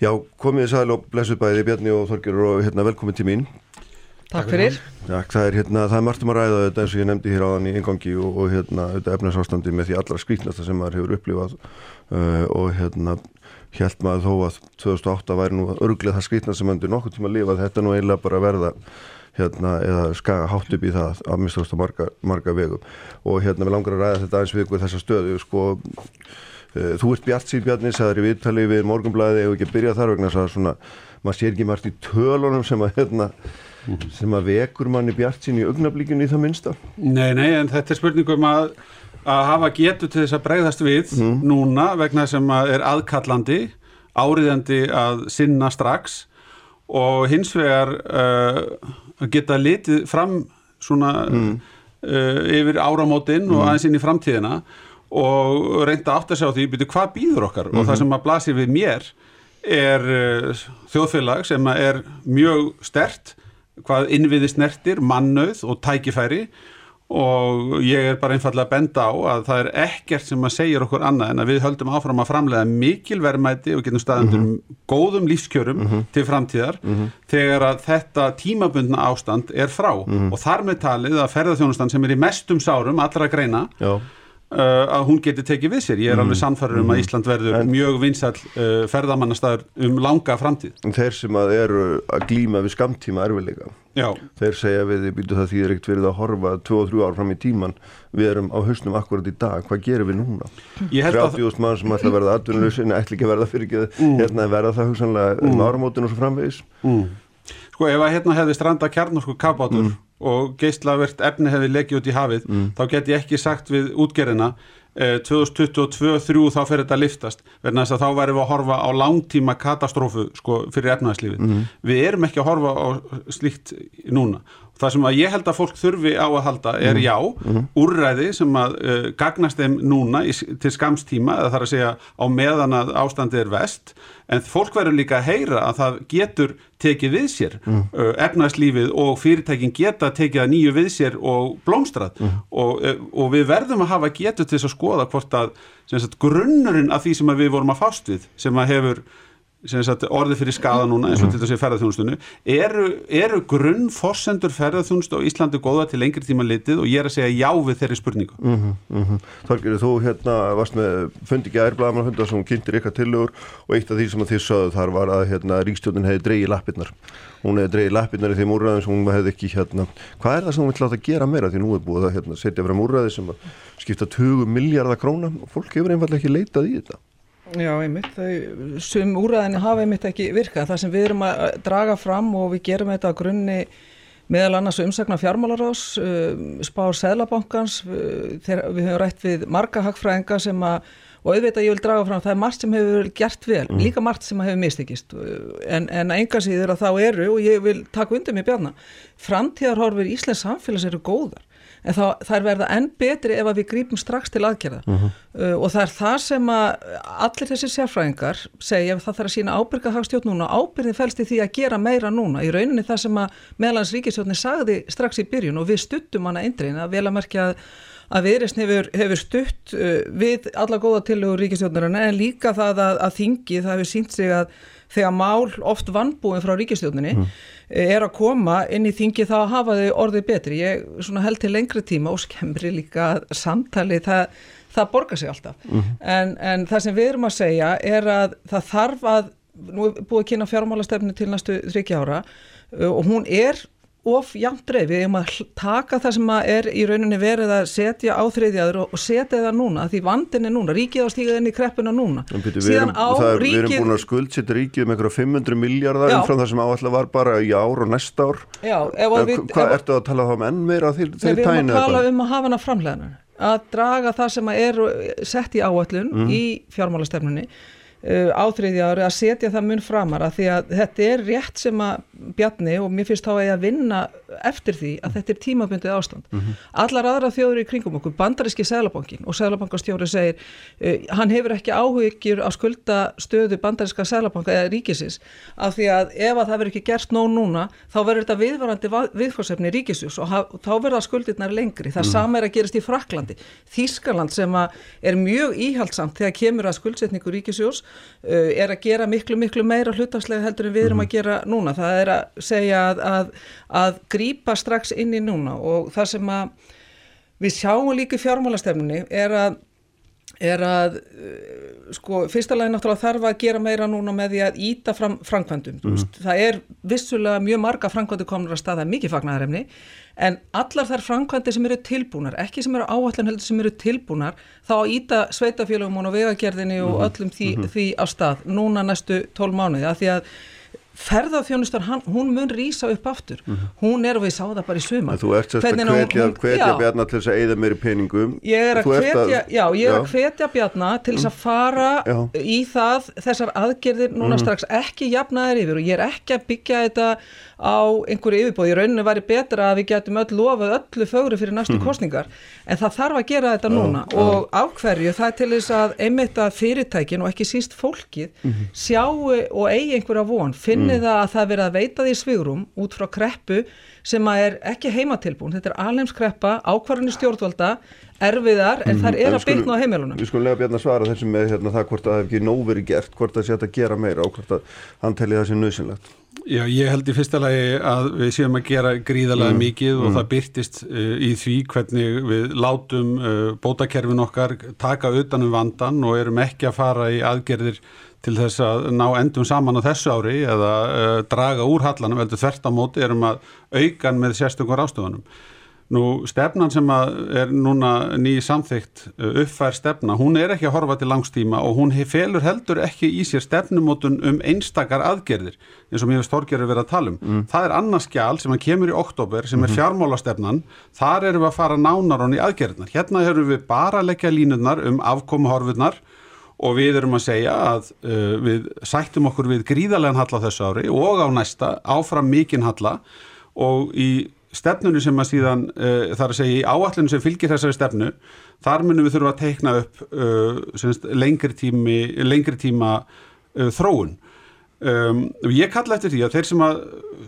Já, komið þið sæl og blessuð bæði Bjarni og Þorgjur og hérna velkomin til mín. Takk fyrir. Já, það er hérna, það er margt um að ræða þetta eins og ég nefndi hér áðan í engangi og, og hérna þetta efnarsástandi með því allra skrítnasta sem maður hefur upplifað. Uh, og hérna held maður þó að 2008 væri nú örglið það skrítnast sem endur nokkur tíma að lifa þetta nú eiginlega bara verða hérna eða skaga hátt upp í það að mistaðast á marga, marga vegum og hérna við langar að ræða þetta eins við þessa stöðu sko þú ert Bjart síð Bjarni, sagður í viðtali við morgunblæði og ekki að byrja þar vegna að svona, maður sér ekki margt í tölunum sem að hérna sem að vekur manni bjart sín í augnablíkinu í það minnsta Nei, nei, en þetta er spurningum að, að hafa getu til þess að breyðast við Mm. núna vegna sem að er aðkallandi áriðandi að sinna strax og hins vegar uh, geta litið fram svona Mm. uh, yfir áramótin og aðeins inn í framtíðina og reynda átt að sjá því byrju hvað býður okkar? Og Mhm. það sem að blasir við mér er uh, þjóðfélag sem að er mjög stert hvað innviði snertir, mannauð og tækifæri. Og ég er bara einfallega að benda á að það er ekkert sem að segja okkur annað en að við höldum áfram að framlega mikil verðmæti og getum staðandur góðum lífskjörum til framtíðar þegar að þetta tímabundna ástand er frá. Og þar með talið að ferðarþjónustan sem er í mestum sárum allra greina Já, að hún geti tekið við sér. Ég er alveg sannfærður um að Ísland verður mjög vinsall uh, ferðamannastæður um langa framtíð. en þeir sem að eru að glíma við skamtíma erfiðleika Já, þeir segja við því býtu það þýðir ekkert verið að horfa 2-3 ár fram í tíman við erum á hausnum akkurat í dag, hvað gerum við núna? ég held að 30.000 mann sem ætla að verða atvinnulegsin ætla ekki að verða fyrir ekki hérna verða það hugsanlega um áramótin og svo framvegis. Sko ef að hérna hefði stranda kabátur og geislavert efni hefði lekið út í hafið þá get ég ekki sagt við útgerina eh, 2022-3 þá fer þetta að liftast verðan þess að þá væri við að horfa á langtíma katastrófu sko, fyrir efnahagslífið. Við erum ekki að horfa á slíkt núna. Það sem að ég held að fólk þurfi á að halda er já, úrræði sem að uh, gagnast þeim núna í, til skamstíma eða þar að segja á meðan að ástandi er vest en fólk verður líka að heyra að það getur tekið við sér mm. efnagslífið og fyrirtækin geta tekið að nýju við sér og blómstrað. Og, uh, og við verðum að hafa getur til þess að skoða hvort að sagt, grunnurinn af því sem við vorum að fást við sem að hefur sagt, orðið fyrir skada núna eins og til þess að ferðarþjónustunni eru, eru grunnforsendur ferðarþjónustu á Íslandi góða til lengri tíma litið? Og ég er að segja já við þeirri spurningu. Mm -hmm, mm -hmm. Þorgir, þú hérna varst með fundi gær blagamannafunda sem kynntir ykkar tillögur og eitt af því sem að þið sögðu þar var að hérna, ríkstjóðin hefði dreigið lappirnar. Hún hefði dreigið lappirnar í þeim úrræðin sem hún hefði ekki hérna, hvað er það sem hún vill láta gera meira? Því nú er búið að hérna, setja fram úrræði sem að skipta 20 miljardar króna. Og fólk hefur einfallega ekki leitað í þetta Já, einmitt, sem úræðinni hafa einmitt ekki virkað. Það sem við erum að draga fram og við gerum þetta á grunni meðal annars umsagna fjármálarás, uh, spár Sæðlabankans, uh, við höfum rætt við marga hagfræðinga sem að, og auðvitað ég vil draga fram, það er margt sem hefur gert vel, líka margt sem hefur mistekist, en, en enga síður að þá eru, og ég vil taka undir mig bjarna, framtíðarhorfur Íslands samfélags eru góðar en þá, það er verða enn betri ef við grípum strax til aðgerða. Uh, og það er það sem að allir þessi sérfræðingar segja að það þarf að sína ábyrga hagstjórn núna ábyrðin fælst í því að gera meira núna. Í rauninni það sem að meðalans ríkistjórni sagði strax í byrjun og við stuttum hana eindrein að vel að merkja að að viðreysn hefur, hefur stutt uh, við alla góða tillögur ríkistjórnarinn en líka það að, að þingi það hefur sínt sig að þegar mál oft vannbúin frá ríkistjórninni mm. er að koma inn í þingi þá hafa þau orðið betri. Ég held til lengri tíma og skemmri líka samtali það, það borgar sig alltaf. Mm. En, en það sem við erum að segja er að það þarf að, nú er búið að kynna fjármálastefni til næstu þryggja ára uh, og hún er of jæmt dreif, við erum að taka það sem er í rauninni verið að setja á þriðjaður og setja það núna því vandin er núna, ríkið á stígað inn í kreppuna núna. Byrju, við, erum, er, ríkið... við erum búin að skuldsetja ríkið með einhverja 500 miljardar umfram það sem áallega var bara í ár og næsta ár. Já, við, Hvað ertu að tala þá um enn meira þeir, þeir Við erum að tala um að hafa hana framleganar að draga það sem er sett í áallun mm. í fjármálastefnunni á þriðja ári að setja það mun framar að því að þetta er rétt sem að Bjarni og mér finnst þá að ég að vinna eftir því að þetta er tímabundið ástand. Mm -hmm. Allar aðra þjóður í kringum okkur, bandaríski Sælabankin og Sælabankastjóri segir uh, hann hefur ekki áhugir á skulda stöðu bandaríska Sælabanka eða ríkisins af því að ef að það verður ekki gert nóg núna þá verður þetta viðvarandi viðfórsefni ríkisjús og, þá verða skuldirnar lengri. Það mm -hmm. sama er að gerast í Fraklandi. Þískaland sem er mjög íhaldsamt þegar kemur að skuldsetningu ríkisjús uh, er að gera miklu miklu meira hlutafslega heldur en við erum mm -hmm. að gera núna. Það er að segja að, að, að grýpa strax inn í núna og það sem að við sjáum líka í fjármálastefnunni er að er að uh, sko fyrsta lagi náttúrulega þarf að gera meira núna með því að íta fram framkvæmdum mm -hmm. það er vissulega mjög marga framkvæmdu komur að staða mikið fagnæðarefni en allar þær framkvæmdi sem eru tilbúnar ekki sem eru áallan heldur sem eru tilbúnar þá að íta sveitafélagum og vegagerðinni og mhm. öllum því, mm -hmm. því á stað núna næstu tól mánuði að því að ferðarþjónustar, hún mun rýsa upp aftur, mm -hmm. hún er og við sáum það bara í suma. Þú ert sérst að hvetja, hvetja Bjarnar til þess að eigða meiri peningum ég er að hvetja, já, ég er já. að hvetja Bjarnar til þess að fara já. í það, þessar aðgerðir núna mm -hmm. strax ekki jafnaðir yfir og ég er ekki að byggja þetta á einhverju yfirbóð, í rauninu væri betra að við getum öll lofað öllu fögru fyrir næstu mm -hmm. kostningar, en það þarf að gera þetta núna og ákverju það til þess að einmitt að fyrirtækin og ekki síst fólkið mhm. sjáu og eigi einhverja von, finni mm. það að það verið að veita því svigrum út frá kreppu sem að er ekki heimatilbúin, þetta er alheimskreppa, ákvarðinni stjórnvalda, erfiðar, en mm. það er að bytna á heimilunum. Við skulum lega björna svara þessum með hérna, það hvort það hef ekki nóg verið gert, hvort það sé að gera meira og hvort að hann telli það sé nöðsynlegt. Já, ég held í fyrsta lagi að við séum að gera gríðalega mm. mikið og mm. það byrtist uh, í því hvernig við látum uh, bótakerfin okkar taka utanum vandan og erum ekki að fara í aðgerðir til þess að ná endum saman á þessu ári eða uh, draga úr hallanum, veldur þvert á móti erum að aukan með sérstökur ástöðunum. Nú stefnan sem er núna nýjið samþygt uh, uppfær stefna, hún er ekki að horfa til langstíma og hún felur heldur ekki í sér stefnumótun um einstakar aðgerðir eins og mér hefur stórgerður verið að tala um. Mm. Það er annars skjál sem kemur í oktober sem er mhm. fjármálastefnan, þar erum við að fara nánar honni aðgerðnar. Hérna höfum við bara að leggja línurnar um afkomuhorfurnar og við erum að segja að uh, við sættum okkur við gríðarlegan halla þessu ári og á næsta áfram mikinn halla. Og í stefnunu sem að síðan uh, þar að segja í áallinu sem fylgir þessari stefnu þar munum við þurfa að teikna upp uh, semst, lengri, tími, lengri tíma uh, þróun. Um, ég kalla eftir því að þeir sem að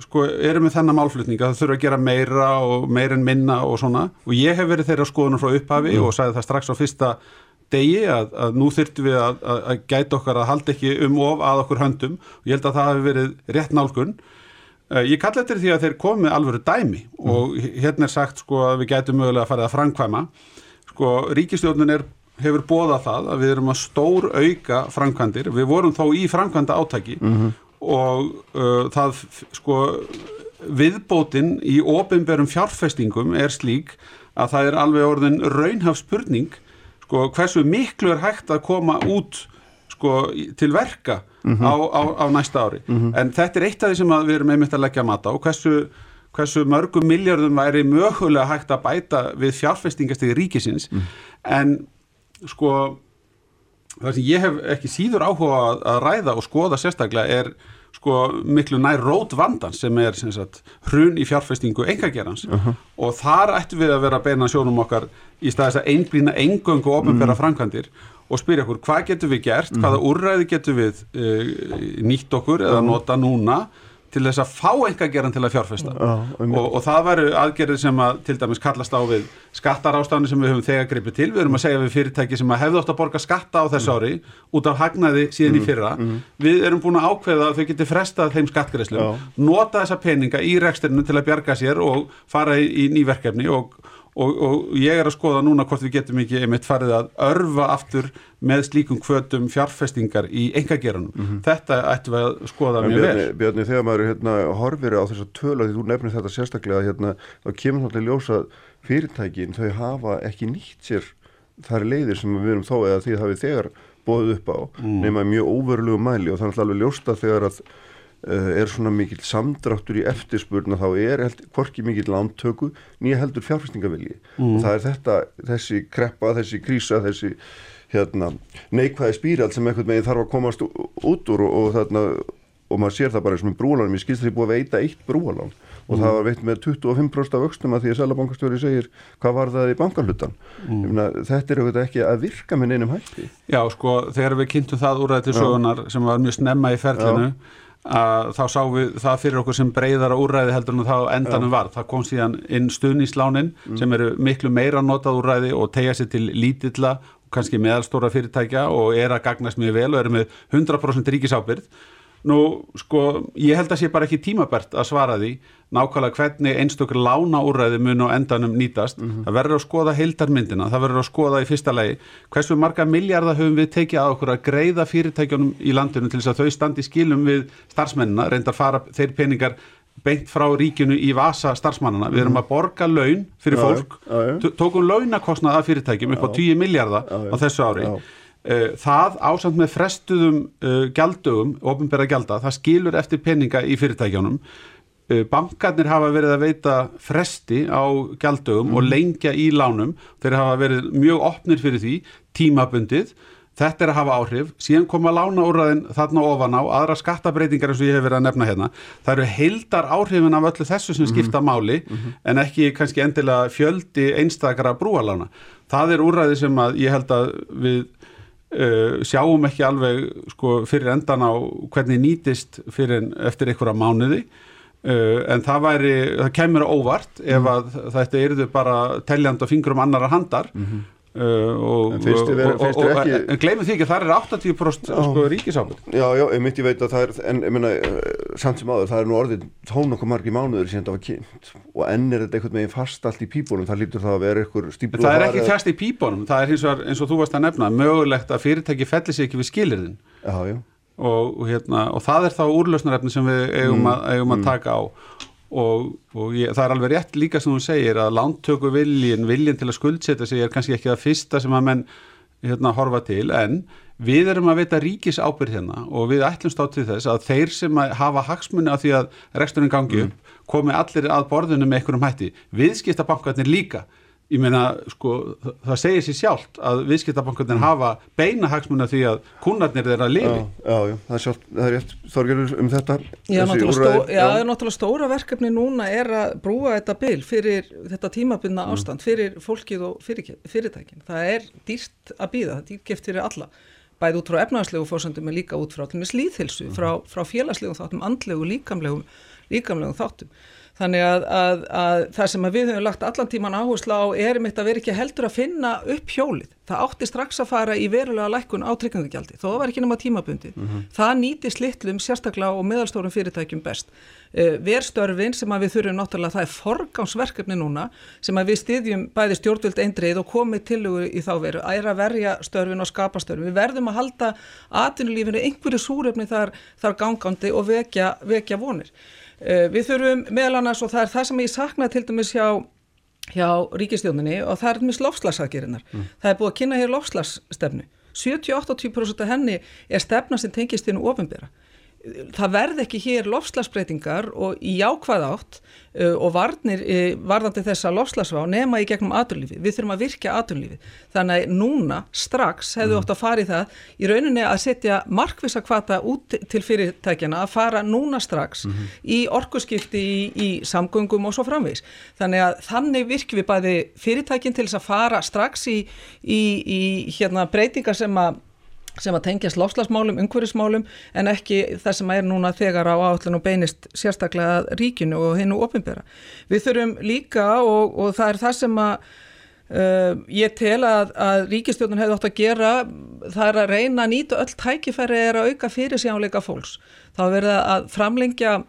sko, eru með þennan málflutninga það þurfa að gera meira og meira en minna og svona. Og ég hef verið þeirra skoðunum frá upphafi mm. og sagði það strax á fyrsta degi að, að nú þurftum við að, að, að gæta okkar að halda ekki um of að okkur höndum og ég held að það hefur verið rétt nálgun. Uh, ég kalla þetta því að þeir komið alvöru dæmi mm. og hérna er sagt sko að við gætum mögulega að fara að framkvæma. Sko ríkistjórnun er, hefur bóðað það að við erum að stór auka framkvæmdir. Við vorum þó í framkvæmda átæki mm -hmm. og uh, það sko viðbótin í ofinberum fjárfestingum er slík að það er alveg orðin raunhaf spurning sko hversu miklu er hægt að koma út sko til verka mm -hmm. á, á, á næsta ári mm -hmm. en þetta er eitt af því sem við erum einmitt að leggja mat á hversu, hversu mörgum miljardum væri mögulega hægt að bæta við fjárfestingastegi ríkisins mm. en sko það sem ég hef ekki síður áhuga að, að ræða og skoða sérstaklega er sko miklu nær rót vandan sem er sem sagt, hrun í fjárfestingu engagerans uh -huh. og þar ættum við að vera að beina sjónum okkar í staðis að einblýna engöngu og ofinbæra mm. framkvæmdir og spyrja okkur hvað getur við gert, hvaða úrræði getur við uh, nýtt okkur eða nota núna til þess að fá engageran til að fjárfesta uh, og, og það veru aðgerðið sem að til dæmis kallast á við skattarástafni sem við höfum þegar gripið til, við erum að segja við fyrirtæki sem að hefðu átt að borga skatta á þessu mm. ári út af hagnaði síðan í mm. fyrra mm. við erum búin að ákveða að þau getur frestað þeim skattgreðslu, nota þessa peninga í reksturinu til að bjarga sér og fara í, í nýverkefni og Og, og ég er að skoða núna hvort við getum ekki einmitt farið að örfa aftur með slíkum kvötum fjárfestingar í engageranum. Mm -hmm. Þetta ættum við að skoða mjög vel. Björni, þegar maður hérna, horfir á þess að tölu, því þú nefnir þetta sérstaklega, hérna, þá kemur náttúrulega ljósa fyrirtækin, þau hafa ekki nýtt sér þar leiðir sem við erum þó eða því það við þegar bóðið upp á, mm. nema mjög óverulegu mæli og þannig að alveg ljósta þegar að er svona mikill samdráttur í eftirspurna þá er hvorki mikill lántöku nýja heldur fjárfæstingavilji mm. og það er þetta, þessi kreppa, þessi krísa, þessi hérna, neikvæði spíral sem einhvern veginn þarf að komast út úr og, og, þarna, og maður sér það bara eins og með brúalánum, ég skilst því búið að veita eitt brúalán og Mm. það var veitt með 25% af vöxtum að því að Sælabankastjóri segir hvað var það í bankanhlutan Mm. Myrna, þetta er auðvitað ekki að virka með neinum hætti Já, sko, þegar við kynntum það úræði til sögunar sem var mjög snemma í ferlinu að þá sáum við það fyrir okkur sem breyðara úræði heldur en þá endanum var. Það kom síðan inn stuðníslánin sem eru miklu meira notað úræði og tegja sér til lítilla og kannski meðalstóra fyrirtækja og er að gagnast mjög vel og eru með 100% ríkisábyrð. Nú, sko, ég held að sé bara ekki tímabært að svara því nákvæmlega hvernig einstökur lána úrræði mun á endanum nýtast. Það verður að skoða heildarmyndina, það verður að skoða í fyrsta legi hversu marga miljardar höfum við tekið að okkur að greiða fyrirtækjunum í landinu til þess að þau standi skilum við starfsmennina, reyndar fara þeir peningar beint frá ríkinu í vasa starfsmannana. Við erum að borga laun fyrir fólk, tókum launakostnað af fyrirtækjum upp á 10 miljardar á þessu ári. Uh, það ásamt með frestuðum uh, gjaldögum, ofinbæra gjalda, það skilur eftir peninga í fyrirtækjunum. Uh, bankarnir hafa verið að veita fresti á gjaldögum og lengja í lánum. Þeir hafa verið mjög opnir fyrir því, tímabundið. Þetta er að hafa áhrif, síðan koma lánaúrraðin þarna ofan á, aðra skattabreitingar eins og ég hef verið að nefna hérna. Það eru heildar áhrifin af öllu þessu sem skipta máli en ekki kannski endilega fjöldi einstakara brúalána. Það er úrræði sem að ég held að við sjáum ekki alveg sko, fyrir endan á hvernig nýtist fyrir eftir einhverja mánuði. Uh, en það væri, það kemur óvart ef að þetta yrðu bara teljand og fingrum annara handar uh, og, En og, og, og, en gleymið því ekki að það er 80% sko, ríkisábyrg Já, já, ég myndi veit að það er, en ég meina, eh, samt sem áður, það er nú orðið tón okkur margi mánuður síðan það var kynnt og enn er þetta einhvern veginn fast allt í pípunum, það lítur það að vera einhver stíplu það er ekki fæst í pípunum, það er hins vegar eins og þú varst að nefna, mögulegt að fyrirtæki felli sig ekki við skilirðin Já, já, og, og, hérna, og það er þá úrlausnarefni sem við eigum, að, eigum að taka á og, og ég, það er alveg rétt líka sem þú segir að lántöku viljin, viljin til að skuldsetja sig er kannski ekki það fyrsta sem að menn hérna, horfa til. En við erum að veita ríkis ábyrð hérna og við ætlumst á til þess að þeir sem að hafa hagsmunni af því að reksturinn gangi upp komi allir að borðinu með einhverjum hætti. Viðskiptabankarnir líka ég meina, sko, það- segir sér sjálft að viðskiptabankarnir hafa beina hagsmunni af því að kunnarnir þeirra lifi já, já, já, það er sjálf, það er rétt Þorgerur um þetta Já, náttúrulega, úrræði, stó, já, já. náttúrulega stóra verkefni núna er að brúa þetta bil fyrir þetta tímabunna ástand, fyrir fólkið og fyrir, fyrirtækin. Það er dýrt að býða, það er dýrkeft fyrir alla, bæði út frá efnagslegu fórsöndum en líka út frá slíðhilsu, frá, frá félagslegum þáttum, andlegu, líkamlegum, líkamlegum þáttum. Þannig að, að, að það sem að við höfum lagt allan tíman áherslu á er mitt að vera ekki heldur að finna upp hjólið. Það átti strax að fara í verulega lækkun á tryggingagjaldi, þó var ekki nema tímabundi. Það nýtist litlum sérstaklega og meðalstórum fyrirtækjum best. Uh, verstörfin sem að við þurfum náttúrulega, það er forgámsverkefni núna sem að við styðjum bæði stjórnvöld eindreið og komið tilugu í þá veru, er að verja störfin og skapa störfin. Við verðum að halda atvinnulífinu einhverju súrefni þar, þar gangandi og vekja, vekja vonir. Uh, við þurfum meðal annars og það er það sem ég saknaði til dæmis hjá hjá ríkistjóninni og það er mjög lofslagsaðgerinnar. Það er búið að kynna hér lofslagsstefnu. 70-80% af henni er stefna sem tengist inn ofinbera. Það verð ekki hér lofslagsbreytingar og í jákvæð átt uh, og varnir uh, varðandi þessa lofslagsvá nema í gegnum aturlífi. Við þurfum að virkja aturlífi. Þannig að núna strax hefðu ótt að fara í það í rauninni að setja markvisa kvata út til fyrirtækjana að fara núna strax í orkuskipti í, í samgöngum og svo framvegis. Þannig að þannig virkjum við bæði fyrirtækin til þess að fara strax í, í, í hérna, breytingar sem að sem að tengjast lofslagsmálum, umhverfismálum en ekki það sem er núna þegar á áallin og beinist sérstaklega að ríkinu og hinnu ofinbera. Við þurfum líka og, og það er það sem að uh, ég tel að, að ríkistjórnun hefði átt að gera það er að reyna að nýta öll tækifæri er að auka fyrir sjáleika fólks. Var verið að framlengja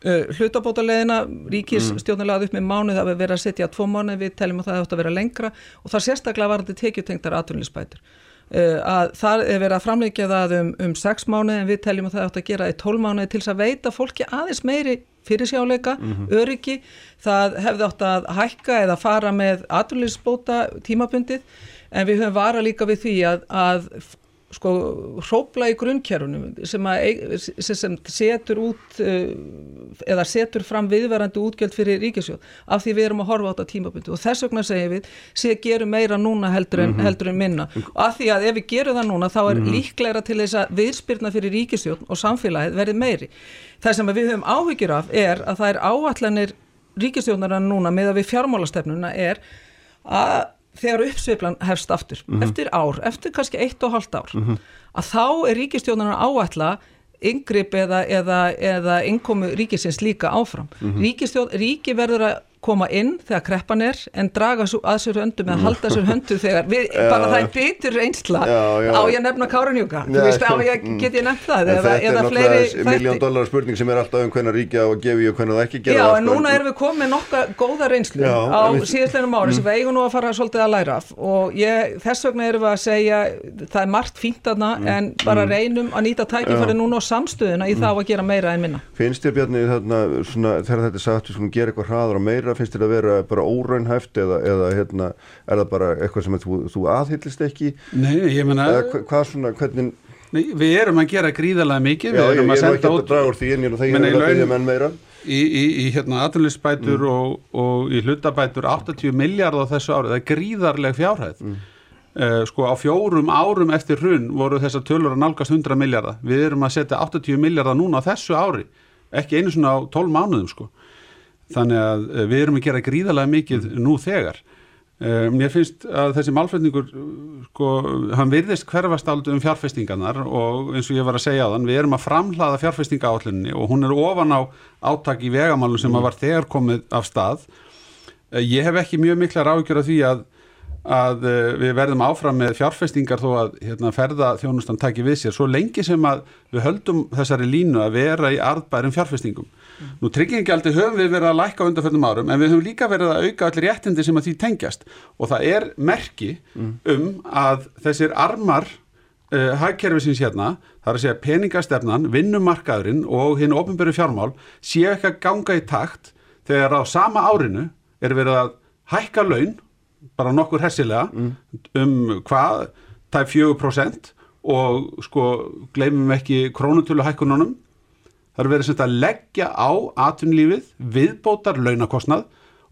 Uh, hlutabótaleðina, ríkisstjórnulega upp með mánuð, það hefur verið að setja tvo mánuð við teljum að það hefur að vera lengra og það sérstaklega var þetta tekjutengtar atvinnilisbætur uh, að það er verið að framleikja það um, um sex mánuð en við teljum að það hefur að gera í tól mánuð til þess að veita fólki aðeins meiri fyrirsjáleika, öryggi. Það hefði átt að hækka eða fara með atvinnilisbóta tímabundið en við höfum vara líka við því að, að sko hrópla í grunnkerunum sem, að, sem, sem setur út uh, eða setur fram viðverandi útgjöld fyrir ríkisjóð af því við erum að horfa á þetta tímabundu og þess vegna segjum við sé gerum meira núna heldur en, mm -hmm. heldur en minna og af því að ef við gerum það núna þá er mm -hmm. líklegra til þess að viðspyrna fyrir ríkisjóð og samfélagið verði meiri. Það sem við höfum áhyggjur af er að það er áallanir ríkisjóðnarna núna með að við fjármálastefnuna er að þegar uppsveiflan hefst aftur, mm -hmm. eftir ár, eftir kannski eitt og halvt ár, mm -hmm. að þá er ríkistjónarnar áætla yngripp eða, eða, eða innkomu ríkisins líka áfram. Mm -hmm. Ríki verður að koma inn þegar kreppan er en draga að sér höndum eða halda sér höndu þegar við, já, bara það er bitur reynsla. Já, já. á ég nefna Káranjúka get ég nefnt það? Eða, þetta er náttúrulega miljón dólar spurning sem er alltaf um hvernig ríkja og gefi og hvernig það ekki gera Já en núna erum við komið nokka góða reynslu á síðastlega ári sem mm. við eigum nú að fara svolítið að læra af. Og ég, þess vegna erum við að segja það er margt fínt aðna mm. en bara mm. reynum að nýta tækifæri núna á samstöðuna í þá að gera meira en minna Þegar við meira finnst þér að vera bara óraunhæft eða, eða hérna, er það bara eitthvað sem þú, þú aðhyllist ekki? Nei, ég menna hva, hvað svona, hvernig Nei, við erum að gera gríðarlega mikið Já, ég er nú ekki að draga úr því en ég er að byggja menn meira. Í, í, í hérna aðlulisbætur mm. og, og í hlutabætur 80 miljard á þessu árið, það er gríðarleg fjárhæð. Mm. uh, sko á fjórum árum eftir hrun voru þessar tölur að nálgast 100 miljardar, við erum að setja 80 miljardar núna á þessu ári, ekki einu svona á 12 mánuðum sko þannig að eh, við erum að gera gríðarlega mikið mm. nú þegar uh, mér finnst að þessi málflutningur sko, hann virðist hverfast aldrei um fjárfestingarnar og eins og ég var að segja þann, við erum að framhlaða fjárfestinga átlunni og hún er ofan á áttak í vegamálum sem mm. var þegar komið af stað uh, ég hef ekki mjög mikla ráðgjör af því að að við verðum áfram með fjárfestingar þó að hérna, ferða þjónustan taki við sér svo lengi sem að við höldum þessari línu að vera í arðbærum fjárfestingum Nú tryggingjaldi höfum við verið að lækka undanfjöldum árum en við höfum líka verið að auka allir réttindi sem að því tengjast og það er merki mm. um að þessir armar uh, hagkerfisins hérna, það er að segja peningastefnan, vinnumarkaðurinn og hinn ofinböru fjármál séu ekki að ganga í takt þegar á sama árinu er verið að hækka laun, bara nokkur hessilega, mm. um hvað, það er 4% og sko gleymum ekki krónutölu hækkununum Það er verið sem að leggja á atvinnlífið, viðbótar launakostnað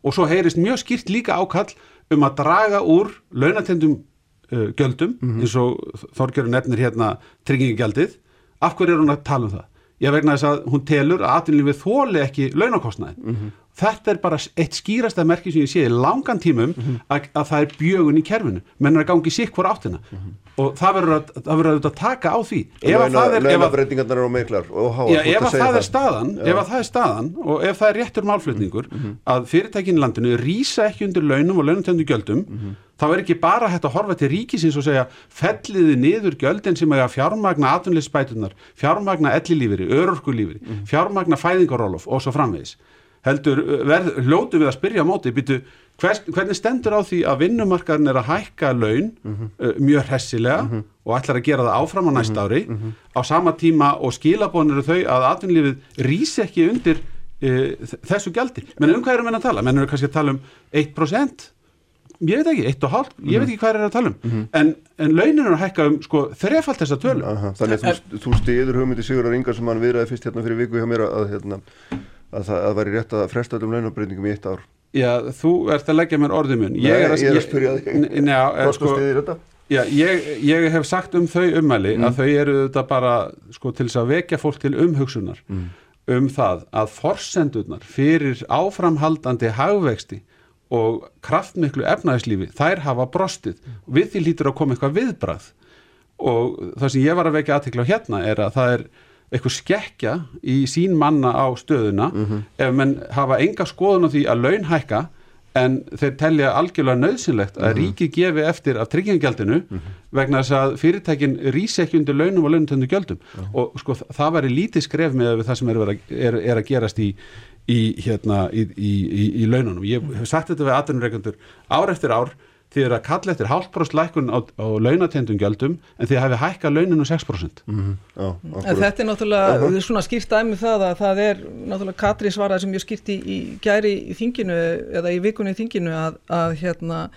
og svo heyrist mjög skýrt líka ákall um að draga úr launatendum uh, göldum mm -hmm. eins og Þorgjörður nefnir hérna tryggingigjaldið. Af hverju er hún að tala um það? Ég vegna þess að hún telur að atvinnlífið þóli ekki launakostnaði. Mm -hmm. Þetta er bara eitt skýrasta merki sem ég sé í langan tímum mm -hmm. að, að það er bjögun í kerfinu. Menn er að gangi sikk hvora áttina. Mhm og það verður að, verður að taka á því að er launafreitingarnar eru meiklar ef að það er staðan ef að það er staðan og ef það er réttur málflutningur mm -hmm. að fyrirtækinu landinu rýsa ekki undir launum og launatöndu gjöldum mm -hmm. þá er ekki bara hægt að horfa til ríkisins og segja felliði niður gjöldin sem er að fjármagna atvinnleysbætunar fjármagna ellilífiri, örorkulífiri mm -hmm. fjármagna fæðingarólof og svo framvegis heldur, verð, hljótu við að spyrja á móti, býtu, hvers, hvernig stendur á því að vinnumarkaðin er að hækka laun mm -hmm. uh, mjög hessilega mm -hmm. og ætlar að gera það áfram á næsta ári mm -hmm. á sama tíma og skilabónir eru þau að atvinnlífið rýsi ekki undir uh, þessu gjaldi. Menn um hvað erum við að tala? Menn eru kannski að tala um 1%? Ég veit ekki, 1,5, ég veit ekki hvað er að tala um en, en launin er að hækka um sko þrefald þessa tölu. Aha, þannig að þú, þú stiður hugmyndi Sigurðar Ingar sem hann viðraði fyrst hérna fyrir viku hjá mér að hérna að það að væri rétt að fresta öllum launabreitingum í eitt ár Já, þú ert að leggja mér orðið mun ég er að, ég er að spyrja þig Hvað sko stiðir þetta? Já, ég, ég hef sagt um þau ummæli mm. að þau eru þetta bara sko til þess að vekja fólk til umhugsunar mm. um það að forsendurnar fyrir áframhaldandi hagvexti og kraftmiklu efnæðislífi, þær hafa brostið mm. við því lítur að koma eitthvað viðbrað og það sem ég var að vekja aðtikla á hérna er að það er eitthvað skekja í sín manna á stöðuna mm -hmm. ef menn hafa enga skoðun á því að laun hækka en þeir telja algjörlega nöðsynlegt að mm -hmm. ríki gefi eftir af tryggingagjaldinu mm -hmm. vegna þess að fyrirtækin rýsi ekki undir launum og launutöndu gjöldum og sko það væri lítið skref með það sem er að, er, er að gerast í, í, hérna, í, í laununum. Ég hef sagt þetta við aðrunreikandur ár eftir ár þið eru að kalla eftir hálfbróst lækun á, á launatendum gjöldum en þið hefði hækka launinu 6% mm -hmm. Já, Þetta er náttúrulega uh -huh. svona skýrt dæmi um það að það er náttúrulega Katri svaraði sem ég skýrt í, í gæri í þinginu eða í vikunni í þinginu að, að hérna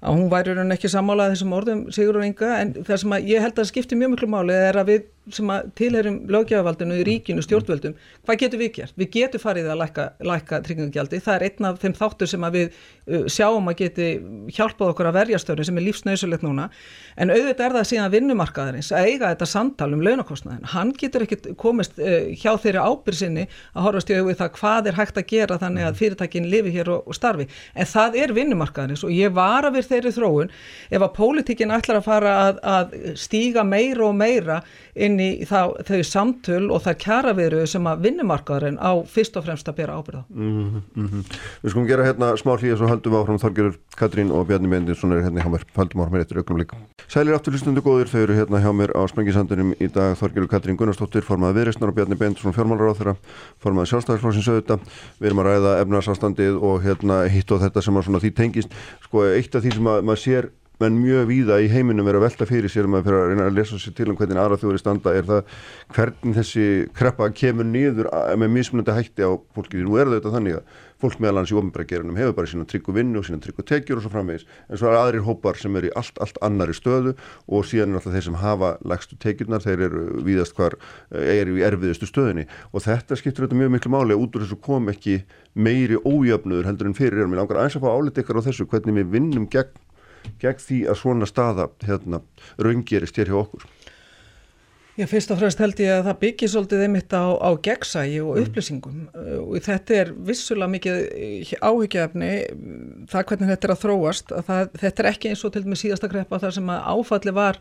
að hún væri raun ekki sammálað þessum orðum Sigur og Inga en það sem að ég held að skipti mjög miklu máli er að við sem að tilherum lögjafaldinu í ríkinu stjórnvöldum, hvað getur við gert? Við getum farið að lækka, lækka tryggingagjaldi, það er einn af þeim þáttur sem að við uh, sjáum að geti hjálpað okkur að verja stöðun sem er lífsnausulegt núna, en auðvitað er það síðan vinnumarkaðarins að eiga þetta samtal um launakostnaðin, hann getur ekki komist uh, hjá þeirri ábyrsinni að horfast í auðvitað hvað er hægt að gera þannig að fyrirtækinn lifi hér og, og starfi, en það er vinnumarkaðarins og ég var að við þeirri þróun. Ef að pólitíkinn ætlar að fara að, að stíga meira og meira inn í þá, þau samtöl og það kjara veru sem að vinnumarkaðurinn á fyrst og fremst að bera ábyrða. Mm -hmm, mm -hmm. Við skulum gera hérna smá hlýja svo höldum við áfram Þorgerur Katrín og Bjarni Mendinsson er hérna hjá mér, höldum áfram eftir augnum líka. Sælir aftur hlustundu góður, þau eru hérna hjá mér á Sprengisandunum í dag Þorgerur Katrín Gunnarsdóttir, formaði viðreysnar og Bjarni Bendinsson fjármálur á þeirra, formaði sjálfstæðisflósins auðvita, við erum að ræða efnarsástandið og hérna hitt og þetta sem að því tengist, sko eitt af því sem að maður sér menn mjög víða í heiminum er að velta fyrir sér um að fyrir að reyna að lesa sér til um hvernig aðra þjóður standa. Er það hvernig þessi kreppa kemur nýður með mismunandi hætti á fólki því nú er þetta þannig að fólk meðal hans í ofnbæragerunum hefur bara sína tryggu vinnu og sína tryggu tekjur og svo framvegis. En svo er aðrir hópar sem er í allt, allt annari stöðu og síðan er alltaf þeir sem hafa legstu tekjurnar, þeir eru víðast hvar eh, er í erfiðustu stöðinni og þetta skiptur þetta mjög miklu máli út úr þessu kom ekki meiri ójöfnuður heldur en fyrir erum. Við langar aðeins að fá álit ykkar á þessu hvernig við vinnum gegn gegn því að svona staða hérna, raungerist hér hjá okkur? Já, fyrst og fremst held ég að það byggir svolítið einmitt á, á gegnsægi og mm. upplýsingum mm. og þetta er vissulega mikið áhyggjafni það hvernig þetta er að þróast að það, þetta er ekki eins og til og með síðasta greppa þar sem að áfalli var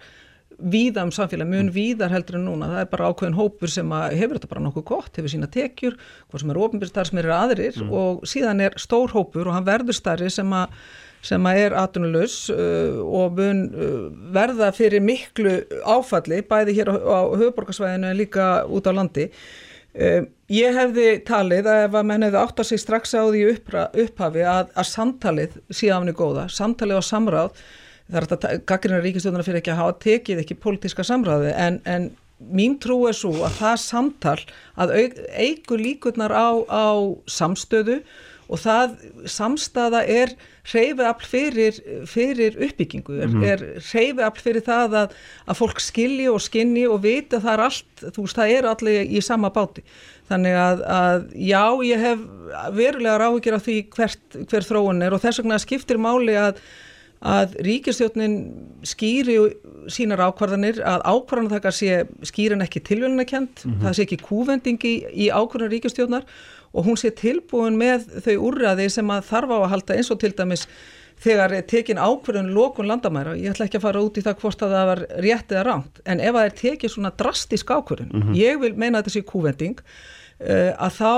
víða um samfélag, mjög mm. víðar heldur en núna það er bara ákveðin hópur sem hefur þetta bara nokkuð gott, hefur sína tekjur hvað sem er ofinbjörnstar sem eru aðrir mm. og síðan er stór hópur og hann verður starri sem að sem að er atvinnulegs uh, og mun uh, verða fyrir miklu áfalli bæði hér á, á höfuborgarsvæðinu en líka út á landi. Uh, ég hefði talið að ef að menn hefði átt að sig strax á því uppra, upphafi að, að samtalið síðan er góða, samtalið og samráð, það er þetta gaggrina ríkistjóðuna fyrir ekki að hafa tekið ekki pólitíska samráði en, en mín trú er svo að það samtal að eigur líkurnar á, á samstöðu og það samstaða er hreyfiafl fyrir, fyrir uppbyggingu, er, mm er hreyfiafl fyrir það að, að fólk skilji og skinni og viti að það er allt, þú veist, það eru allir í sama báti. Þannig að, að já, ég hef verulega ráðgjör á því hvert, hver þróun er og þess vegna skiptir máli að að ríkistjóknin skýri sínar ákvarðanir, að ákvarðan þakkar sé skýrin ekki tilvölunarkend, mm -hmm. það sé ekki kúvendingi í ákvarðan ríkistjóknar og hún sé tilbúin með þau úrraði sem að þarf á að halda eins og til dæmis þegar tekin ákverðun lókun landamæra, ég ætla ekki að fara út í það hvort að það var rétt eða ránt, en ef það er tekið svona drastísk ákverðun, mm -hmm. ég vil meina þetta sé kúvending, uh, að þá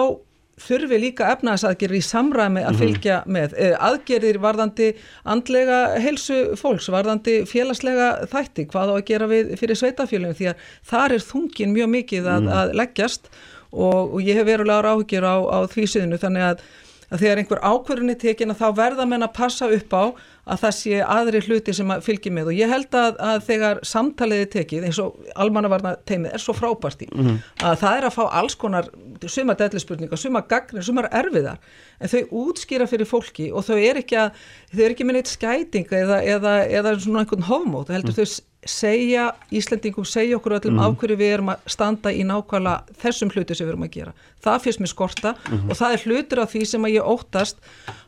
þurfi líka efnaðsaðgerðir í samræmi að mhm. fylgja með uh, aðgerðir varðandi andlega helsu fólks, varðandi félagslega þætti, hvað á að gera við fyrir sveitafélagum, því að þar er þungin mjög mikið að, mm. að leggjast og, og ég hef verulega ráðgjör á, á því síðinu þannig að, að þegar einhver ákverðin er tekin að þá verða menn að passa upp á að það sé aðri hluti sem að fylgji með og ég held að, að þegar samtaliði tekið eins og almannavarna teimið er svo frábært í mm -hmm. að það er að fá alls konar suma dellispurningar, suma gagnir, suma erfiðar en þau útskýra fyrir fólki og þau er ekki er ekki neitt skætinga eða, eða, eða svona einhvern hófmót, heldur mm. þau segja, Íslandingum segja okkur öllum mm. af hverju við erum að standa í nákvæmlega þessum hluti sem við erum að gera. Það fyrst mér skorta -hmm. og það er hlutur af því sem að ég óttast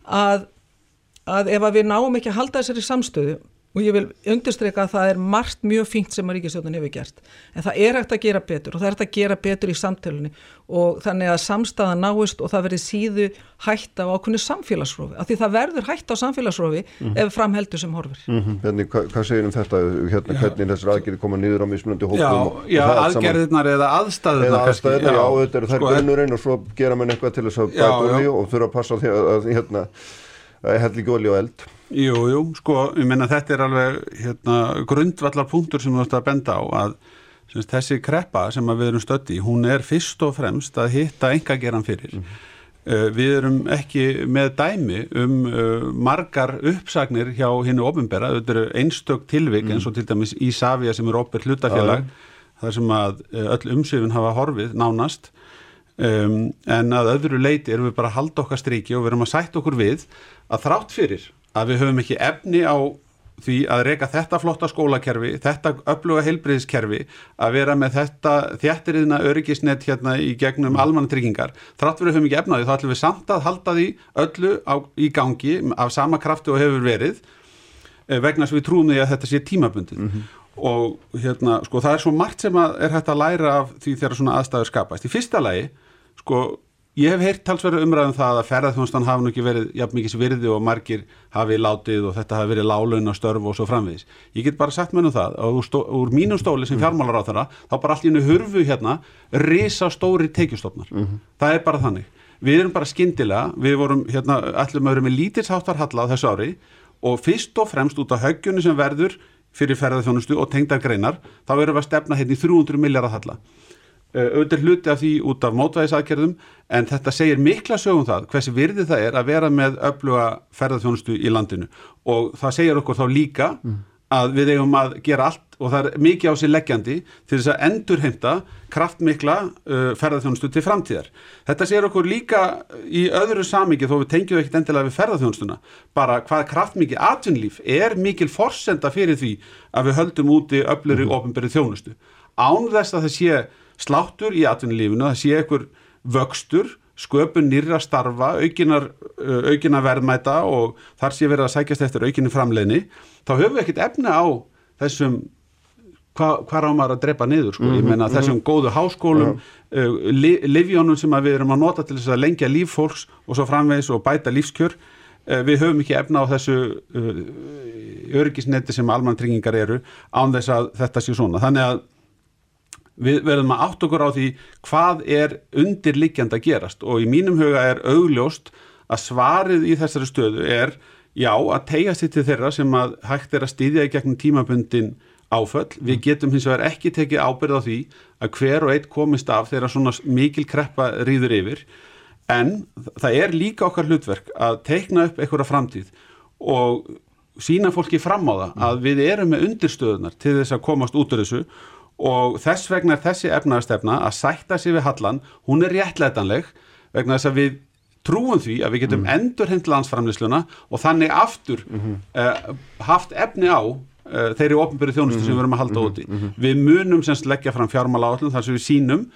að, að ef að við náum ekki að halda þessari samstöðu og ég vil undirstreika að það er margt mjög fínt sem að Ríkisjóðun hefur gert en það er hægt að gera betur og það er hægt að gera betur í samtölunni og þannig að samstæða náist og það verður síðu hægt á ákunni samfélagsrófi af því það verður hægt á samfélagsrófi mm -hmm. ef framheldur sem horfur mm -hmm. Hvernig, hva, Hvað segir um þetta? Hérna, hvernig þessar aðgerði koma nýður á mismunandi hókum? Já, og, já aðgerðirnar eða aðstæðirnar eða aðstæðirnar, já, já þetta eru þær grunnurinn sko, og svo gera mann eitthvað til þess að bæta því og þurfa að passa því að hérna, held líka olí og eld Jú, jú, sko, ég menna þetta er alveg hérna, grundvallar punktur sem þú ætti að benda á að semst, þessi kreppa sem við erum stötti, hún er fyrst og fremst að hitta enga geran fyrir. Mm -hmm. uh, við erum ekki með dæmi um uh, margar uppsagnir hjá hinnu ofinbera, þetta eru einstök tilvik mm -hmm. eins og til dæmis Ísafja sem er opið hlutafélag, þar sem að öll umsöfun hafa horfið nánast um, en að öðru leiti erum við bara að halda okkar stríki og við erum að sætt okkur við að þrátt fyrir að við höfum ekki efni á því að reyka þetta flotta skólakerfi, þetta öfluga heilbriðiskerfi, að vera með þetta þjættiriðna öryggisnett hérna í gegnum almannatryggingar. Þrátt við höfum ekki efnaði, þá ætlum við samt að halda því öllu á, í gangi af sama krafti og hefur verið eh, vegna sem við trúum því að þetta sé tímabundið. Mm -hmm. Og hérna, sko, það er svo margt sem er hægt að læra af því þegar svona aðstæður skapast. Í fyrsta lagi, sko, Ég hef heyrt talsverðu umræðum um það að ferðarþjónustan hafi nú ekki verið jafn mikið virði og margir hafi látið og þetta hafi verið lálun og störf og svo framvegis. Ég get bara sagt mér um það og úr, úr mínum stóli sem mm. fjármálar á þeirra þá bara allt í hennu hurfu hérna risa stóri teikjustofnar. Mm -hmm. Það er bara þannig. Við erum bara skindilega, við vorum hérna allir með með lítilsháttarhalla á þessu ári og fyrst og fremst út af höggjunni sem verður fyrir ferðarþjónustu og tengdar greinar þá erum við að stefna hérna í 300 miljardar halla. Eh, auðvitað hluti af því út af mótvæðisaðgerðum en þetta segir mikla sögum það hversi virði það er að vera með öfluga ferðarþjónustu í landinu og það segir okkur þá líka mm. að við eigum að gera allt og það er mikið á sér leggjandi til þess að endurheimta kraftmikla uh, ferðarþjónustu til framtíðar. Þetta segir okkur líka í öðru samiki þó við tengjum ekkert endilega við ferðarþjónustuna bara hvað kraftmikið atvinnlíf er mikil forsenda fyrir því að við höldum úti öfluri mm. Sláttur í atvinnulífinu, það sé ekkur vöxtur, sköpun nýra starfa, aukinar, uh, aukina verðmæta og þar sé verið að sækjast eftir aukinni framleginni, þá höfum við ekkert efna á þessum hvað hva rámar að drepa niður sko, ég mhm, menna mm -hmm. þessum góðu háskólum uh, li, livjónum sem við erum að nota til þess að lengja líf fólks og svo framvegis og bæta lífskjör uh, við höfum ekki efna á þessu uh, örgisneti sem almann tryggingar eru án þess að þetta sé svona, þannig að við verðum að átt okkur á því hvað er undirliggjand að gerast og í mínum huga er augljóst að svarið í þessari stöðu er já að tegja sér til þeirra sem að hægt er að stýðja í gegnum tímabundin áföll. Við mm. getum hins vegar ekki tekið ábyrð á því að hver og eitt komist af þeirra svona mikil kreppa rýður yfir en það er líka okkar hlutverk að teikna upp einhverja framtíð og sína fólki fram á það að við erum með undirstöðunar til þess að komast út af þessu og þess vegna er þessi efnaðarstefna að sætta sér við hallan, hún er réttleitanleg vegna þess að við trúum því að við getum mm. endur hendt landsframleysluna og þannig aftur mm -hmm. uh, haft efni á uh, þeirri ofnbyrju þjónustu mm -hmm. sem við verum að halda -hmm. úti. Mhm. Við munum semst leggja fram fjármála áallum þar sem við sínum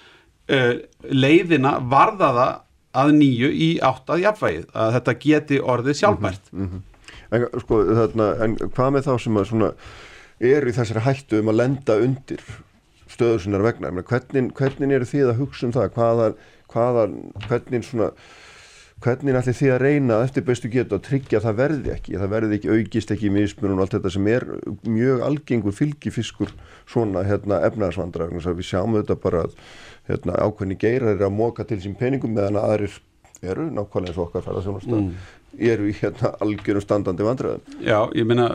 uh, leiðina varðaða að nýju í átt að jafnvægið, að þetta geti orðið sjálfbært. Mhm. Mhm. En, sko, þarna, en hvað með þá sem að svona er í þessari hættu um að lenda undir stöður sinnar vegna. Hvernig, hvernig eru þið að hugsa um það? Hvaða, hvaða hvernig svona hvernig ætlir þið að reyna eftir bestu getu að tryggja að það verði ekki? Það verði ekki augist ekki í mismunum og allt þetta sem er mjög algengur fylgifiskur svona hérna, efnaðarsvandra við sjáum þetta bara að hérna, ákveðni geirar er að móka til sín peningum meðan aðrir eru nákvæmlega eins og okkar ferðarþjónusta mm. eru í hérna algjörum standandi vandröðum. Já, ég meina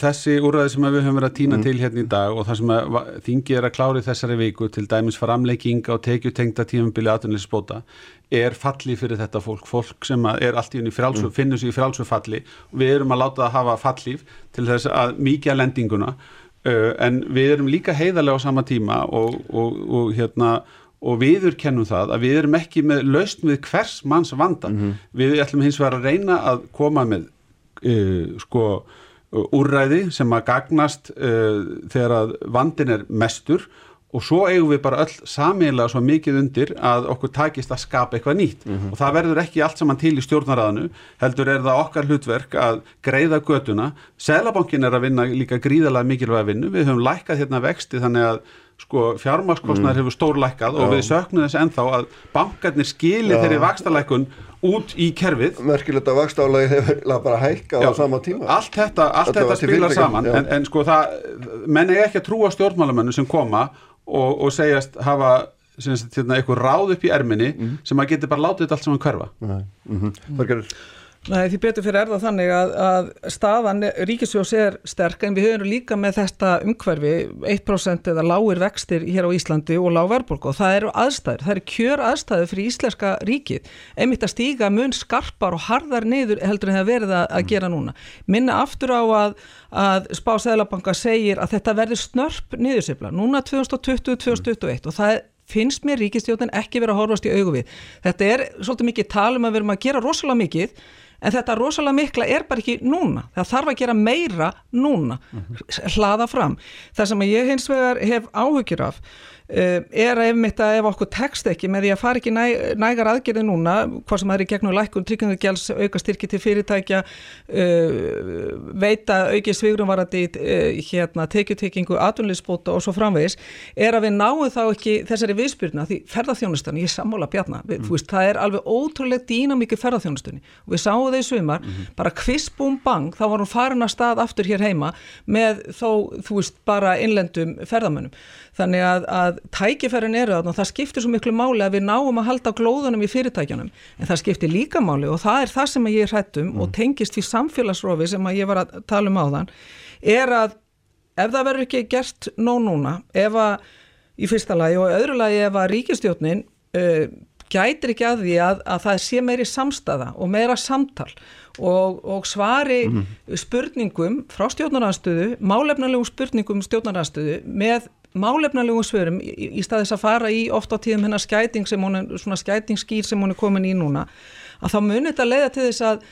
þessi úrræði sem við höfum verið að týna mm. til hérna í dag og það sem þingi er að klári þessari viku til dæmis framleiking á tekjutengta tímubili aðunleysisbóta er falli fyrir þetta fólk, fólk sem er allt í unni frálsum, mm. finnur sig í frálsum falli og við erum að láta það hafa fallíf til þess að mikið að lendinguna en við erum líka heiðarlega á sama tíma og, og, og hérna og viður kennum það að við erum ekki með laust með hvers manns vanda. Mm -hmm. við ætlum hins vegar að reyna að koma með uh, sko úrræði sem að gagnast uh, þegar að vandin er mestur. Og svo eigum við bara öll samiðlega svo mikið undir að okkur takist að skapa eitthvað nýtt. Mm -hmm. og það verður ekki allt saman til í stjórnaraðinu heldur er það okkar hlutverk að greiða göduna, Sælabankin er að vinna líka gríðalega mikilvæg að vinna, við höfum lækkað hérna vexti þannig að sko fjármaskostnar mm. hefur stórlækkað og við söknum þess ennþá að bankarnir skilir Já. þeirri vakstalækun út í kerfið. Merkilegt að vakstálagi hefur bara hækkað á sama tíma. Allt þetta, allt þetta, þetta spilar saman en, en sko það, menn er ekki að trúa stjórnmálamennu sem koma og, og segjast hafa hérna, eitthvað ráð upp í erminni mm. sem að geti bara látið allt saman hverfa. Mm -hmm. Gerur Nei, því betur fyrir er það þannig að, að staðan ríkisjós er sterk en við höfum líka með þetta umhverfi 1% eða lágir vextir hér á Íslandi og lág verðbólk og það eru aðstæður, það eru kjör aðstæður fyrir íslenska ríkið, einmitt að stíga mun skarpar og hardar niður heldur en það verið að, að gera núna. Minna aftur á að, að Spá Sæðlabanka segir að þetta verður snörp niðursefla, núna 2020-2021 og það er finnst mér ríkistjóðin ekki verið að horfast í augu við. Þetta er svolítið mikið talum að við erum að gera rosalega mikið en þetta rosalega mikla er bara ekki núna. Það þarf að gera meira núna. Hlaða fram. Það sem ég hins vegar hef áhugir af er ef mitt að ef okkur tekst ekki með því að fara ekki næ, nægar aðgerði núna hvað sem er í gegnum lækun tryggingagjals auka styrki til fyrirtækja uh, veita auki svigrumarandi uh, hérna tekjutekingu atvinnlisbóta og svo framvegis er að við náum þá ekki þessari viðspyrna því ferðarþjónustan, ég er sammála bjarna við, mm. veist, það er alveg ótrúlega dýna mikið ferðarþjónustunni og við sáum það í sumar mm -hmm. bara kvispum bang, þá var hún farin að stað aftur hér heima með þó, þú veist, bara innlendum ferðamönnum þannig að, að tækifærin eru þarna og það skiptir svo miklu máli að við náum að halda glóðunum í fyrirtækjunum en það skiptir líka máli og það er það sem ég er hrættum mm. og tengist því samfélagsrofi sem ég var að tala um á þann er að ef það verður ekki gert nóg núna ef að í fyrsta lagi og öðru lagi ef að ríkistjótnin uh, gætir ekki að því að, að það sé meiri samstaða og meira samtal og, og svari mm. spurningum frá stjórnarnarstöðu, málefnarlegum spurningum stjórnarnarstöðu með málefnalegum svörum í, í staðis að fara í oft á tíðum hennar skæting sem hún er, svona skætingskýr sem hún er komin í núna, að þá munir þetta leiða til þess að,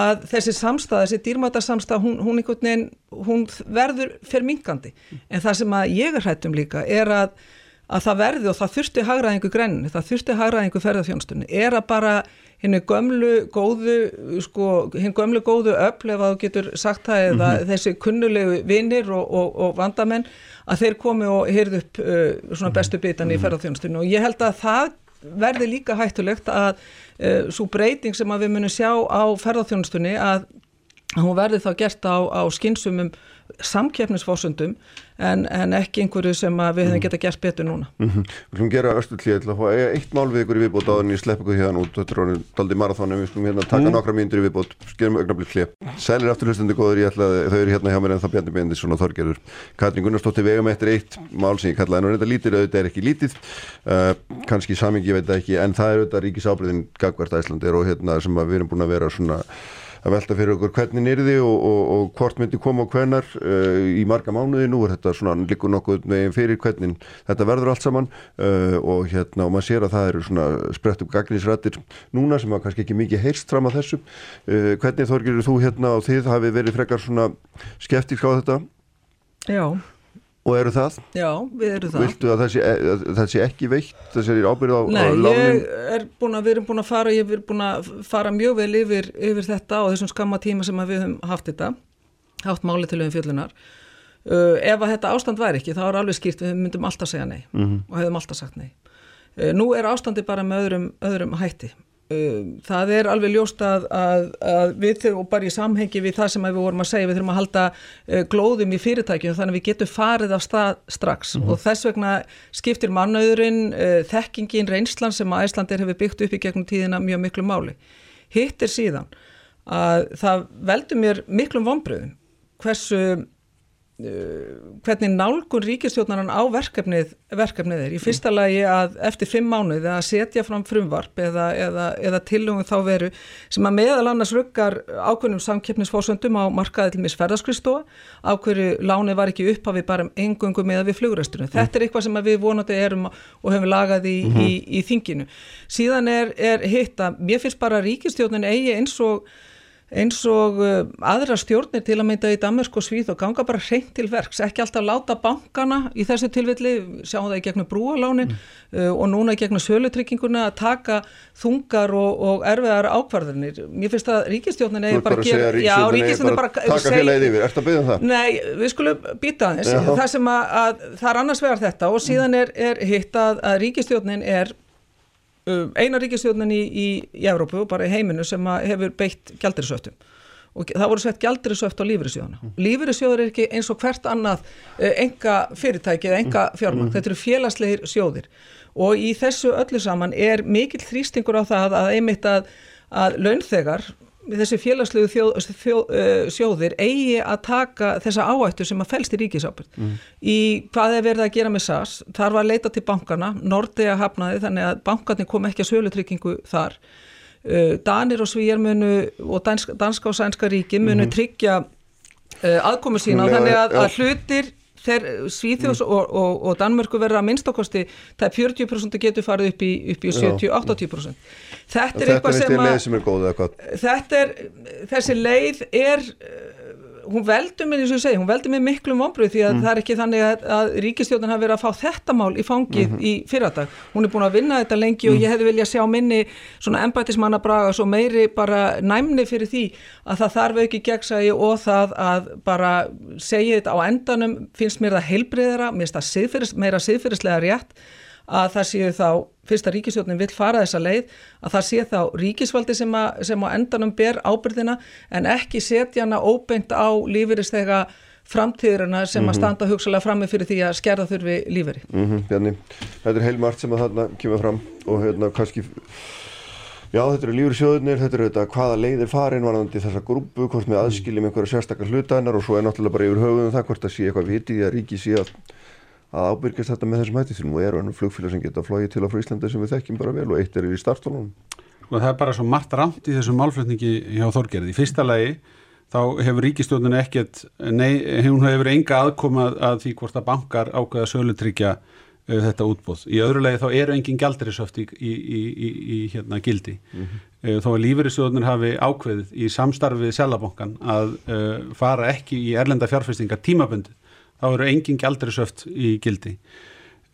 að þessi samstað, þessi dýrmætarsamstað, hún, hún, veginn, hún verður fermingandi. En það sem að ég er hrættum líka er að, að það verði og það þurfti hagraðingu grenni, það þurfti hagraðingu ferðarþjónstunni, er að bara henni gömlu góðu, sko, henni gömlu góðu öll ef þú getur sagt það eða mm -hmm. þessi kunnulegu vinnir og, og, og vandamenn að þeir komi og hyrðu upp uh, svona bestu bitan í mhm. ferðarþjónustunni og ég held að það verði líka hættulegt að uh, svo breyting sem að við munum sjá á ferðarþjónustunni að hún verði þá gert á, á skinsumum samkeppnisforsundum en, en ekki einhverju sem við hefum mhm. geta gert betur núna. Mm -hmm. Við skulum gera östu hlýð til að fá eitt mál við ykkur í viðbót áður en ég slepp ykkur hérna út þetta er orðin daldi marathónum, við skulum hérna taka mm. nokkra mínútur í viðbót, skerum ögnablik hlýð Sælir aftur hlustandi góður, ég ætla að þau eru hérna hjá mér en það bjandi beindis og þorgerur Katrin Gunnarsdóttir vegum eftir eitt mál sem ég kallaði en þetta lítið, auðvitað er ekki lítið uh, kannski samingi, ég veit ekki en það er auðvitað ríkisábriðin gagvart Æslandir og hérna sem við erum búin að vera svona að velta fyrir okkur hvernig nýrði og, og, og hvort myndi koma og hvenar uh, í marga mánuði, nú er þetta svona líkur nokkuð meginn fyrir hvernig þetta verður allt saman. Uh, og hérna og maður sér að það eru svona sprett upp gagnisrættir núna sem að kannski ekki mikið heyrst fram að þessu. Uh, hvernig þorgir þú hérna og þið hafi verið frekar svona skeptísk á þetta? Já Og eru það? Já, við erum það. Viltu að það sé, að það sé ekki veitt, það sé ábyrð á, Nei, á ég er búin að, við erum búin að fara, ég er búin að fara mjög vel yfir, yfir þetta og þessum skamma tíma sem við höfum haft þetta, haft máli til um fjölunar. Uh, ef að þetta ástand væri ekki, þá er alveg skýrt, við myndum alltaf segja nei mm -hmm. og hefum alltaf sagt nei. Uh, nú er ástandi bara með öðrum, öðrum hætti það er alveg ljóst að, að, að við þurfum bara í samhengi við það sem við vorum að segja, við þurfum að halda uh, glóðum í fyrirtækjum þannig að við getum farið af stað strax mm -hmm. og þess vegna skiptir mannauðurinn, uh, þekkingin, reynslan sem að Æslandir hefur byggt upp í gegnum tíðina mjög miklu máli. Hitt er síðan að það veldur mér miklum vonbröðum hversu hvernig nálgun ríkistjóðnaran á verkefnið, verkefnið er í fyrsta lagi að eftir fimm mánuði að setja fram frumvarp eða, eða, eða tilhugum þá veru sem að meðal annars ruggar ákveðnum samkeppnisfórsöndum á markaði til misferðaskristofa ákveðru láni var ekki upphafi bara um engungu með við flugrestunum. Þetta er eitthvað sem við vonandi erum og hefum lagað í, mm -hmm. í, í þinginu. Síðan er, er hitt að mér finnst bara ríkistjóðnin eigi eins og eins og uh, aðra stjórnir til að mynda í Damersk og Svíð og ganga bara hreint til verks, ekki alltaf láta bankana í þessu tilvilli, sjáum það í gegnum brúalánin mm. uh, og núna í gegnum sölutrygginguna að taka þungar og, og erfiðar ákvarðanir mér finnst að ríkistjórnin eða bara já, ríkistjórnin bara taka félagið yfir, ert að byggja um það? Nei, við skulum býta aðeins, það sem að, að það er annars vegar þetta og síðan er, er hitt að, að ríkistjórnin er eina ríkistjóðnin í, í, í Európu og bara í heiminu sem hefur beitt gældirisöftum og það voru sett gældirisöft á lífyrirsjóðana. Mm. Lífyrirsjóður er ekki eins og hvert annað enga uh, fyrirtæki eða enga mm. fjármang, mm. þetta eru félagslegir sjóðir og í þessu öllu saman er mikill þrýstingur á það að einmitt að, að launþegar þessi félagslegu þjó, þjó, uh, sjóðir eigi að taka þessa áættu sem að fælst í ríkisábyrg mm. í hvað er verið að gera með SAS þar var leita til bankana, Nordea hafnaði þannig að bankarnir kom ekki að sölutryggingu þar. Uh, Danir og Svíjarmunu og danska, danska og sænska ríki munu mm -hmm. tryggja uh, aðkomu sína þannig að, að hlutir þeir Svíþjóðs mm. og, og, og Danmörku verða að minnstakosti það er 40% getur farið upp í, upp í 70-80% þetta er eitthvað sem að þetta er, þessi leið er hún veldur mig eins og ég segi, hún veldur mig miklu mómbröð því að mm. það er ekki þannig að, að ríkistjóðin hafi verið að fá þetta mál í fangið mm -hmm. í fyrradag. Hún er búin að vinna þetta lengi mm. og ég hefði viljað sjá minni svona embætismanna braga svo meiri bara næmni fyrir því að það þarf ekki gegnsægi og það að bara segja þetta á endanum finnst mér það heilbreyðara, mér finnst það meira siðfyrirslega rétt að það séu þá, fyrsta ríkisjónin vil fara þessa leið, að það séu þá ríkisvaldi sem, að, sem á endanum ber ábyrðina en ekki setja hana óbeint á lífyristega framtíðurina sem mm -hmm. að mhm. standa hugsalega frammi fyrir því að skerða þurfi lífyri. Mm -hmm, Bjarni, þetta er heilmart sem að þarna kemur fram og hérna kannski Já, þetta eru lífyrsjóðunir, þetta eru þetta hvaða leiðir farin varðandi þessa grúpu, hvort með aðskiljum einhverja sérstakar hlutanar og svo er náttúrulega bara yfir höfuðum það hvort að sé eitthvað vitið að ríki sé að að ábyrgjast þetta með þessum hætti því nú eru flugfélag sem geta flóið til á Fríslandi sem við þekkjum bara vel og eitt er í startólunum og það er bara svo margt ramt í þessum málflutningi hjá Þorgerði. Í fyrsta lagi þá hefur ríkistjóðinu ekkert nei, hún hefur enga aðkoma að því hvort að bankar ákveða sölutryggja uh, þetta útbóð. Í öðru lagi þá eru engin gældrisöft í, í, í, í hérna gildi. Mm -hmm. uh, þó að lífeyristjóðunir hafi ákveðið í samstarfið selabankan að uh, fara ekki í erlenda fjárfestingar tímaböndið þá eru engin gældrisöft í gildi.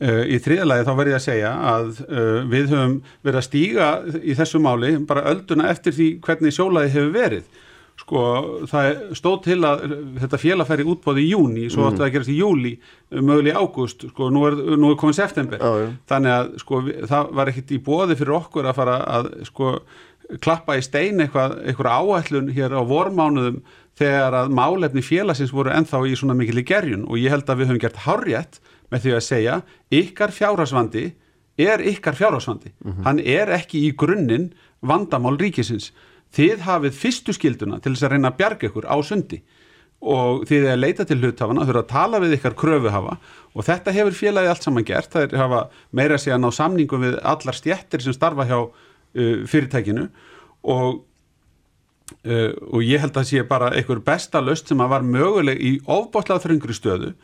Uh, í þriðalagi þá verður ég að segja að uh, við höfum verið að stíga í þessu máli bara ölduna eftir því hvernig sjólaði hefur verið. Sko það stóð til að þetta félagfæri útbóði í júni, svo ætti mm. það að gerast í júli, möguleg í ágúst, sko nú er, nú er komið september. Ah, ja. Þannig að sko það var ekkit í bóði fyrir okkur að fara að sko klappa í stein eitthvað, eitthvað áætlun hér á vormánuðum þegar að málefni félagsins voru enþá í svona mikil í gerjun og ég held að við höfum gert hárjætt með því að segja ykkar fjárhásvandi er ykkar fjárhásvandi mm -hmm. hann er ekki í grunninn vandamál ríkisins. Þið hafið fyrstu skilduna til þess að reyna að bjarga ykkur á sundi og þið er að leita til hluthafana þurfa að tala við ykkar kröfuhafa og þetta hefur félagi allt saman gert. Það er hafa meira að segja ná samningum við allar stjættir sem starfa hjá uh, fyrirtækinu og Uh, og ég held að sé bara einhver besta löst sem að var möguleg í ofbáslega þröngri stöðu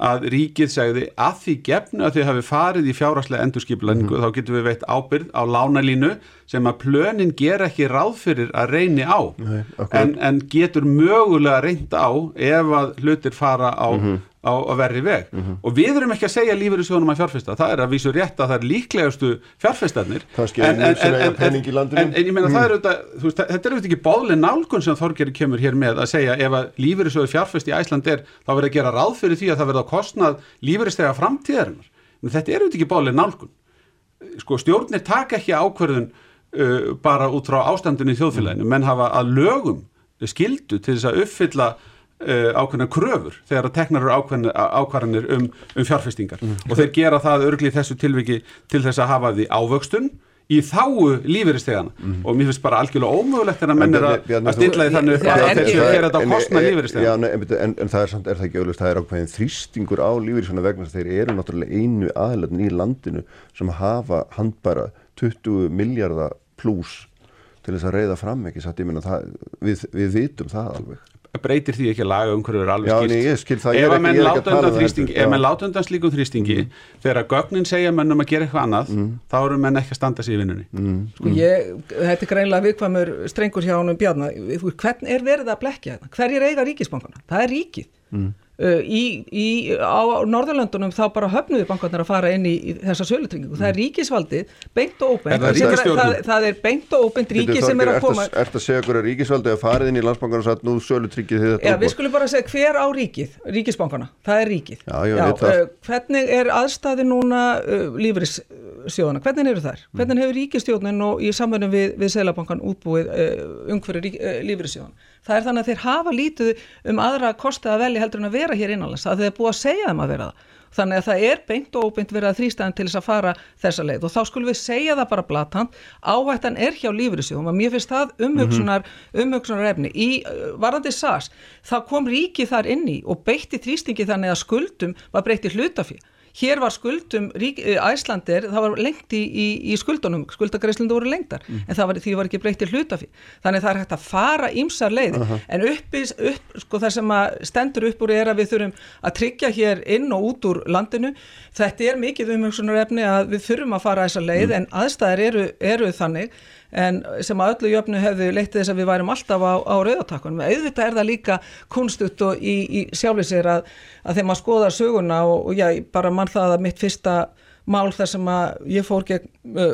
að ríkið segði að því gefnu að þið hafi farið í fjáraslega endurskiplaningu mm. þá getur við veitt ábyrð á lánalínu sem að plönin ger ekki ráð fyrir að reyni á. Nei, en, en getur mögulega reynd á ef að hlutir fara á, mm -hmm á að verri veg. Mm -hmm. og við erum ekki að segja lífur í sjónum að fjárfesta, það er að vísu rétt að það er líklegastu fjárfestarnir. En, en, en, en ég meina mm. það er auðvitað, veist, þetta er auðvitað ekki bóðlega nálgun sem Þorgeri kemur hér með að segja ef að lífur í sjóðu fjárfest í Æsland er þá verður að gera ráð fyrir því að það verður að kostnað lífur í stega framtíðarinnar. En þetta er auðvitað ekki bóðlega nálgun. Sko stjórnir taka ekki ákverðun uh, bara út frá ástandinu í þjóðfélaginu, menn hafa að lögum skildu til þess að uppfylla Uh, ákveðna kröfur þegar að teknar eru ákvarðanir um, um fjárfestingar mm. og þeir gera það örgli þessu tilviki til þess að hafa því ávöxtun í þáu lífeyristegana mm. og mér finnst bara algjörlega ómögulegt en að menn er að stilla því þannig að þeir séu að gera þetta á kostna lífeyristegana en, en, en það er samt, er það ekki auðvist, það er ákveðin þrýstingur á lífeyristegana vegna þeir eru náttúrulega einu aðlöfn í landinu sem hafa handbara 20 miljardar pluss til þess að reyða fram ekki satt, ég minna það, við, við vitum það alveg breytir því ekki að laga umhverju er alveg skilt. Já, ég skil það. Ef að menn láta undan þrýstingi, ef menn láta undan slíkum þrýstingi, mm. þegar að gögnin segja mennum að gera eitthvað annað, mm. þá eru menn ekki að standa sér í vinnunni. Mm. Sko ég, þetta er greinlega viðkvæmur strengur hjá hann um bjárna, hvern er verið að blekja þetta? Hver er eiga ríkisbankana? Það er ríkið. Mm. Uh, í, í, á Norðurlöndunum þá bara höfnuði bankarnir að fara inn í, í þessa sölutryggingu. Það er mm. ríkisvaldið beint og óbeint. Það, það, það er beint og óbeint ríkið sem er að koma. Er þetta að segja hverja ríkisvaldið að farið inn í landsbankarna og satt nú sölutryggið þið þetta? Já, við skulum bara segja hver á ríkið, ríkisbankarna. Það er ríkið. Já, já, já uh, hvernig er aðstæði núna uh, lífrissjóðana? Hvernig eru þær? Mm. Hvernig hefur ríkistjóðnin og í samverðin við, við Selabankan útbúið uh, umhverju uh, lífrissjóðana? Það er þannig að þeir hafa lítið um aðra kosti að velja heldur en að vera hér innanlands að þeir búið að segja þeim að vera það. Þannig að það er beint og óbeint verið að þrýstæðan til þess að fara þessa leið og þá skulum við segja það bara blatant, áhættan er hjá lífriðsjóðum og mér finnst það umhugsunar, umhugsunar efni. Í uh, varandi SAS, þá kom ríki þar inni og beitti þrýstingi þannig að skuldum var breytti hlutafíð hér var skuldum æslandir, það var lengt í, í, í skuldunum, skuldagreislundu voru lengtar mm. en var, því var ekki breytt í hlutafi þannig það er hægt að fara ímsar leið uh -huh. en uppi, upp, sko það sem stendur upp úr er að við þurfum að tryggja hér inn og út úr landinu þetta er mikið umhengsunar efni að við þurfum að fara þessa leið mm. en aðstæðir eru, eru þannig en sem að öllu jöfnu hefðu leittið þess að við værum alltaf á, á rauðatakkunum. Auðvitað er það líka kunstutt og í, í sjálfisir að, að þegar maður skoðar söguna og, og já, bara mann það að mitt fyrsta mál þar sem að ég fór gegn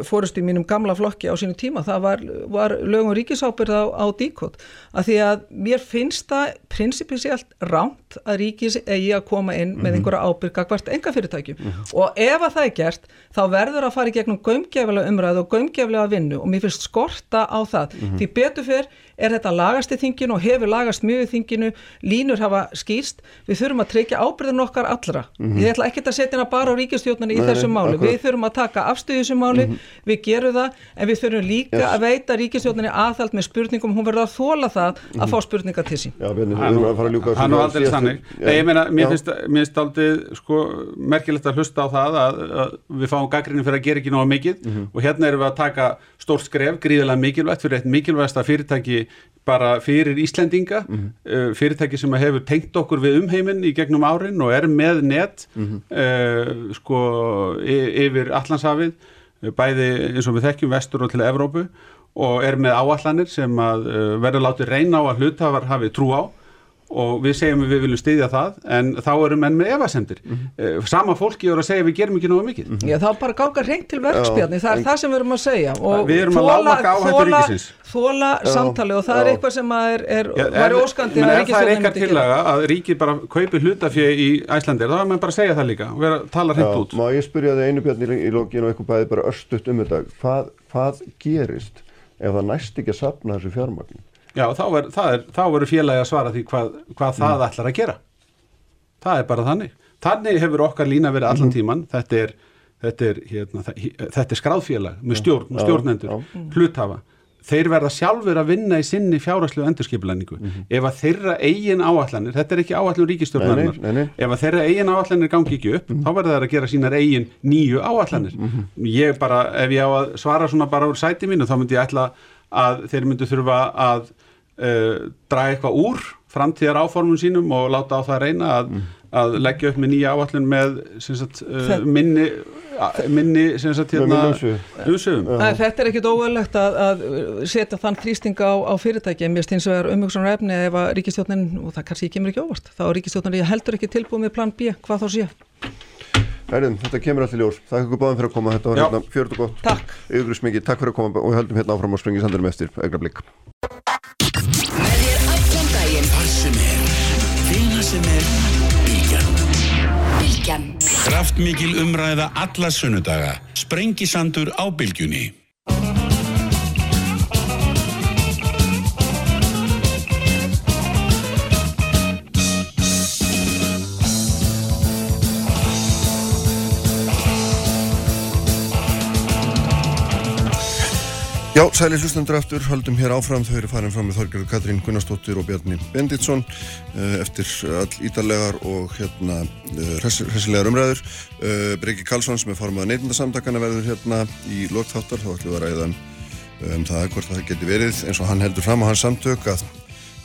fórust í mínum gamla flokki á sínu tíma það var, var lögum ríkisábyrð á, á díkot að því að mér finnst það prinsipisialt ránt að ríkis eigi að koma inn með mhm. einhverja ábyrga hvert enga fyrirtækjum mm -hmm. og ef að það er gert þá verður að fara í gegnum gömgeflega umræðu og gömgeflega vinnu og mér finnst skorta á það mm -hmm. því betur fyrr er þetta lagast í þinginu og hefur lagast mjög í þinginu, línur hafa skýrst, við þurfum að tryggja ábyrðin okkar allra. Mm -hmm. Ég ætla ekki að setja hana bara á ríkistjóðnarni í þessu máli, akkurat. við þurfum að taka afstöðu þessu máli, mm -hmm. við gerum það, en við þurfum líka yes. að veita ríkistjóðnarni aðhald með spurningum, hún verður að þóla það mm -hmm. að fá spurninga til sín. Já, við erum að fara að ljúka þessu. Hann og aldrei stannig. Ég meina, mér finnst, mér finnst aldrei sko, merkilegt að hlusta á það að, að við fáum gaggrinni fyrir að gera ekki náða mikið mhm. og hérna erum við að taka stórt skref, gríðilega mikilvægt fyrir eitt mikilvægsta fyrirtæki bara fyrir Íslendinga mm -hmm. fyrirtæki sem hefur tengt okkur við umheiminn í gegnum árin og er með net mm -hmm. uh, sko yfir Allandshafið bæði eins og við þekkjum vestur og til Evrópu og er með áallanir sem að uh, verður látið reyna á að hlutafar hafi trú á og við segjum að við viljum styðja það en þá erum enn með evasendir mm -hmm. sama fólki eru að segja við gerum ekki náðu mikið. Mm -hmm. Já þá bara gáka reynd til verkspjarni það er en, það sem við erum að segja. Og við erum að lámaka áhættu ríkisins. þóla samtali og það Já. er eitthvað sem er, er Já, væri óskandi að ríkisins það er eitthvað tillaga að ríki bara kaupi hlutafjöð í Æslandir þá er maður bara að segja það líka og vera að tala hreint út. Má ég spyrja það einu bjarni í lógin og eitthvað bæði bara Já, þá, er, er, þá eru félagi að svara því hvað, hvað mm. það ætlar að gera. Það er bara þannig. Þannig hefur okkar lína verið allan mhm. tíman. Þetta er, þetta er, hérna, þetta er skráðfélag með stjórn, stjórnendur, hluthafa. Þeir verða sjálfur að vinna í sinni fjárhæslu endurskipilæningu. Mm -hmm. Ef að þeirra eigin áallanir, þetta er ekki áallun ríkistjórnarinnar, ef að þeirra eigin áallanir gangi ekki upp, mm -hmm. þá verða þeir að gera sínar eigin nýju áallanir. Mm -hmm. Ég bara, ef ég á að svara svona bara úr sæti mínu, þá myndi ég ætla að þeir myndu þurfa að uh, draga eitthvað úr framtíðar áformum sínum og láta á það reyna að, mm. að leggja upp með nýja áallin með sagt, uh, minni, minni sagt, hérna, umsöfum. Þetta er ekkit óverlegt að, að setja þann þrýsting á, á fyrirtæki en mér finnst það umhugsunar efni ef að ríkistjónin, og það kannski kemur ekki óvart, þá er ríkistjónin heldur ekki tilbúið með plan B, hvað þá sé? Herðin, þetta kemur allir ljós. Takk ykkur báðum fyrir að koma. Þetta var hérna fjörð og gott. Takk. Yggurist mikið. Takk fyrir að koma og við höldum hérna áfram á springi sandurum eftir augra blikk. Sem er Bilgjan Kraftmikil umræða alla sunnudaga. Sprengisandur á Bilgjunni Já, sæli hlustundur aftur, haldum hér áfram, þau eru farin fram með Þorgjörður Katrín Gunnarsdóttir og Bjarni Benditsson eh, eftir all ídarlegar og hérna eh, hressilegar umræður. Eh, Breki Karlsson sem er formað neitundasamtakana verður hérna í lokþáttar, þá ætlum við að ræða um, um það hvort það geti verið eins og hann heldur fram á hans samtök að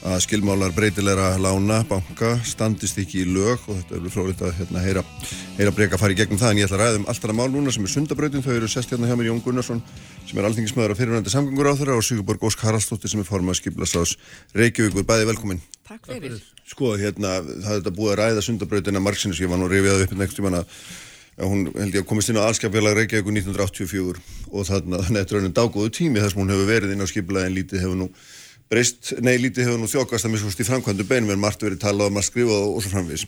að skilmálar breytilegra lána, banka, standist ekki í lög og þetta er frólitt að hérna, heyra, heyra breyka að fara í gegnum það en ég ætla að ræða um alltaf mál núna sem er sundabrautin, þau eru sest hérna hjá mér Jón Gunnarsson sem er alþingismöður og fyrirvændi samgöngur á þeirra og Sigurborg Ósk Haraldsdóttir sem er formað skiplasás Reykjavíkur, bæði velkomin. Takk fyrir. Sko, hérna, það er þetta búið að ræða sundabrautina margsinu sem ég var nú reyfið upp nekst, ég manna hún ég að komist inn á allskapfélag Reykjavíkur 1984 og þannig að þetta er raunum dágóðu tími þess að hún hefur verið inn á skiplaðin lítið hefur nú breyst, nei lítið hefur nú þjókast að miskust í framkvæmdu beinum en margt verið talað um að skrifa og, og svo framvís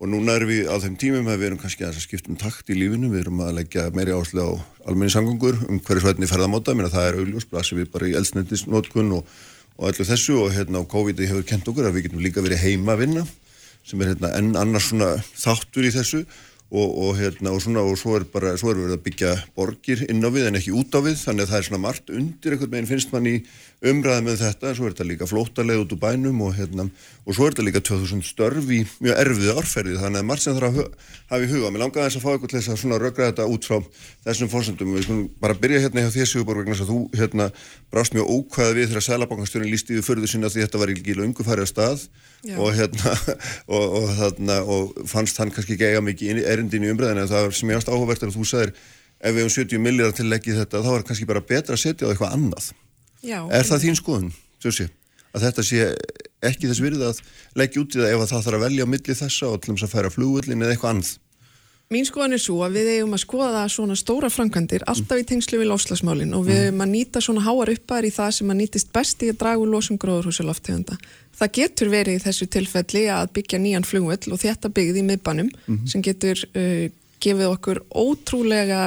og núna erum við á þeim tímum að við erum kannski að skipta um takt í lífinu, við erum að leggja meiri áslega á almenni sangungur um hverju svætni ferðamóta, mér að það er auðljós, blasir við bara í eldsnendisnótkun og, og öllu þessu. Og hérna á COVID hefur kent okkur að við getum líka verið heima að vinna sem er hérna enn annars svona þáttur í þessu og, og, hérna, og, svona, og svo er bara, svo er við að byggja borgir inn á við en ekki út á við þannig að það er svona margt undir einhvern veginn finnst mann í umræði með þetta svo er þetta líka flótaleg út úr bænum og, hérna, svo er þetta líka 2000 störf í mjög erfiði orðferði þannig að margt sem þarf að hafa í huga. Mér langaði þess að fá eitthvað til þess að svona rögra þetta út frá þessum fórsendum við skulum bara byrja hérna hjá því Sigurborg vegna að þú hérna brást mjög ókvæða við þegar Og hérna og, og, þarna, og fannst hann kannski ekki eiga mikið erindin í umræðinu en það sem ég ást áhugavert er að þú sagðir ef við hefum 70 milljar til leggið þetta þá er kannski bara betra að setja á eitthvað annað. Já, er það þín skoðun, Sjósi að þetta sé ekki þess virði að leggja út í það ef það þarf að velja á milli þessa og til þess að færa flugullin eða eitthvað annað? Mín skoðan er svo að við eigum að skoða svona stóra frangandir alltaf í tengslu við lofslagsmálinn og við eigum að nýta svona háar uppar í það sem að nýtist best í að dragu losum gróðurhúsaloftegunda. Það getur verið í þessu tilfelli að byggja nýjan flugvöll og þetta byggði í miðbannum mm. sem getur uh, gefið okkur ótrúlega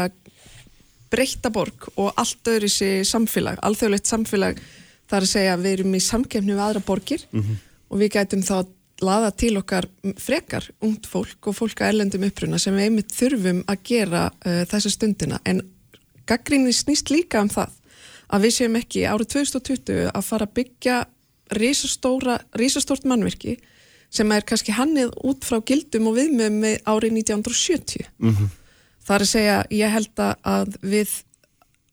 breyta borg og allt öðru sér samfélag, alþjóðlegt samfélag þar að segja að við erum í samkefni við aðra borgir mm -hmm. og við gætum þá laða til okkar frekar ungt fólk og fólk að erlendum uppruna sem við einmitt þurfum að gera uh, þessa stundina en gaggrinni snýst líka um það að við séum ekki árið 2020 að fara að byggja risastórt mannverki sem er kannski hannið út frá gildum og viðmjöðum með árið 1970 mm -hmm. það er að segja ég held að við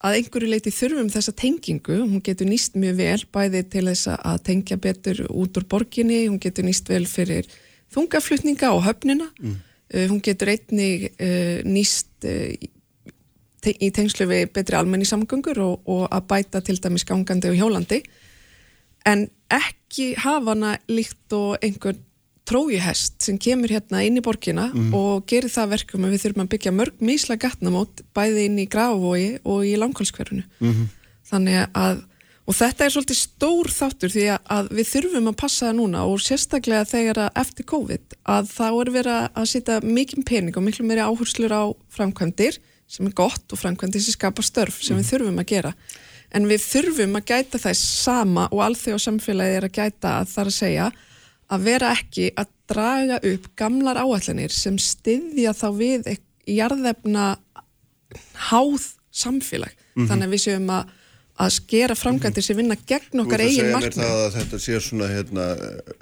að einhverju leiti þurfum þessa tengingu, hún getur nýst mjög vel bæði til þess að tengja betur út úr borginni, hún getur nýst vel fyrir þungaflutninga og höfnina, mm. uh, hún getur einni uh, nýst uh, te í tengslu við betri almenni samgöngur og, og að bæta til dæmis gangandi og hjólandi, en ekki hafa hana líkt og einhvern trójuhest sem kemur hérna inn í borgina mm. og gerir það verkum að við þurfum að byggja mörg mísla gatnamót bæði inn í Grafavogi og í Langholskverfunu mm -hmm. þannig að og þetta er svolítið stór þáttur því að við þurfum að passa það núna og sérstaklega þegar að eftir COVID að þá er verið að setja mikið pening og miklu meiri áherslur á framkvæmdir sem er gott og framkvæmdir sem skapar störf sem mm. við mhm. þurfum að gera en við þurfum að gæta þess sama og alþjóð samfélagi er að gæta að það er að segja að vera ekki að draga upp gamlar áallanir sem styðja þá við jarðefna háð samfélag. Mm -hmm. Þannig að við séum að, að skera framgæntir sem vinna gegn okkar eigin markmið. Þú veist að segja mér það að þetta sé svona hérna,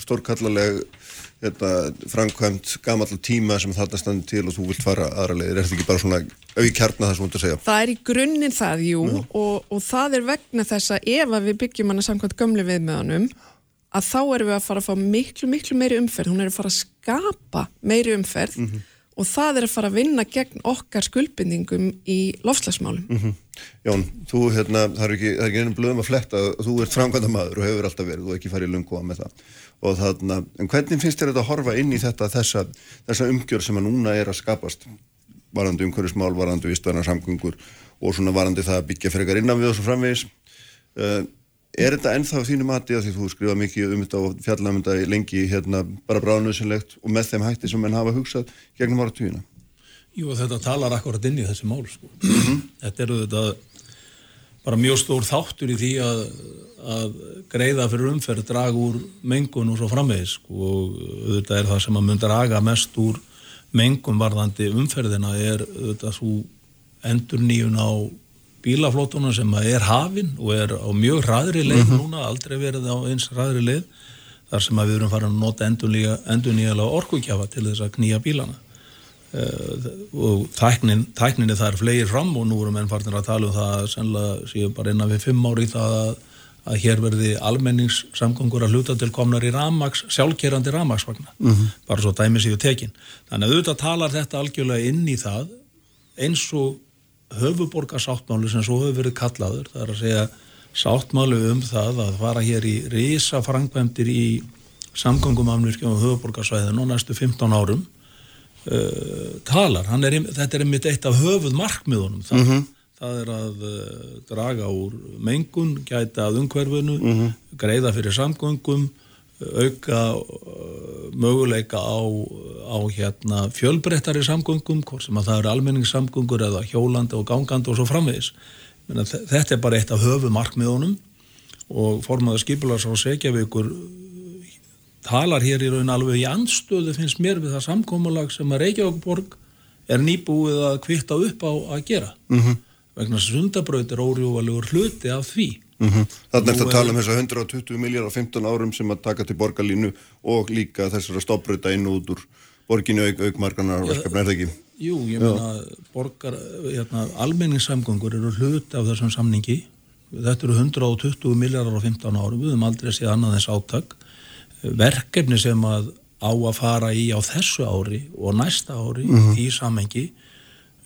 stórkallaleg hérna, framkvæmt gamall tíma sem þetta standi til og þú vilt fara aðra leiðir. Er þetta ekki bara svona auki kjarna það sem þú ert að segja? Það er í grunninn það, jú, og, og það er vegna þess að ef að við byggjum hana samkvæmt gömlu viðmöðanum að þá erum við að fara að fá miklu, miklu meiri umferð, hún er að fara að skapa meiri umferð mm -hmm. og það er að fara að vinna gegn okkar skuldbindingum í lofslagsmálum. Mm -hmm. Jón, þú, hérna, það er ekki, ekki einum blöðum að fletta, þú ert framkvæmda maður og hefur alltaf verið, þú er ekki farið lungu á með það og þarna, en hvernig finnst þér þetta að horfa inn í þetta, þessa, þessa umgjör sem að núna er að skapast varandi umhverjusmál, varandi vistvæna samgöngur og svona varandi það að byggja frekar innan við svo framvegis uh, Er þetta ennþá þínu mati að því þú skrifa mikið um þetta og fjalla um lengi hérna bara bráðnöðsynlegt og með þeim hætti sem menn hafa hugsað gegnum ára tíuna? Jú þetta talar akkurat inn í þessi mál sko. Mm -hmm. Þetta eru þetta bara mjög stór þáttur í því að, að greiða fyrir umferð, draga úr mengun og svo framvegis sko. og þetta er það sem að mun draga mest úr mengun varðandi umferðina er þetta svo endur nýjun á bílaflótuna sem er hafinn og er á mjög hraðri leið mm -hmm. núna, aldrei verið á eins hraðri leið þar sem við erum farin að nota endur nýjalega orkugjafa til þess að knýja bílana og tæknin, tækninni það er flegir fram og nú erum enn farin að tala um það sennilega séum bara innan við fimm ári það að, að hér verði almenningssamgöngur að hluta til komnar í ramags, sjálfkerandi ramagsvagna mm -hmm. bara svo dæmi séu tekin. Þannig að auðvitað talar þetta algjörlega inn í það eins og höfuborgarsáttmáli sem svo hefur verið kallaður það er að segja sáttmáli um það að fara hér í risa frangvemdir í samgangum afnvirkjum á höfuborgarsvæðinu og næstu 15 árum uh, talar, er, þetta er einmitt eitt af höfuð markmiðunum það, mm -hmm. það er að uh, draga úr mengun, gæta að umhverfinu mm -hmm. greiða fyrir samgangum auka uh, möguleika á, á hérna, fjölbreyttari samgöngum, hvort sem að það eru almenningssamgöngur eða hjólandi og gangandi og svo framvegis. Þetta er bara eitt af höfumarkmiðunum og formaður skipulars á Segjavíkur talar hér í raun alveg í anstöðu finnst mér við það samkómulag sem að Reykjavíkborg er nýbúið að kvitta upp á að gera mm -hmm. vegna sundabraut er órjúvalegur hluti af því mm -hmm. Þannig er þetta að tala um þess að 120 miljardar á 15 árum sem að taka til borgarlínu og líka þessara stopprauta inn út úr borginu auk, aukmarkanar og verkefni er það ekki? Jú, ég meina borgar, hérna, almenningssamgöngur eru hluti af þessum samningi þetta eru 120 miljardar á 15 árum við höfum aldrei séð annað þess áttak verkefni sem að á að fara í á þessu ári og næsta ári mm -hmm. í samengi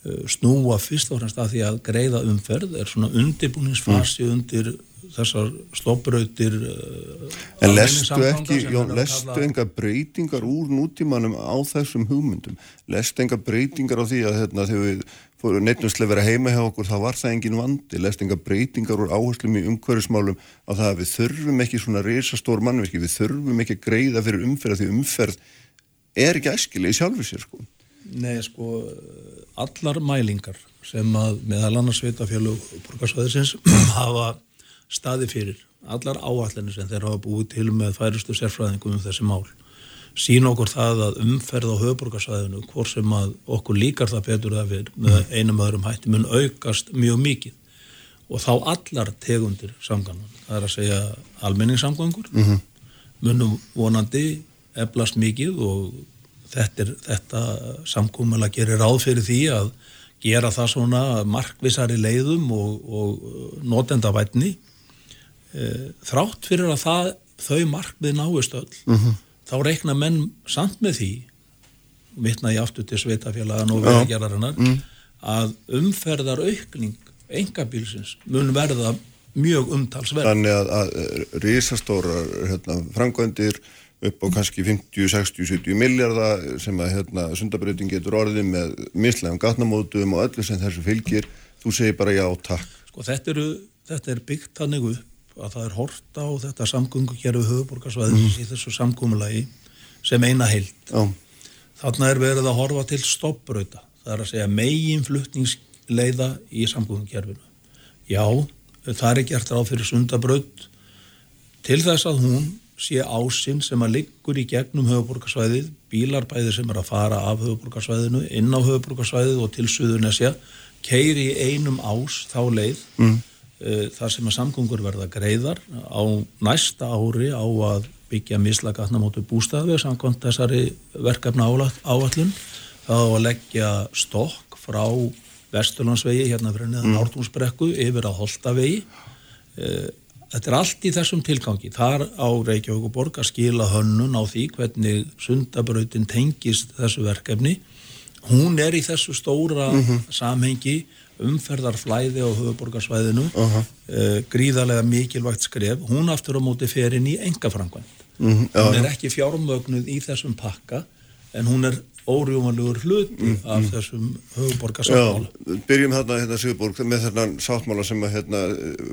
uh, snúa fyrst og fremst að því að greiða umferð er svona undirbúningsfasi mm. undir þessar stopprautir uh, En lestu ekki, Jón, lestu enga breytingar úr nútímanum á þessum hugmyndum lestu enga breytingar á því að hérna, þegar við fóru neittnumslega vera heima hjá okkur, þá var það engin vandi, lest enga breytingar úr áherslum í umhverfismálum á það að við þurfum ekki svona reysastór mannverki, við þurfum ekki að greiða fyrir umferð því umferð er ekki æskileg í sjálfu sér sko. Nei sko, allar mælingar sem að meðal annars sveitafjölu borgarsvæðisins hafa staði fyrir, allar áallinni sem þeir hafa búið til með færustu sérfræðingum um þessi mál sín okkur það að umferð á höfuborgarsæðinu, hvort sem að okkur líkar það betur það við með mm. einum öðrum hætti mun aukast mjög mikið og þá allar tegundir samgangun, það er að segja almenningssamgangur mm -hmm. munum vonandi eflast mikið og þetta, er, þetta samkúmala gerir ráð fyrir því að gera það svona markvisari leiðum og, og notendavætni e, þrátt fyrir að það, þau markvið náist öll mm -hmm þá reikna menn samt með því vittna ég aftur til sveitafélagan og veðgjararinnar mm. að umferðar aukning engabílsins mun verða mjög umtalsverð. Þannig að, að risastóra hérna, framkvæmdir upp á kannski 50, 60, 70 miljardar sem að hérna, sundabröðin getur orðið með mislegum gatnamótum og öllu sem þessu fylgir, þú segir bara já, takk. Sko þetta, eru, þetta er byggt þannig upp að það er horta á þetta samgöngu gerðu höfuborgarsvæðins mm. í þessu samgöngulagi sem eina heilt oh. þarna er verið að horfa til stoppbröta það er að segja megin fluttningsleiða í samgöngukerfinu já, það er gert ráð fyrir sundabröð til þess að hún sé ásinn sem að liggur í gegnum höfuborgarsvæðið, bílarbæðir sem er að fara af höfuborgarsvæðinu, inn á höfuborgarsvæðið og til Suðurnesja keiri í einum ás þá leið mm. Eh, þar sem að samgöngur verða greiðar á næsta ári á að byggja mislagatnamótu bústafi samkvæmt þessari verkefna áallun þá að leggja stokk frá Vesturlandsvegi hérna fyrir neðan mm. Ártúnsbrekku yfir að Holtavegi eh, þetta er allt í þessum tilgangi þar á Reykjavík og Borg að skila hönnun á því hvernig sundabrautin tengist þessu verkefni hún er í þessu stóra mm -hmm. samhengi umferðarflæði á höfuborgarsvæðinu uh -huh. uh, gríðarlega mikilvægt skref hún aftur á móti fer inn í engafrangvænd mm -hmm. hún er ekki fjármögnuð í þessum pakka en hún er órjúmanlegur hluti -hmm. af þessum höfuborgarsáttmála Byrjum hérna, hérna Sigurborg með þennan sáttmála sem að hérna,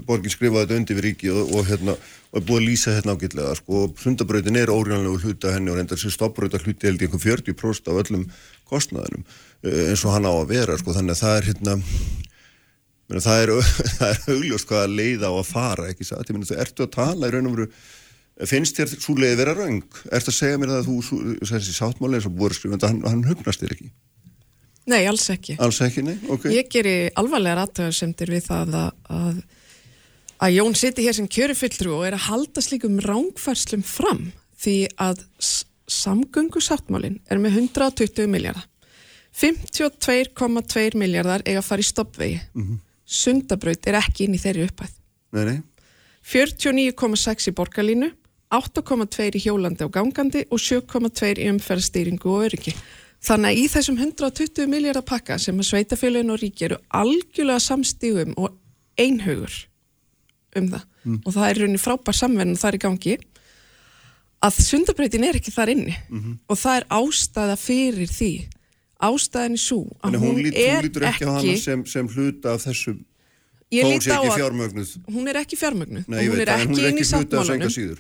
borgin skrifaði þetta undir við ríki og, og hérna og er búið að lýsa hérna ágitlega sko, sundabröðin er órjúmanlegur hluti að henni og reyndar sem stoppbröða hluti held í einhver 40% af öllum kostnaðinum Eh, eins og hann á að vera sko, þannig að það er hérna það er, er augljóst hvaða leið á að fara ekki satt, ég meina þú ertu að tala í raun og veru finnst þér svo leiði vera raung ertu að segja mér það að þú þessi sáttmáli eins og búið skrifandi, hann, hann hugnast þér ekki? Nei, alls ekki. Alls ekki, nei, ok. Ég gerir alvarlega aðtöðarsemtir við það að, að að Jón siti hér sem kjörufulltrú og er að halda slíkum rángfærslum fram því að samgöngu sáttmálin er með 120 miljardar 52,2 miljardar eiga að fara í stoppvegi mm -hmm. sundabraut er ekki inn í þeirri uppæð 49,6 í borgarlínu 8,2 í hjólandi og gangandi og 7,2 í umferðstýringu og öryggi þannig að í þessum 120 miljardar pakka sem að sveitafélagin og ríki eru algjörlega samstígum og einhaugur um það mm. og það er raunin frábær samverðin og það er í gangi að sundabrautin er ekki þar inni mm -hmm. og það er ástæða fyrir því ástæðin er svo að hún, hún lít, er ekki... Hún lítur ekki á hana sem, sem hluta af þessum þó sé ekki fjármögnuð. Hún er ekki fjármögnuð Nei, og hún er ekki inn í sáttmálunum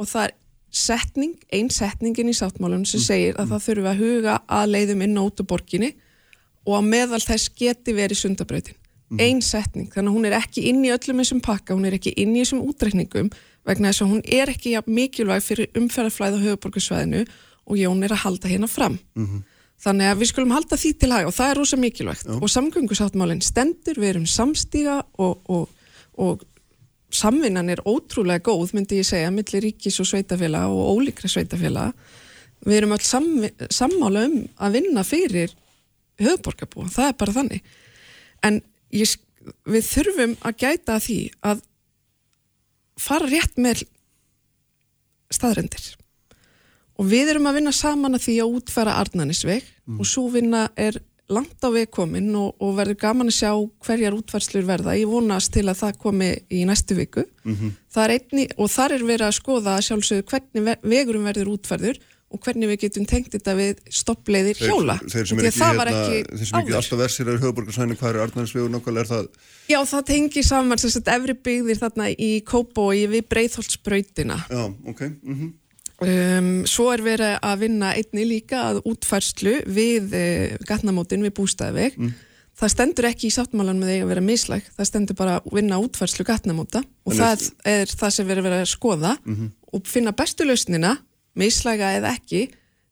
og það er setning, einn setningin í sáttmálunum sem mm. segir að mm. það þurfa að huga að leiðum inn á borginni og að meðal þess geti verið sundabrautin. Mm. Einn setning, þannig að hún er ekki inn í öllum þessum pakka, hún er ekki inn í þessum útreikningum vegna þess að hún er ekki mikilvæg fyrir umferðarflæð á höfuborgarsvæðinu og Jón er að halda hérna fram. -hmm þannig að við skulum halda því til haga og það er rosa mikilvægt. Já. og samgöngusáttmálinn stendur, við erum samstíga og, og, og samvinnan er ótrúlega góð myndi ég segja, millir ríkis og sveitafélag og ólíkra sveitafélag við erum öll sam, sammála um að vinna fyrir höfðborgarbú, það er bara þannig. En ég, við þurfum að gæta því að fara rétt með staðrendir og við erum að vinna saman að því að útfæra Arnanisveg mm. og svo vinna er langt á vegkomin og, og verður gaman að sjá hverjar útfærslur verða ég vonast til að það komi í næstu viku mm -hmm. einni, og þar er verið að skoða sjálfsögðu hvernig vegurum verður útfærður og hvernig við getum tengt þetta við stoppleiðir hjóla þeir sem er ekki, hérna, þeir sem ekki alltaf versir er höfuborgarsvæðinu, hvað er Arnarsvegur nákvæmlega er það? Já, það tengir saman þess að efri byggðir þarna í Kópó og við breyðholtsbröytina Já, ok mm -hmm. Um, Svo er verið að vinna einni líka að útfærslu við uh, gatnamótin við bústæðveg mm. það stendur ekki í sáttmálan með því að vera mislæg það stendur bara að vinna útfærslu gatnamóta og en það er það sem verið að skoða mm -hmm. og finna bestu lausnina mislæga eða ekki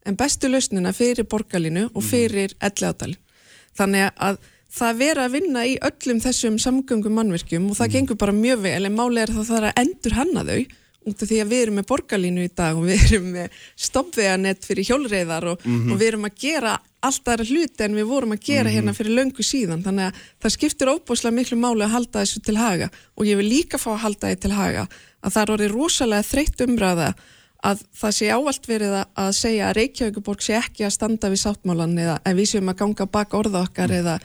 en bestu lausnina fyrir borgarlinu og mm. fyrir elliðádalin. Þannig að það vera að vinna í öllum þessum samgöngum mannverkjum og það mm. gengur bara mjög vel en málega er það að það er að endur hanna þau út af því að við erum með borgarlínu í dag og við erum með stoppveganett fyrir hjólreiðar og, mm -hmm. og við erum að gera allt aðra hluti en við vorum að gera mm -hmm. hérna fyrir löngu síðan þannig að það skiptir óbúslega miklu máli að halda þessu til haga og ég vil líka fá að halda þessu til haga að það er orðið rosalega þreytt umræða að það sé ávalt verið að segja að Reykjavíkuborg sé ekki að standa við sáttmálan eða að við séum að ganga bak orða okkar mm. eða,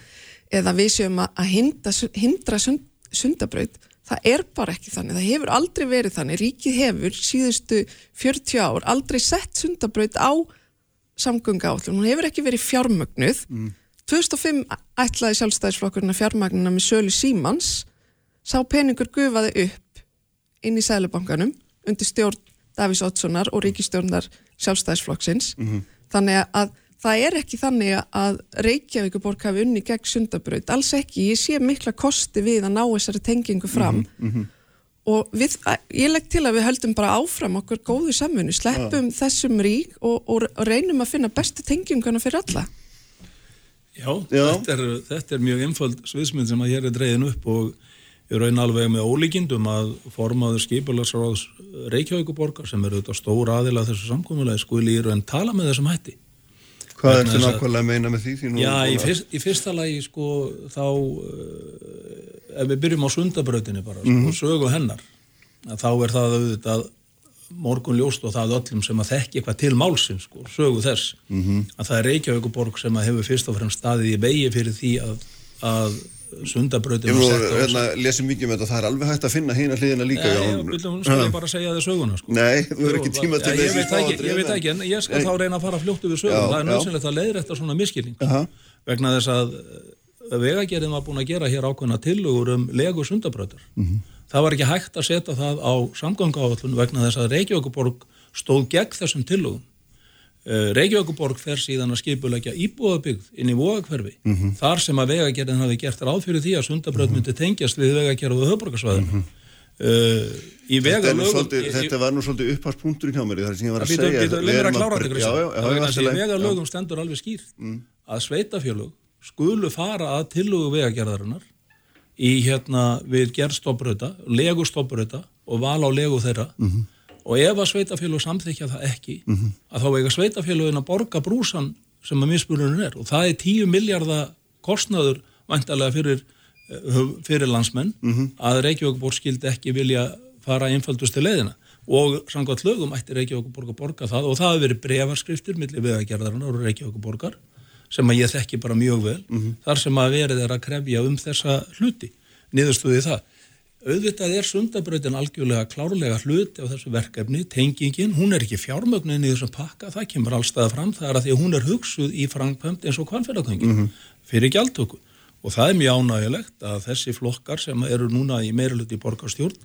eða við séum að hindra, hindra sund, sundabraut það er bara ekki þannig, það hefur aldrei verið þannig, ríkið hefur síðustu 40 ár aldrei sett sundabraut á samgönga átlun, hún hefur ekki verið fjármögnuð. Mm. 2005 ætlaði sjálfstæðisflokkurinn að fjármögnuna með sölu símans. Sá peningur gufaði upp inn í sælubankanum undir stjórn Davís Ottssonar og ríkistjórnar sjálfstæðisflokksins. Mm -hmm. þannig að það er ekki þannig að Reykjavíkuborg hafi unni gegn sundabraut, alls ekki ég sé mikla kosti við að ná þessari tengingu fram mm -hmm. og við, ég legg til að við höldum bara áfram okkur góðu samfunni, sleppum ja. þessum rík og, og reynum að finna bestu tenginguna fyrir alla Já, Já. Þetta, er, þetta er mjög einföld sviðsmynd sem að hér er dreyðin upp og Ég raun alveg með ólíkindum að formaður skipularsráðs Reykjavíkuborgar sem eru þetta stór aðila þessu samkómulegi skuli í raun tala með þessum hætti. Hvað er þetta nákvæmlega að meina með því? því Já, í, fyrst, í fyrsta lagi sko þá uh, ef við byrjum á sundabrautinni bara sko, mm -hmm. sögu hennar þá er það auðvitað morgun ljóst og það öllum sem að þekki eitthvað til málsins sko, sögu þess mm -hmm. að það er Reykjavíkuborg sem að hefur fyrst og fremst staðið í vegi fyrir því að, að sundabröðin Ég lesið mikið með um þetta. Það er alveg hægt að finna hérna hliðina líka Já, ég vil bara segja það söguna sko. Nei, þú er ekki tíma til þess Ég veit ekki, en ég skal þá reyna að fara fljóttu við söguna, það er nöðsynlegt að leiðra eftir svona miskilning vegna þess að vegagerðin var búin að gera hér ákveðna tilugur um legu sundabröður mhm. það var ekki hægt að setja það á samgangáallun vegna þess að Reykjavíkuborg Eh, Reykjavíkuborg fer síðan að skipulegja íbúðabygg inn í vóagverfi mm -hmm. þar sem að vegagerðin hafi gert ráð fyrir því að sundabröð myndi tengjast við vegagerðu og höfborgarsvæðinu mm -hmm. uh, í vegalögum Þetta var nú svolítið uppháspunktur í hjá mér þar sem ég var að segja. Í vegalögum stendur alveg skýrt mm. að sveitafjölug skulu fara að tillugu vegagerðarinnar í hérna við gerðstofbröða, legustofbröða og val á legu þeirra -hmm og ef að sveitafélag samþykja það ekki mm -hmm. að þá eiga sveitafélagin að borga brúsan sem að misspunurinn er og það er 10 miljardar kostnaður vantarlega fyrir, eh, fyrir landsmenn mm -hmm. að Reykjavík skildi ekki vilja fara einfaldust til leiðina og samkvæmt lögum ætti Reykjavík borga borga það og það hefur verið brefarskriftir millir vegagerðarinn og Reykjavík borgar sem að ég þekki bara mjög vel mm -hmm. þar sem að verið er að krefja um þessa hluti niðurstuði það auðvitað er sundabröðin algjörlega klárlega hluti á þessu verkefni, tengingin, hún er ekki fjármögnin í þessum pakka, það kemur allstað fram, það er að því að hún er hugsuð í frangpönd eins og kvalfjörðarkvöngin mm -hmm. fyrir gjaldtöku. Og það er mjög ánægilegt að þessi flokkar sem eru núna í meiruluti borgarstjórn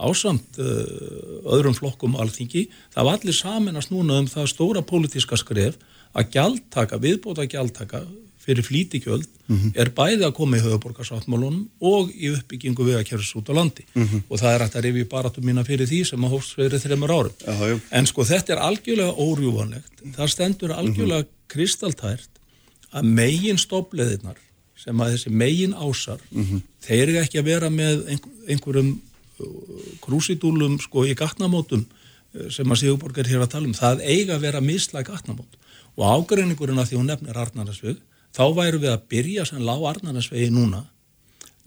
ásamt uh, öðrum flokkum alþingi, það var allir saminast núna um það stóra pólitíska skref að gjaldtaka, viðbóta gjaldtaka fyrir flítikjöld mm -hmm. er bæði að koma í höfuborgarsáttmálunum og í uppbyggingu vegakerfis út á landi. Mm -hmm. og það er að rifja baratu mína fyrir því sem að hófst verið þreymur árum. Aha, en sko þetta er algjörlega órjúvanlegt það stendur algjörlega mm -hmm. kristaltært að megin stopleðinar sem að þessi megin ásar þeir eru ekki að vera með einhver, einhverjum uh, krúsidúlum sko í gatnamótum uh, sem að Sigurborg er hér að tala um. Það eiga að vera misla gatnamót. Og ágreiningurinn að því hún nefnir Arnarnesveg þá væru við að byrja sem lág Arnarnesvegi núna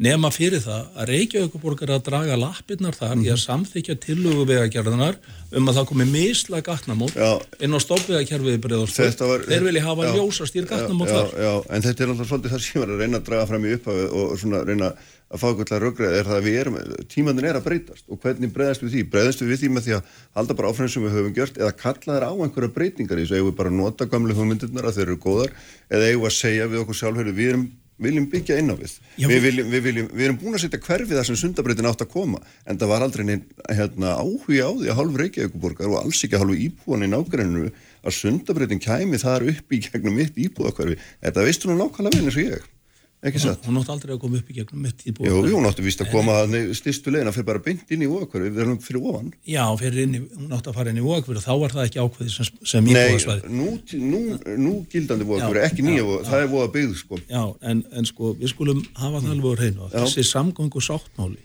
nema fyrir það að Reykjavíkuborg er að draga lappirnar þar í að samþykja tillögu vegagerðunar um að það komi misla gatnamót inn á stofvegakerfiði var- þeir vilja hafa Já. ljósastýr gatnamót já, þar. já, en þetta er náttúrulega svolítið það sem ég var að reyna að draga fram í upphafi og svona reyna að fá eitthvað röggreið er það að við erum, tímandinn er að breytast. Og hvernig breyðast við því? Breyðast við því með því að halda bara áfram sem við höfum gjört eða kalla þær á einhverja breytingar í þessu? Eigum við bara að nota gamlu hugmyndirnar að þeir eru góðar eða eigum við að segja við okkur sjálfur við erum viljum byggja inn á við. Já, við, viljum, við, viljum, við erum búin að setja hverfið þar sem sundabreytin átt að koma en það var aldrei neinn hérna, áhuga á því að hálf Reykjavíkuborgar og alls ekki að hálfu íbúan í nágræninu að sundabreytin kæmi þar upp í gegnum mitt íbúðakverfi. Þetta veistu nú nákvæmlega vel eins og ég. Ekki satt? hún átti aldrei að koma upp í gegnum mitt í Jú, hún átti víst að koma að styrstu leiðina fyrir bara beint inn í óakverfi, við erum fyrir ofan. Já, inn í, hún átti að fara inn í Vóakvöru þá var það ekki ákveðið sem, sem Nei, íbúðasvæði. nú, nú, nú gildandi óakverfi, ekki nýja óakverfi, það er voða byggð, sko. Já, en, en sko, við skulum hafa það alveg á að Já. þessi samgöngu sáttmáli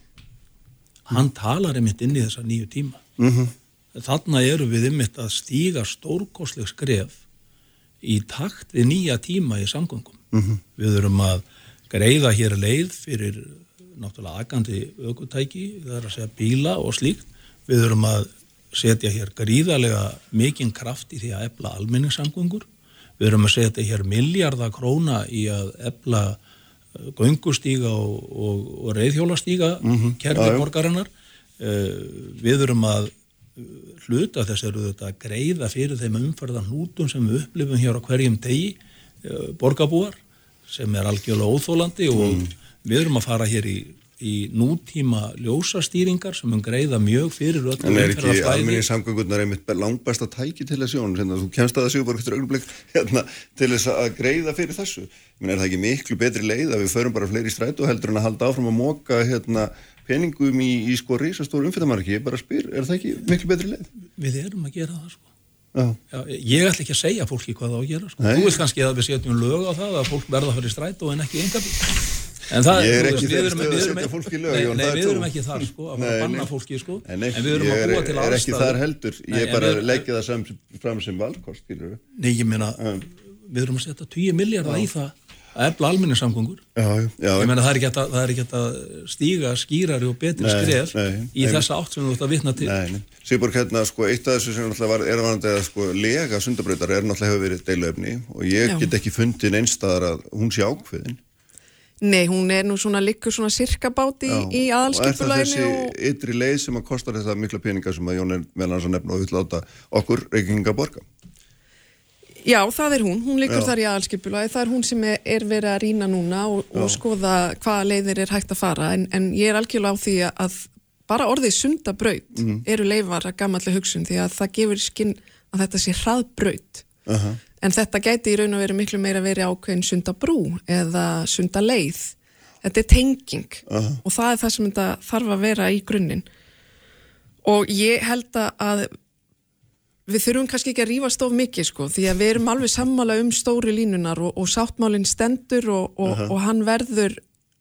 hann talar einmitt inn í þessa nýju tíma. Mm Þarna eru við einmitt að stíga stórkostleg skref í takt við nýja tíma í samgöngum. Mhm. Við erum að greiða hér leið fyrir náttúrulega agandi aukutæki, það er að segja bíla og slíkt. Við erum að setja hér gríðarlega mikinn kraft í því að efla almenningssamgöngur. Við erum að setja hér miljardar króna í að efla uh, göngustíga og, og, og reyðhjólastíga kerfi já, já. borgarinnar. Uh, við erum að uh, hluta þess eru þetta að greiða fyrir þeim umferðan hnútum sem við upplifum hér á hverjum degi uh, borgarbúar sem er algjörlega óþólandi og Mm. við erum að fara hér í, í nútíma ljósastýringar sem mun greiða mjög fyrir öllum En er ekki umferðarflæði. almenni samgöngurnar einmitt langbæsta tæki til að sjón, hérna, þú kemst að það séu bara eftir augnablik hérna, til þess að greiða fyrir þessu. Men er það ekki miklu betri leið að við förum bara fleiri strætó heldur en að halda áfram að móka hérna, peningum í, í sko risastóru umfyrðamarki, ég bara spyr, er það ekki miklu betri leið? Við erum að gera það sko. Já, Já, ég ætla ekki að segja fólki hvað það á að gera sko. Nei. Þú veist kannski að við setjum lög á það að fólk verða að fara í strætó en ekki enga En það, Ég er ekki erum- stöðu að setja fólki lög, Nei, Jón, nei við erum ekki þar sko, að fara Nei, að banna nei. fólki sko. En, nei, En við erum að ég búa til er, er ekki þar heldur, Nei, ég er bara að leggja það sem, fram sem við. Nei, ég meina, við erum að setja 10 miljardar í það að efla almenningssamgöngur Já, já, já. Ég meina, það er ekki að, það er ekki hægt að stíga skýrari og betri Nei, skref nei, í nei. þessa átt sem þú ert að vitna til Nei, nei. Sigurborg, hérna, sko, eitt af þessu sem var, er varandi að sko, lega sundabrautar er náttúrulega hefur verið deiluefni og ég Já. get ekki fundið einstaðar að hún sé ákveðin. Nei, hún er nú svona líkur svona sirkabát í, í Og er það þessi og, ytri leið sem að kostar þetta mikla peninga sem að Jón er meðal hans að nefna og vill láta okkur reykinga borga? Já, það er hún, hún líkur Já. þar í aðalskipulagi, það er hún sem er, er verið að rýna núna og, og skoða hvaða leiðir er hægt að fara en, en ég er algjörlega á því að bara orðið sundabraut Mhm. eru leifar að gammalli hugsun því að það gefur skinn að þetta sé hraðbraut Uh -huh. en þetta gæti í raun og verið miklu meira verið ákveðin sundabrú eða sundaleið þetta er tenging Aha. og það er það sem þetta þarf að vera í grunninn og ég held að við þurfum kannski ekki að rífast of mikið sko því að við erum alveg sammála um stóru línunar og, og sáttmálinn stendur og, og, og hann verður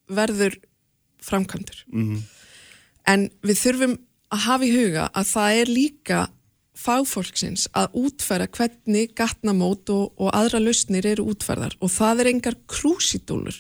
verður framkvæmdur. Mhm. en við þurfum að hafa í huga að það er líka fagfólksins að útfæra hvernig gatnamót og, og aðra lausnir eru útfærðar og það er engar krúsidúlur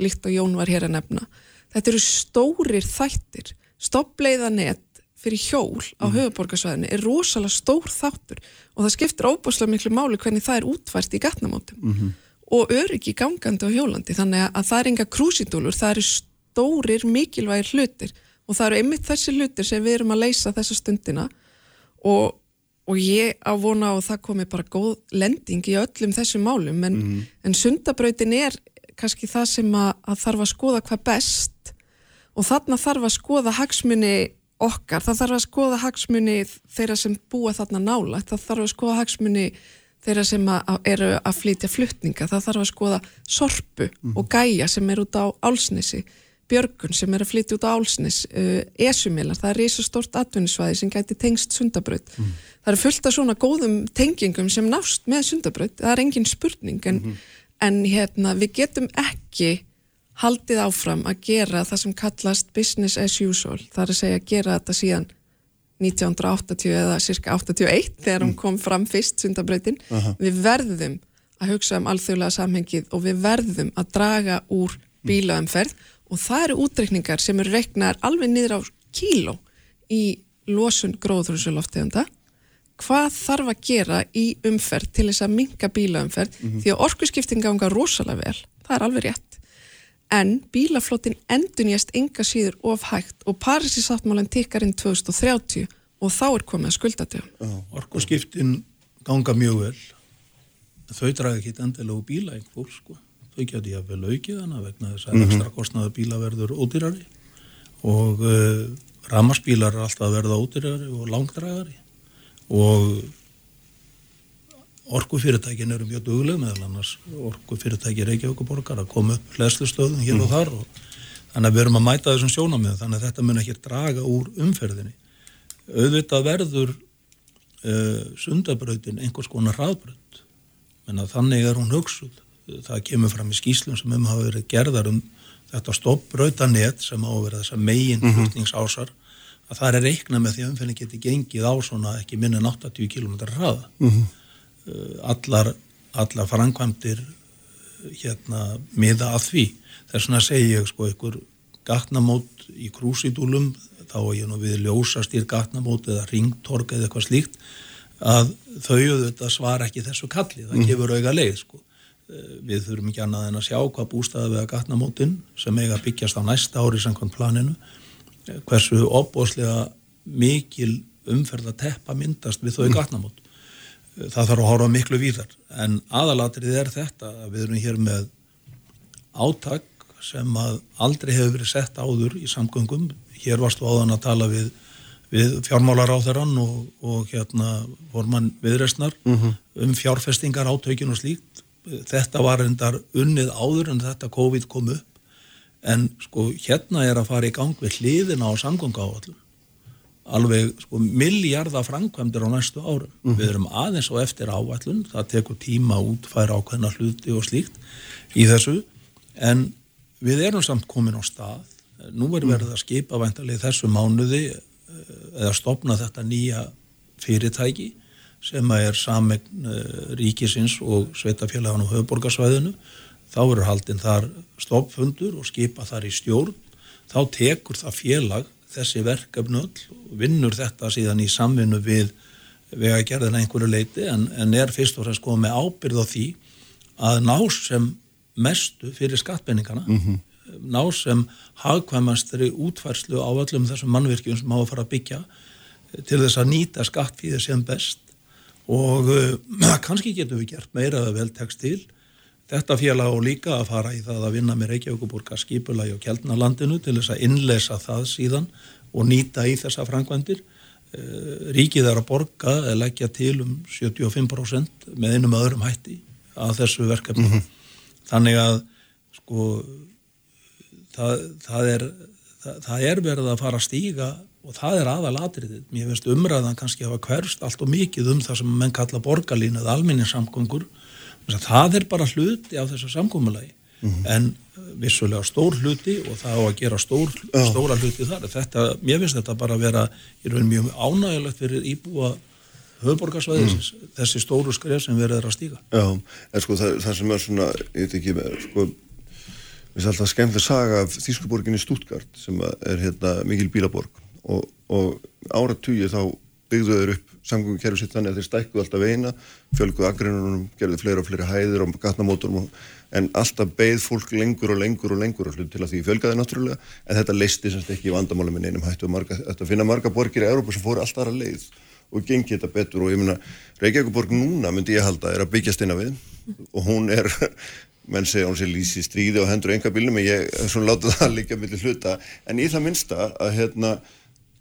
líkt og Jón var hér að nefna. Þetta eru stórir þættir. Stoppleiðanett fyrir hjól á höfuborgarsvæðinu er rosalega stór þáttur og það skiptir óbúslega miklu máli hvernig það er útfært í gatnamótum og öryggi gangandi á hjólandi. Þannig að það er enga krúsidúlur, það eru stórir mikilvægir hlutir og það eru einmitt þessi hlutir sem við erum að leysa þessa stundina og, og ég á vona að það komi bara góð lending í öllum þessum málum. En, en sundabrautin er kannski það sem að, að þarf að skoða hvað best og þarna þarf að skoða hagsmuni okkar, það þarf að skoða hagsmuni þeirra sem búa þarna nála, það þarf að skoða hagsmuni þeirra sem að, eru að flytja flutninga, það þarf að skoða sorpu og gæja sem er út á álsnesi, björgun sem er að flytja út á álsnes, uh, esumilar, það er risastort atvinnisvæði sem gæti tengst sundabraut. Það eru fullt af svona góðum tengingum sem nást með sundabraut, það er engin spurning en, en hérna við getum ekki haldið áfram að gera það sem kallast business as usual, það er að segja að gera þetta síðan 1980 eða cirka 81 þegar hún kom fram fyrst sundabrautin, við verðum að hugsa um alþjóðlega samhengið og við verðum að draga úr bílaumferð og það eru útreikningar sem eru reiknar alveg niður á kíló í losun gróðrúsuloftegunda hvað þarf að gera í umferð til þess að minka bílaumferð? Því að orkuskipting ganga rosalega vel. Það er alveg rétt en bílaflottin endunjast enga síður of hægt og Parísi sáttmálinn tikkar inn 2030 og þá er komið að skuldatöfum Orkuskiptin ganga mjög vel. Þau draga ekki endilega úr bíla einhver sko. þau geti að vel aukið hana vegna þess að ekstra kostnaða bíla verður ódýrari og uh, ramarsbílar er alltaf að verða ódýrari og langdragari og orkufyrirtækin eru mjög dugleg meðal annars orkufyrirtæki Reykjavíkuborgar að koma upp hlæslustöðum hér og þar og þannig að við erum að mæta þessum sjónamið þannig að þetta mun ekki draga úr umferðinni. Auðvitað verður uh, sundabrautin einhvers konar hraðbraut. En þannig er hún hugsuð. Það kemur fram í skýslum sem um hafa verið gerðar um þetta stoppbrautanett sem á að vera þessa megin mm -hmm. flutningsásar að það er reikna með því að umferðin geti gengið á svona ekki minna en 80 km hraða. Mm -hmm. Allar, allar framkvæmdir hérna miða að því þess vegna segi ég sko einhver gatnamót í krúsidúlum þá er ég nú við ljósastýr gatnamót eða ringtorg eða eitthvað slíkt að þau auðvitað svara ekki þessu kalli, það mm. gefur auga leið sko. við þurfum ekki annað en að sjá hvað bústaði við að gatnamótin sem eiga byggjast á næsta ári samkvæmt planinu hversu opbóslega mikil umferð að teppa myndast við þau mm. gatnamót það þarf að horfa miklu víðar. En aðalatrið er þetta að við erum hér með átak sem að aldrei hefur verið sett áður í samgöngum. Hér varstu áðan að tala við, við fjármálar á þeirran og, og hérna vormann viðresnar mm -hmm. um fjárfestingar átökin og slíkt. Þetta var endar unnið áður en þetta COVID kom upp. En sko hérna er að fara í gang við hliðina á samgöngu áallum alveg sko miljardar framkvæmdir á næstu árum. Mm -hmm. Við erum aðeins og eftir áallun, það tekur tíma út, fær ákveðna hluti og slíkt í þessu, en við erum samt komin á stað nú er verið að skipa væntalið þessu mánuði eh, eða stopna þetta nýja fyrirtæki sem er samegn eh, ríkisins og sveitafélagan og höfuborgarsvæðinu þá eru haldinn þar stoppfundur og skipa þar í stjórn þá tekur það félag þessi verkefnöll og vinnur þetta síðan í samvinnu við vega gerðin einhverju leiti en, en er fyrst og fremst komið með ábyrð á því að ná sem mestu fyrir skattbenningana mm -hmm ná sem hagkvæmastri útfærslu á öllum þessum mannvirkjum sem á að fara að byggja til þess að nýta skattfíði sem best. Og uh, kannski getum við gert meira að vel tekst til þetta félag og líka að fara í það að vinna með Reykjavíkuborga skipulagi og kjeldnalandinu til þess að innlesa það síðan og nýta í þessa frangvendir uh, ríkið er að borga eða leggja til um 75% með einum öðrum hætti að þessu verkefni mm -hmm. þannig að sko það, það, er, það, það er verið að fara að stíga og það er aðalatriðið. Mér finnst umræðan kannski að hafa hverst allt og mikið um það sem menn kalla borgarlínu eða alminninsamgöngur. Það er bara hluti af þessu samgómulagi mm -hmm. en vissulega stór hluti og það á að gera stór, stóra hluti þar. Þetta, mér finnst þetta bara að vera í raun mjög ánægilegt fyrir íbúa höfðborgarsvæðisins, mm. þessi stóru skref sem verður að stíga. Já, en sko það, það sem er svona, ég veit ekki með, sko Mér finnst alltaf skemmt að saga af Þískuborginni Stuttgart sem er hérna mikil bílaborg og, og áratugið þá byggðu þeir upp samgöngu kerfi sitt þannig að þeir stækkuðu alltaf eina, fjölguðu agreinunum, gerðu fleira og fleira hæðir og gatnamótorum en alltaf beigð fólk lengur og lengur og lengur og hlut til að því fjölgaði náttúrulega. En þetta leisti semst ekki í vandamáli með neinum hættu að finna marga borgir í Európa sem fóru alltaf aðra leið og gengi þetta betur og ég minna Reykjavíkuborg núna myndi ég halda er að byggjast inn á við og hún er menn segja hún sé lísi stríði og hendur enga bílnum en ég svona látað það líka millir hluta. En í það minnsta að hérna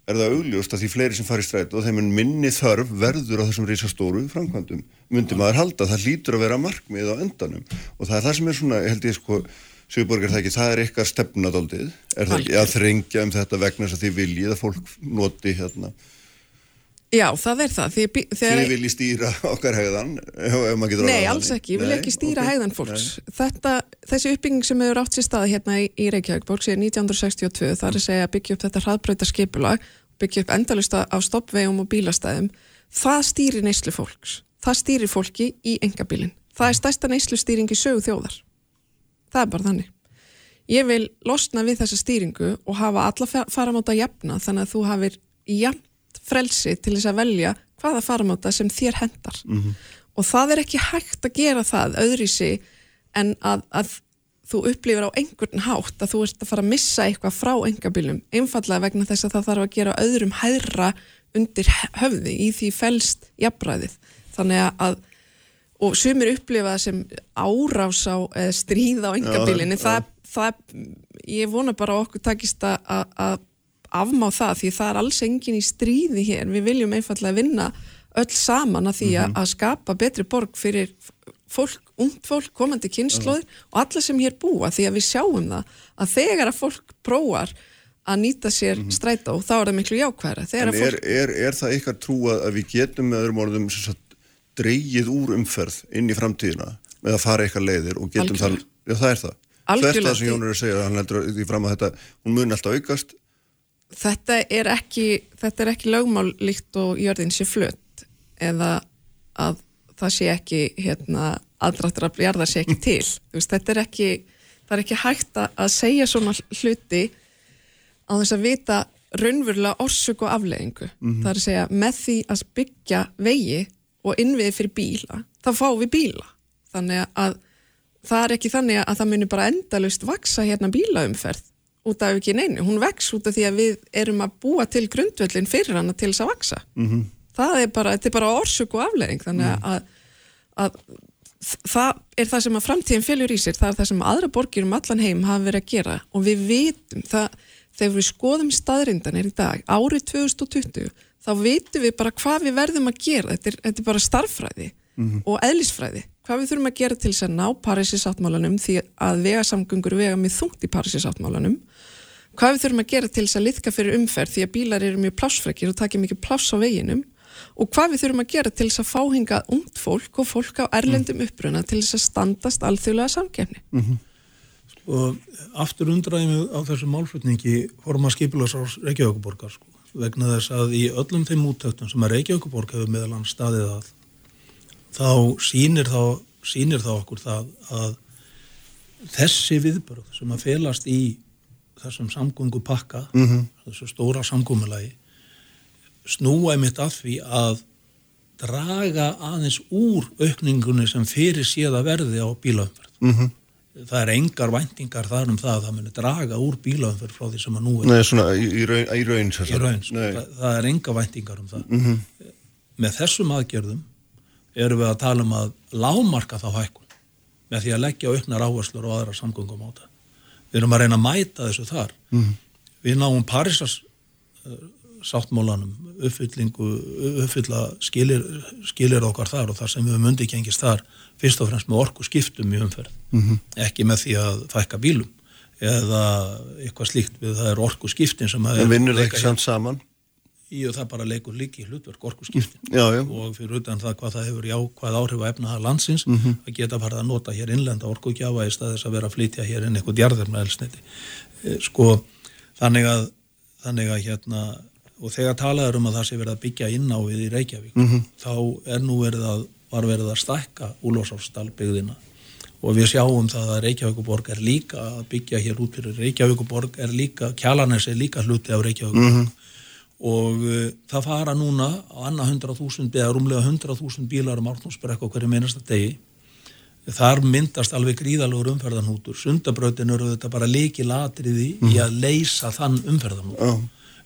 er það augljóst að því fleiri sem fari stræt og þeim en minni þörf verður á þessum reysastóru framkvæmdum. Myndi maður halda, það lítur að vera markmið á endanum? Og það er það sem er svona, held ég sko Sjöborgar það ekki, það er eitthvað stefnadaldið, er það ekki að þrengja um þetta vegna þess að þið viljið að fólk noti hérna Já, það er það. Því, þegar... Þið viljið stýra okkar hegðan? Nei, alls ekki. Ég vil ekki stýra okay. hegðan fólks. Þetta, þessi uppbygging sem hefur átt sér stað hérna í, í Reykjavík, bólk sér 1962, það er að segja byggja upp þetta hraðbreyta skipulag, byggja upp endalista á stoppvegum og bílastæðum, það stýrir neyslu fólks. Það stýrir fólki í engabilin. Það er stærsta neyslu stýring í sögu þjóðar. Það er bara þannig. Ég vil losna við þessa stýringu og hafa alla faramáta jafna þannig að þú hafir jafn frelsi til þess að velja hvaða faramáta sem þér hendar mm -hmm. og það er ekki hægt að gera það öðrísi en að, að þú upplifir á einhvern hátt að þú ert að fara að missa eitthvað frá engabilum einfallega vegna þess að það þarf að gera öðrum hæðra undir höfði í því fælst jafnræðið. Þannig að og sumir upplifa það sem árás á stríð á engabilinu það, það, ég vona bara okkur takist að afmá það því það er alls engin í stríði hér, við viljum einfallega vinna öll saman að því mm -hmm. að skapa betri borg fyrir fólk, ungt fólk, komandi kynnslóðir mm -hmm. og alla sem hér búa því að við sjáum það að þegar að fólk prófar að nýta sér mm -hmm. stræta og þá er það miklu jákværa er, fólk... er, er það ykkar trú að við getum með öðrum orðum dreyið úr umferð inn í framtíðina með að fara eitthvað leiðir og getum Algjörlega. það, já það er það Algjörlega. Þetta sem Jónur er að segja, hann heldur því fram að þetta, hún mun alltaf aukast þetta er ekki þetta er ekki lögmál líkt og jörðin sé flött eða að það sé ekki hérna, aðrættur að bjarða sé ekki til. Veist, þetta er ekki það er ekki hægt að segja svona hluti á þess að vita raunverulega orsök og afleggingu mm -hmm. það er að segja með því að byggja vegi og innviði fyrir bíla þá fáum við bíla. Þannig að það er ekki þannig að það munir bara endalust vaksa hérna bílaumferð út af ekki neinu, hún vex út af því að við erum að búa til grundvöldin fyrir hana til þess að vaksa mm -hmm. það er bara, þetta er bara orsök og aflegging þannig mm. að, að það er það sem að framtíðin fylgur í sér, það er það sem aðra borgir um allan heim hafa verið að gera og við vitum það, þegar við skoðum staðrindanir í dag, árið 2020 þá vitum við bara hvað við verðum að gera, þetta er, þetta er bara starffræði mm -hmm. og eðlisfræði hvað við þurfum að gera til þess að ná Parísisáttmálanum því að vegasamgöngur vega með þungt í Parísisáttmálanum hvað við þurfum að gera til þess að liðka fyrir umferð því að bílar eru mjög plásfrekir og takja mikið pláss á veginum? Og hvað við þurfum að gera til þess að fáhinga ungt fólk og fólk á erlendum uppruna til þess að standast alþjóðlega samgefni mm -hmm. Og aftur undraðum á þessu málflutningi forma skipilags á Reykjavíkuborgar sko, vegna þess að í öllum þeim úttöktum sem að Reykjavíkuborg hefur meðal staðið að þá sínir þá, sínir þá okkur það að þessi viðbörð sem að felast í þessum samgöngu pakka mm -hmm. þessu stóra samgómulagi snúa einmitt að því að draga aðeins úr aukningunni sem fyrir séða verði á bílaumferð mm -hmm. það er engar væntingar þar um það að það muni draga úr bílaumferð frá því sem að nú er Nei, svona í, raun, í raun, í raun sko, það, það er enga væntingar um það mm -hmm. með þessum aðgerðum eru við að tala um að lámarka þá hækkun með því að leggja auknar áherslur og aðra samgöngum á það. Við erum að reyna að mæta þessu þar. Mm. Við náum Parísas uh, sáttmólanum, uppfyllingu, uppfylla skilir, skilir okkar þar og þar sem við myndi gengist þar fyrst og fremst með orku skiptum í umferð. Mm -hmm. Ekki með því að fækka bílum eða eitthvað slíkt við það er orku skiptin sem að... En vinnur það ekki samt saman? Í og það bara leikur líki hlutverk orku skiptin og fyrir utan það hvað það hefur já, hvað áhrif að efna það landsins mm -hmm. að geta farið að nota hér innlenda orku gjáfa í staðis að vera að flytja hér inn eitthvað djarðar með elsniti e, sko þannig að þannig að hérna og þegar talaður um að það sé verið að byggja inn á við í Reykjavík mm -hmm. þá er nú verið að var verið að stakka úlósáfstalbyggðina og við sjáum það að Reykjavíkuborg er líka að byggja hér út fyrir Reykjavíkuborg er líka, Kjalarnes er líka hluti af Reykjavíkuborg mm -hmm og uh, það fara núna á annað 100.000 eða rúmlega 100.000 bílar um ártúnsbrekk á hverju meinasta degi þar myndast alveg gríðalegur umferðanhútur sundabrautin eru þetta bara líkilatriði mm. í að leysa þann umferðanhútur oh.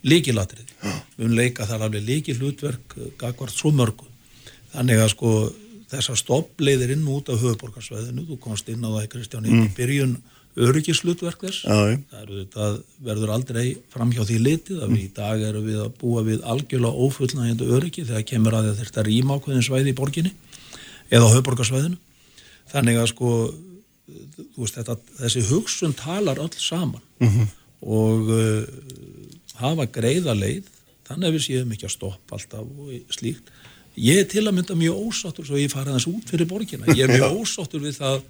líkilatriði oh. við höfum leikað þar alveg líki hlutverk uh, gagvart svo mörgu þannig að sko þessar stoppleiðir inn út af höfuborgarsveðinu, þú komst inn á það í Kristján mm. í byrjun öryggislutverk þess. Það þetta, verður aldrei framhjá því litið að við í dag erum við að búa við algjörlega ófullnægjandi öryggi þegar kemur að þetta rým ákveðin svæði í borginni eða á höfborgarsvæðinu þannig að sko veist, þetta, þessi hugsun talar öll saman. Mm -hmm. og uh, hafa greiða leið þannig að við séum ekki að stoppa alltaf og slíkt. Ég er til að mynda mjög ósáttur svo ég fara þess út fyrir borgina. Ég er mjög ósáttur við það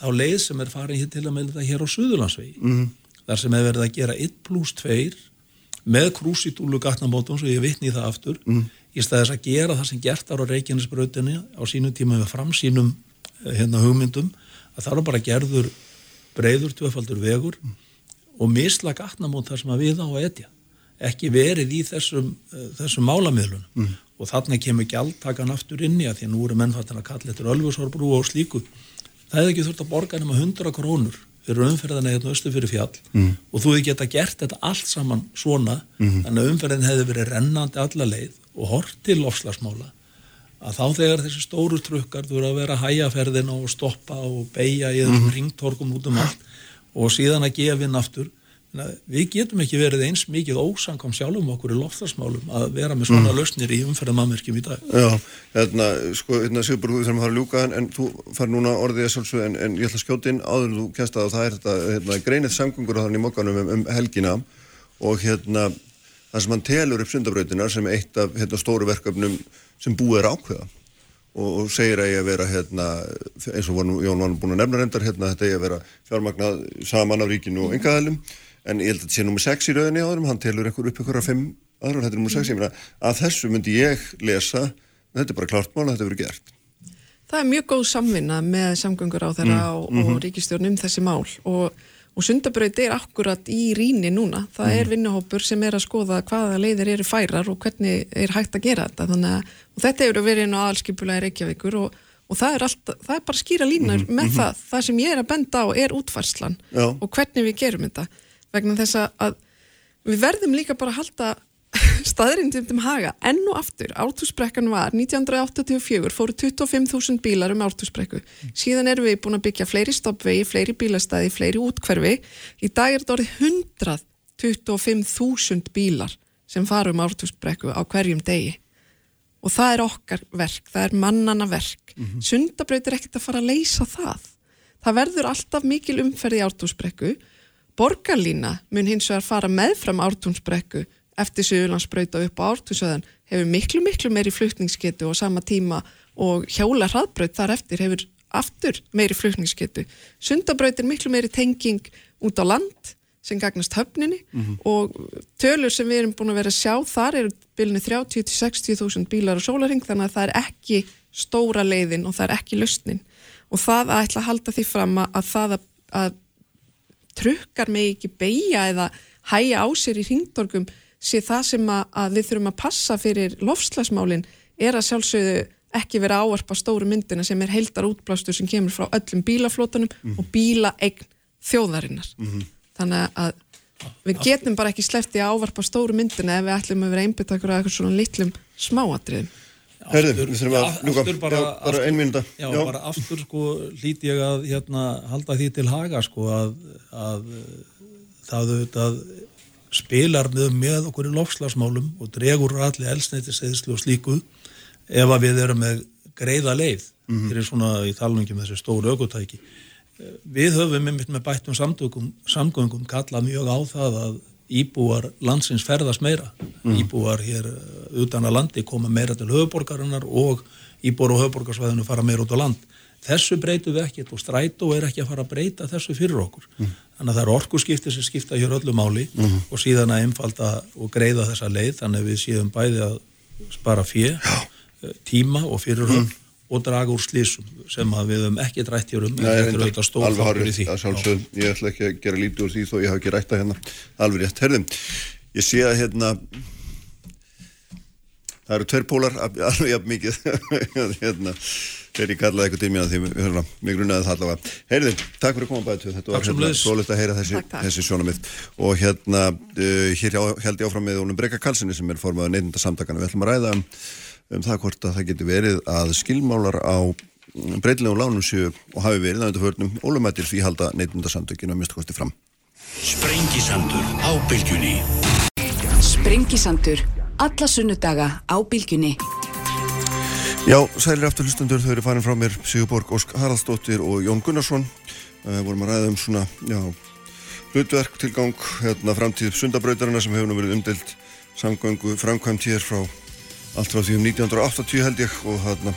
á leið sem er farin hér til að mynda hér á Suðurlandsvegi mm. þar sem hefur verið að gera 1 pluss 2 með krúsitúlu gatnamótum svo ég vitni það aftur mm. í staðis að gera það sem gert ára Reykjanesbröðinni á sínum tíma með framsínum eh, hérna hugmyndum að það er bara gerður breyður, tvöfaldur vegur mm. og misla gatnamót þar sem að við á að etja ekki verið í þessum, uh, þessum málamiðlunum og þannig kemur gjaldtakan aftur inni að því að nú eru mennfattin að kalla eftir Ölfusárbrú og slíku það hefði ekki þurft að borga nema 100 krónur fyrir umferðan eða östu fyrir fjall mm. og þú hefði geta gert þetta allt saman svona mm. þannig að umferðin hefði verið rennandi alla leið og hort til ofslagsmála að þá þegar þessi stóru trukkar þú eru að vera að hæja ferðin og stoppa og beigja í þessum mm. ringtorkum út um allt og síðan að gefa inn aftur við getum ekki verið eins mikið ósangam sjálfum okkur í loftarsmálum að vera með svona mm. lausnir í umferðamannverkjum í dag. Já, hérna, sko, hérna Sigur, við þurfum að fara að ljúka en, en þú far núna orðið að sjálfsög en, en ég ætla að skjóta inn áður þú kennst að það er þetta hérna, greinið samgöngur á þannig mokkanum um, um helgina. Og hérna það sem hann telur upp sundabrautina sem eitt af hérna, stóru verkefnum sem búið er ákveða. Og, og segir að ég að vera hérna, eins og Jón var búin að nefna reyndar hérna, þetta ég að vera fjármagnað saman af ríkinu og engaðalum en ég held að þetta sé nummið 6 í rauninni áðurum, hann telur einhver upp ykkur að 5 aðra, þetta er nummið 6, ég meina að þessu myndi ég lesa, þetta er bara klart mál að þetta verið gert. Það er mjög góð samvinna með samgöngur á þeirra mm. og, og mm -hmm. ríkistjórnum þessi mál og, og sundabraut er akkurat í ríni núna, það mm. er vinnuhópur sem er að skoða hvaða leiðir eru færar og hvernig er hægt að gera þetta þannig að þetta eru verið inn á allskipulega reykjavíkur og og það er, alltaf, það er bara skýra línar mm -hmm. með mm -hmm. það, það sem ég er að benda á er útfarslan Já. og hvernig við gerum þetta vegna þess að við verðum líka bara að halda staðrindum haga. Enn og aftur, ártúsbrekkan var 1984 fóru 25.000 bílar um ártúsbrekku, síðan erum við búin að byggja fleiri stoppvegi, fleiri bílastæði fleiri útkverfi, í dag er þetta orðið 125.000 bílar sem fara um ártúsbrekku á hverjum degi. Og það er okkar verk, það er mannana verk. Mm -hmm. sundabraut er ekkert að fara að leysa það. Það verður alltaf mikil umferð í ártúsbrekku Borgarlína mun hins vegar fara meðfram ártúnsbrekku eftir Suðurlandsbrauta upp á ártúnsöðan hefur miklu miklu meiri flutningsgetu og sama tíma og hjála hraðbraut þar eftir hefur aftur meiri flutningsgetu. Sundabraut er miklu meiri tenging út á land sem gagnast höfninni mm -hmm. og tölur sem við erum búin að vera að sjá þar eru bylnu 30-60 þúsund bílar og sólaring þannig að það er ekki stóra leiðin og það er ekki lausnin og það að ætla að halda því fram að það að, að trukkar með ekki beigja eða hæja á sér í hringtorgum sé það sem að, að við þurfum að passa fyrir lofslagsmálinn er að sjálfsögðu ekki vera áarpa stóru myndina sem er heldar útblástur sem kemur frá öllum bílaflótunum mm -hmm. og bílaegn þjóðarinnar. Mm -hmm. Þannig að við getum bara ekki sleppti að ávarpa stóru myndina ef við ætlum að vera einbitakur af eitthvað svona litlum smáatriðum. Herðu, við þurfum að ljúka. bara, bara ein minúta já, já, bara aftur sko lít ég að hérna, halda því til haga sko að, að það auðvitað spilar með, með okkur í lofslagsmálum og dregur allir elsneitiseyðslu og slíku ef að við erum með greiða leið mm -hmm. þeir eru svona í talningum um þessu stóru aukotæki við höfum með bættum samgöngum kallað mjög á það að íbúar landsins ferðast meira mm. íbúar hér uh, utan að landi koma meira til höfuborgarinnar og íbúar á höfuborgarsvæðinu fara meira út á land þessu breytu við ekkert og strætó er ekki að fara að breyta þessu fyrir okkur mm. þannig að það er orkuskipti sem skipta hér öllu máli mm. og síðan að einfalda og greiða þessa leið þannig að við séum bæði að spara fjö, tíma og fyrirhund og draga úr slísum sem að við höfum ekki drætt hér um Nei, en þetta er auðvitað stór þáttur í því. sjálfsög, Ég ætla ekki að gera lítið úr því þó ég hafa ekki rætt að hérna. Alveg rétt, herðum ég sé að hérna það eru tverr pólar alveg jafn mikið. Hérna, þegar ég kallaði eitthvað tímina því hérna, mig grunnaði það allavega. Herðum, takk fyrir að koma bæðið þetta var hérna svolítið að heyra þessi, þessi sjónamitt og hérna, uh, hér held ég áfram með Ólum Breka Karlssoni sem er formað um það hvort að það getur verið að skilmálar á breytilegum lánum séu og hafi verið að þetta förnum ólumættir því halda neitundarsamtökinu að mista kosti fram. Sprengisandur á bylgjunni. Sprengisandur, alla sunnudaga á bylgjunni. Já, sælir aftur hlustendur, þau eru farin frá mér Sigurborg Ósk Haraldsdóttir og Jón Gunnarsson. Uh, vorum að ræða um svona, já hlutverk, tilgang, hérna framtíð sundabrautarina sem hefur nú verið umdelt samgöngu framkvæmt hér frá allt frá því um 1980 held ég og þarna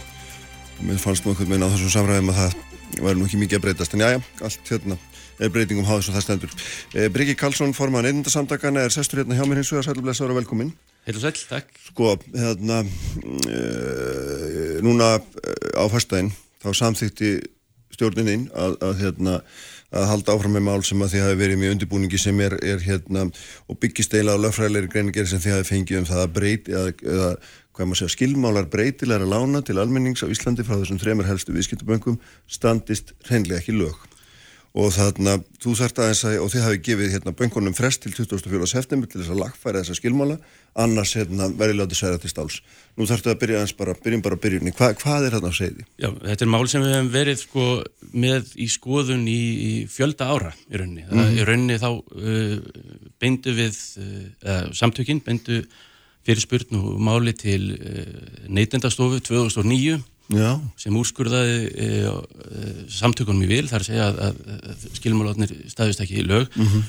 mér fannst nú einhvern veginn á þessum samræðum að það væri nú ekki mikið að breytast en jájá, allt hérna er breytingum háðis og það stendur. E, Bryggi Karlsson, forman einundasamtakana, er sestur hérna hjá mér hins vegar, sælublesaður og velkomin. Heil og sæl, takk. Sko, hérna, e, núna á fyrstæðin, þá samþykti stjórnininn að, að, hérna, að halda áfram með mál sem að þið hafi verið með undirbúningi sem er, er hérna, og byggist eila á lögfræðilegri greiningeri sem þið hafi fengið um það að breyti, eða, eða hvað maður segja, skilmálar breytilegra lána til almennings á Íslandi frá þessum þremur helstu viðskiptaböngum standist hreinlega ekki lög og þarna, þú þarft aðeins að, og þið hafi gefið hérna böngunum frest til 24. september til þess að lagfæra þessa skilmála, annars hérna verið látið sværa til stáls. Nú þarftu að byrja aðeins bara, byrjum bara byrjunni. Hva, hvað er þarna að segja því? Já, þetta er mál sem við hefum verið sko með í skoðun í, í fjölda ára í rauninni. Mm. Í rauninni þá uh, beindu við, uh, samtökinn beindu fyrirspurn og máli til uh, neytendastofu 2009 Já. sem úrskurðaði e, e, samtökunum í vil, þar að segja að, að, skilmálaotnir staðist ekki í lög mm -hmm.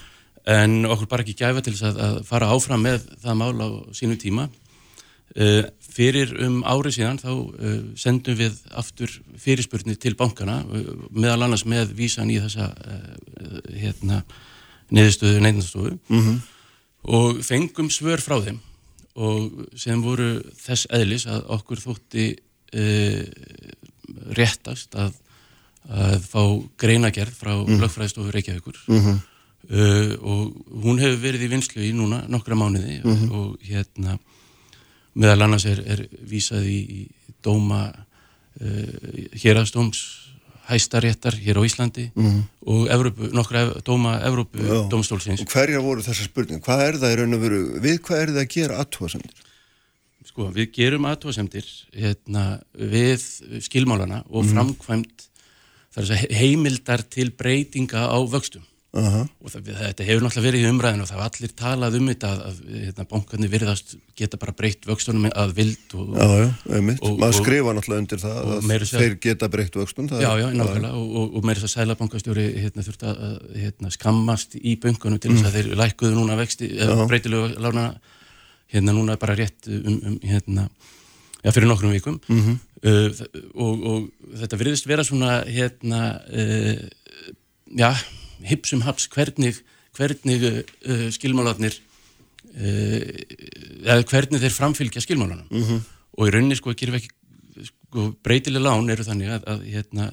en okkur bara ekki gæfa til þess að, að fara áfram með það mál á sínu tíma e, fyrir um árið síðan þá sendum við aftur fyrirspurnir til bankana meðal annars með vísan í þessa hérna neðustuðu neinnastofu mm -hmm. og fengum svör frá þeim og sem voru þess eðlis að okkur þótti uh, réttast að, að fá greinagerð frá mm. lögfræðstofu Reykjavíkur mm -hmm. uh, og hún hefur verið í vinslu í núna nokkra mánuði -hmm. og, og hérna meðal annars er, er vísað í, í dóma uh, hérastóms hæstaréttar hér á Íslandi mm og Evrópu, nokkra dóma Evrópu dómstólsins. Og hverja voru þessar spurning? Hvað er það í raun og veru? Við hvað er það að gera aðtúasendir? Sko, við gerum aðtóasemdir hérna, við skilmálana og mm. framkvæmt heimildar til breytinga á vöxtum uh -huh. og það, þetta hefur náttúrulega verið í umræðinu og það var allir talað um þetta að, að hérna, bankarnir virðast geta bara breytt vöxtunum að vild og, Já, já, og, maður og, skrifa náttúrulega undir það að þeir geta breytt vöxtun Já, já, náttúrulega og meira þess að sælabankastjóri hérna, þurft að hérna, skammast í böngunum til þess mm. að þeir lækuðu núna vexti, breytilegu lána hérna núna bara rétt um, um hérna, já fyrir nokkrum vikum mm -hmm. uh, og, og þetta virðist vera svona hérna uh, já, hipsum haps hvernig, hvernig uh, skilmálarnir uh, eða hvernig þeir framfylgja skilmálarnum mm -hmm. og í rauninni sko, ekki, sko breytileg lán eru þannig að, að hérna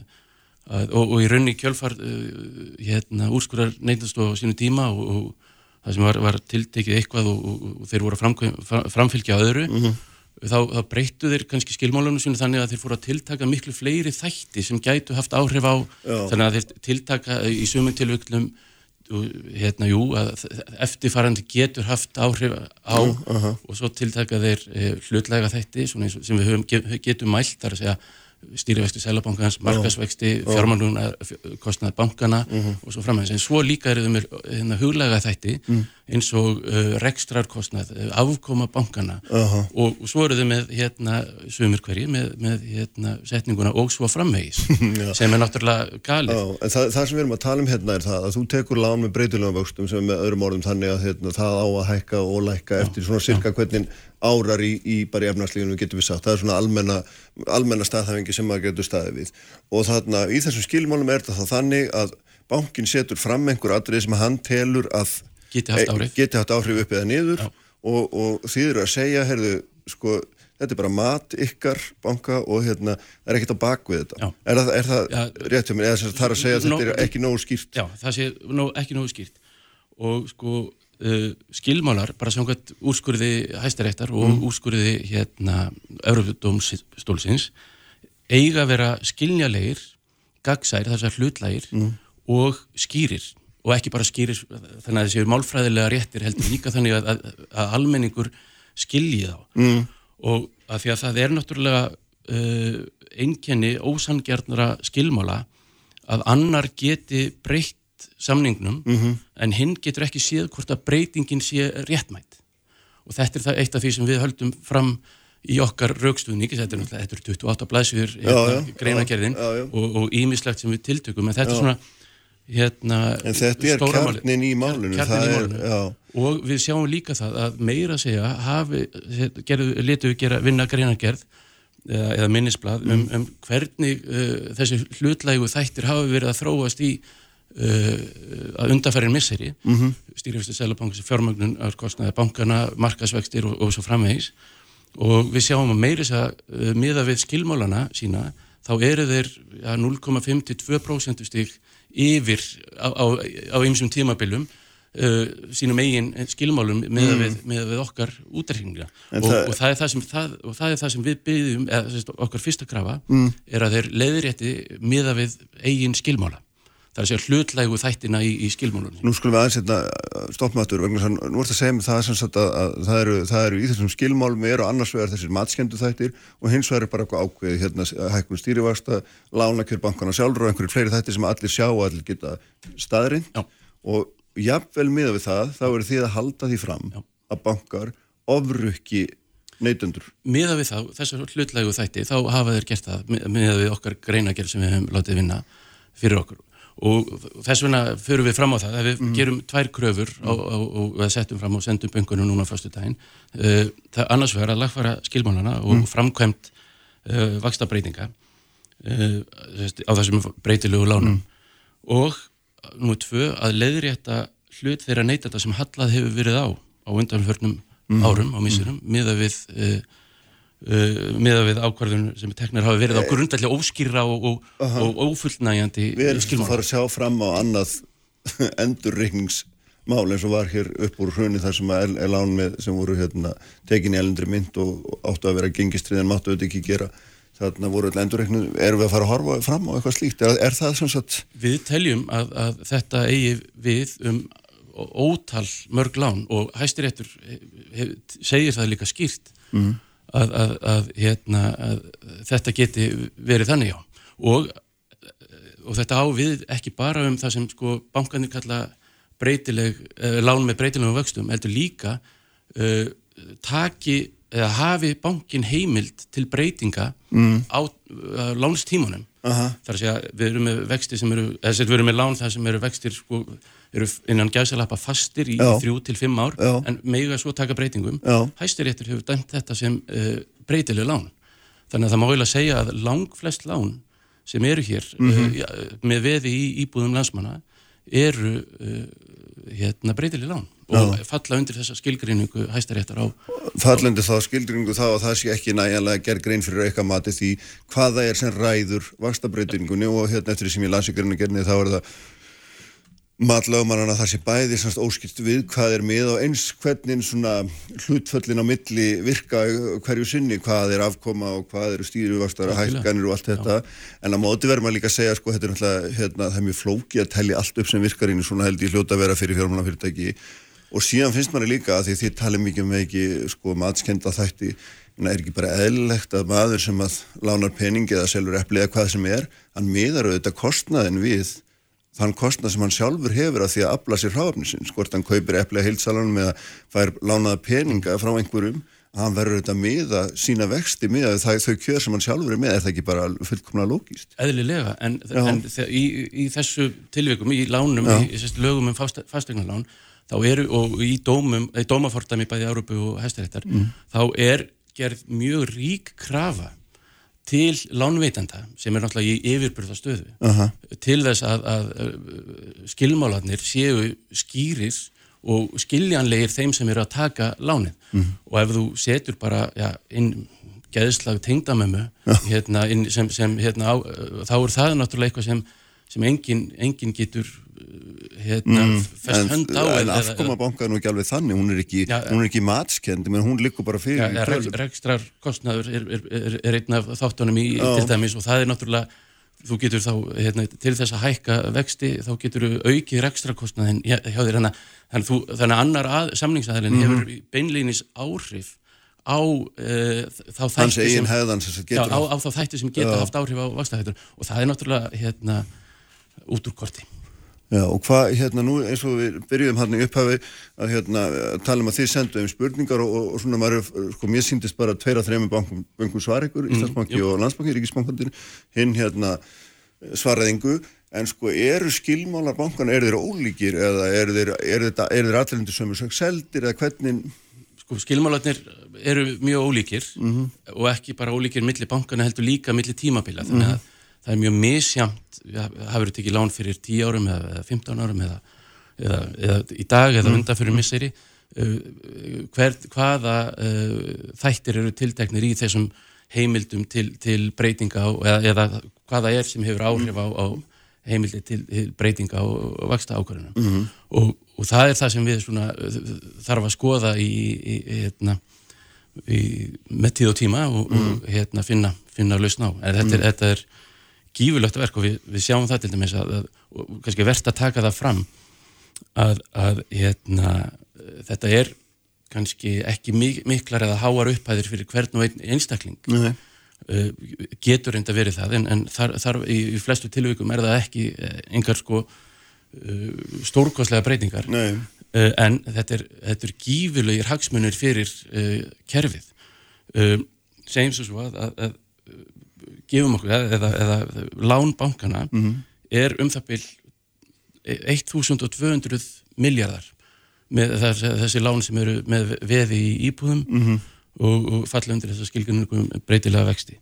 að, og, og í rauninni kjölfar uh, hérna úrskurar neyndast á sínu tíma og, og það sem var, var tiltekið eitthvað og, og, og þeir voru að framfylgja öðru mm -hmm. Þá, þá breyttu þeir kannski skilmálunum sinu þannig að þeir fóru að tiltaka miklu fleiri þætti sem gætu haft áhrif á Já. þannig að þeir tiltaka í sumum tilvöklum hérna, jú, eftirfarandi getur haft áhrif á uh -huh. og svo tiltaka þeir e, hlutlega þætti sem við höfum, getum mælt þar að segja stýrivexti selabankans, markasvexti, fjármáluna, kostnað bankana uh -huh. og svo framhengis. En svo líka eru þau með hérna, huglega þætti mm. eins og uh, rekstrarkostnað, uh, afkoma bankana -huh. og, og svo eru þau með hérna, sömur hverji, með, með hérna, setninguna og svo framhengis sem er náttúrulega galið. Já, það, það sem við erum að tala um hérna er það að þú tekur lán með breytilega vöxtum sem með öðrum orðum þannig að hérna, það á að hækka og lækka Já. eftir svona cirka hvernig árar í, í bara í efnarslíðinu getur við sagt, það er svona almenna, almenna staðhæfingi sem maður getur staðið við. Og þarna í þessum skilmálum er þetta þannig að bankin setur fram einhver aðrið sem hann telur að geti haft áhrif, geti haft áhrif upp eða niður. Og, og þýður að segja, herðu, sko þetta er bara mat ykkar banka og hérna, það er ekkert á bakvið þetta. Já. Er það, er það Já, rétt hjá mér, eða það er að segja að þetta er ekki nógu skýrt? Já, það sé nó, ekki nógu skýrt. Og sko uh, skilmálar, bara samkvæmt úrskurði hæstaréttar og mm. úrskurði hérna Európa-dómsstólsins eiga að vera skilnjalegir gagsær, þessar hlutlægir mm. og skýrir og ekki bara skýrir þannig að þessi málfræðilega réttir heldur líka þannig að, að, að almenningur skilji þá mm. og að því að það er náttúrulega uh, einkenni ósangjarnara skilmála að annar geti breytt samningnum mm -hmm. en hinn getur ekki séð hvort að breytingin sé réttmætt og þetta er það eitt af því sem við höldum fram í okkar raukstuðningi, þetta er náttúrulega, þetta er 28 blæsfjör hérna, greinagerðin og ímislegt sem við tiltökum, en þetta já. er svona hérna En þetta er kjarnin í málinu, Kjarnin í er- málinu já. og við sjáum líka það að meira segja hafi, letu við gera vinna greinagerð eða, eða minnisblad um, um hvernig uh, þessi hlutlægu þættir hafi verið að þróast í uh, að undarfærin misseri mm -hmm. stýrifstu selabankis fjármögnun kostnaði bankana, markasvextir og, og svo framvegis og við sjáum að meiri þess að uh, miða við skilmálana sína þá eru þeir ja, 0,5-2% stík yfir á, ymsum tímabilum uh, sínum eigin skilmálum með, við, með við okkar útrekninga og, það- og, það er sem, það, og það er það sem við byggjum eða okkar fyrsta krafa Mm. er að þeir leiðrétti miða við eigin skilmála það er að segja hlutlægu þættina í, í skilmálunum Nú skulum við aðeins hérna stoppmáttur vegna að nú ertu að segja mig það sem sagt að, að það, eru, það eru í þessum skilmálum eru annars vegar þessir matskendu þættir og hins vegar er bara eitthvað ákveðið hérna hækkun stýrivasta, lánakjör bankana sjálfur og einhverju fleiri þættir sem allir sjá og allir geta staðrind Já. og jafnvel miða við það þá eru þið að halda því fram Já. að bankar ofrukki neytundur. miða við þá, þessar hlutlægu þætti þá hafa þeir gert það mi- miða við okkar greinagerð sem við hefum látið vinna fyrir okkur og þess vegna förum við fram á það að við gerum tvær kröfur á, á, og við settum fram og sendum böngunum núna á fyrstu daginn uh, það er annars vegar að lagfæra skilmálana og framkvæmt uh, vakstabreitinga uh, á þessum breytilegu lánum. Og nú tvö að leiðrétta hlut þeirra neytanda sem hallað hefur verið á á undanförnum árum og missurum miða við uh, uh, miða við ákvarðun sem teknar hafa verið á grundallega óskýra og, og, og ófullnægjandi Við erum að skilmála. fara að sjá fram á annað endurreikningsmál eins og var hér upp úr hrunni þar sem að er lán með sem voru hérna tekin í elendri mynd og, áttu að vera gengistrið en máttu auðvitað ekki gera. Þarna voru öll endurreikning erum við að fara að horfa fram á eitthvað slíkt? Er, er það sem sagt Við teljum að, að þetta eigi við um ótal mörg lán og hæstiréttur hef, segir það líka skýrt. Mhm. Að, að, að, hérna, að þetta geti verið þannig já og, og þetta á við ekki bara um það sem sko bankanir kalla breytileg, eh, lán með breytilegum vöxtum, heldur líka uh, taki eða hafi bankin heimild til breytinga mm. á uh, lánstímanum Aha. þar að segja við erum með vexti sem eru eða sem við erum með lán þar sem eru vextir sko, eru innan gæsalappa fastir í þrjú til fimm ár Já. en mega svo taka breytingum hæstiréttur hefur dæmt þetta sem uh, breytileg lán þannig að það má eiginlega segja að langflest lán sem eru hér Mhm. uh, ja, með veði í íbúðum landsmanna eru uh, hérna breytileg lán og Já. falla undir þessa skilgreiningu hæstaréttar á fallandi þá skildringu þá að það sé ekki næjanlega gerð grein fyrir eitthvað mati því hvað það er sem ræður vakstabreitingunni og hérna eftir því sem ég las í grunni gerni þá er það matlögumannan að það sé bæði semst óskilt við hvað er með og eins hvernig svona hlutföllin á milli virka hverju sinni, hvað er afkoma og hvað eru stýruvakstara, Algjörlega. hækkanir og allt þetta. En að móti verður maður líka að segja sko, þetta er náttúrulega, hérna, það er mjög flóki að telli allt upp sem virkar inn í svona held ég hljóta vera fyrir fjármálafyrirtæki. Og síðan finnst manni líka að því þið talið mikið með ekki sko matskenda þætti en það er ekki bara eðlilegt að maður sem að lánar peningi eða selur epli eða hvað sem er, hann miðar auðvitað kostnaðin við þann kostnað sem hann sjálfur hefur að því að afla sér hráfnisins, hvort hann kaupir epli að heilsalanum eða fær lánaða peninga frá einhverjum, hann verður auðvitað að miða sína vexti miða við það, þau kjör sem hann sjálfur er með, er það ekki bara fullkomlega lógist? eðlilega, en, en í, í þessu tilvikum, í lánum, Já. í þessu lögum um fastegnarlán, þá eru, og í dómum, í dómafordæmi bæði Európu og Hæstaréttar, Mm. þá er gerð mjög rík krafa til lánveitanda sem er náttúrulega í yfirbyrðastöðu Aha. til þess að, að uh, skilmálarnir séu skýris og skiljanlegir þeim sem eru að taka lánið. Og ef þú setur bara ja, inn geðslag tengdamömmu hérna, inn, sem, sem hérna, á, uh, þá er það náttúrulega eitthvað sem, sem engin, engin getur uh, hérna, fest En, hönd á en afkoma banka er nú ekki alvið þannig, hún er ekki, er ekki matskendi, menn hún liggur bara fyrir Ja, ja, rekstrar kostnaður er, er, er, er einn af þáttunum í Já. til dæmis og það er náttúrulega þú getur þá, hérna, til þess að hækka vexti, þá getur þú aukið rekstrakostnaðin hjá þér. Þannig, að- þannig, að annar að, samningsaðilin Mhm. hefur beinlýnis áhrif á uh, þá þætti sem, sem já, á, á þá þætti sem geta Já. haft áhrif á vaxtahættur og það er náttúrulega hérna, út úr korti Já, og hvað, hérna, nú eins og við byrjuðum hann í upphafi að hérna, tala um að þið sendu um spurningar og, og, og svona maður, sko, mér síndist bara tveira, þreimur bankum, bankum svar ykkur, Íslandsbanki og Landsbanki, Ríkisbankandir, hinn hérna svaraðingu, en sko eru skilmálar bankana, eru þeir ólíkir eða eru þeir, er þeir, er þeir allir undir sömu sög seldir eða hvernig? Sko skilmálarnir eru mjög ólíkir og ekki bara ólíkir milli bankana heldur líka milli tímabila. Þannig að það er mjög misjamt hafur þetta ekki lán fyrir 10 árum eða, eða 15 árum eða, eða, eða í dag eða undan fyrir misseri? Uh, hver, hvaða uh, þættir eru tilteknir í þessum heimildum til, til breytinga á, eða, eða hvaða er sem hefur áhrif á, á heimildi til, til breytinga á, á vaksta ákvarðunum Mhm. og, og það er það sem við svona, uh, þarf að skoða í, í, í, hérna, í, með tíð og tíma og, og hérna, finna, finna lausn á. En þetta er, þetta er gífurlegt verk og við, við sjáum það til dæmis að, að kannski verðt að taka það fram að, að hérna, þetta er kannski ekki mik miklar eða háar upphæðir fyrir hvern og einn einstakling Nei. uh, getur reynda verið það en, en þar, þar í, í flestu tilvíkum er það ekki uh, engar sko uh, stórkostlega breytingar Nei. uh, en þetta er, þetta er gífurlegir hagsmunir fyrir uh, kerfið uh, segjum svo svo að, að gefum okkur eða, eða, eða lán bankana er um það bil 1200 miljardar með þess, þessi lán sem eru með veði í íbúðum og, og falla undir þess að skilgjörnum breytilega vexti.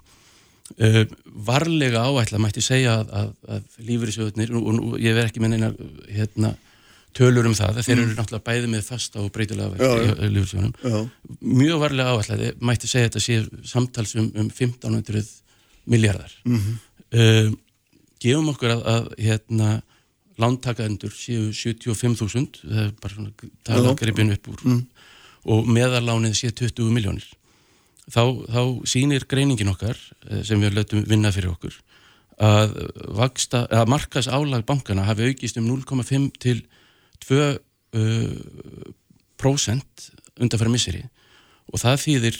Uh, varlega áætla mætti segja að, að, að lífyrirsjóðunir og, og, og ég verð ekki með neina hérna, tölur um það, þeir eru náttúrulega bæði með fasta og breytilega vexti í lífyrirsjóðunum Já. mjög varlega áætlaði mætti segja að þetta sé samtals um, um 1500 miljardar uh, gefum okkur að, að hérna lántakaendur séu 75.000 það er bara svona tala gripin upp úr. Og meðalánið sé 20 miljónir þá, þá sýnir greiningin okkar eh, sem við lötum vinna fyrir okkur að, vaksta, að markas álag bankana hafi aukist um 0,5 til 2 uh, prósent undanfæra misseri. Og það þýðir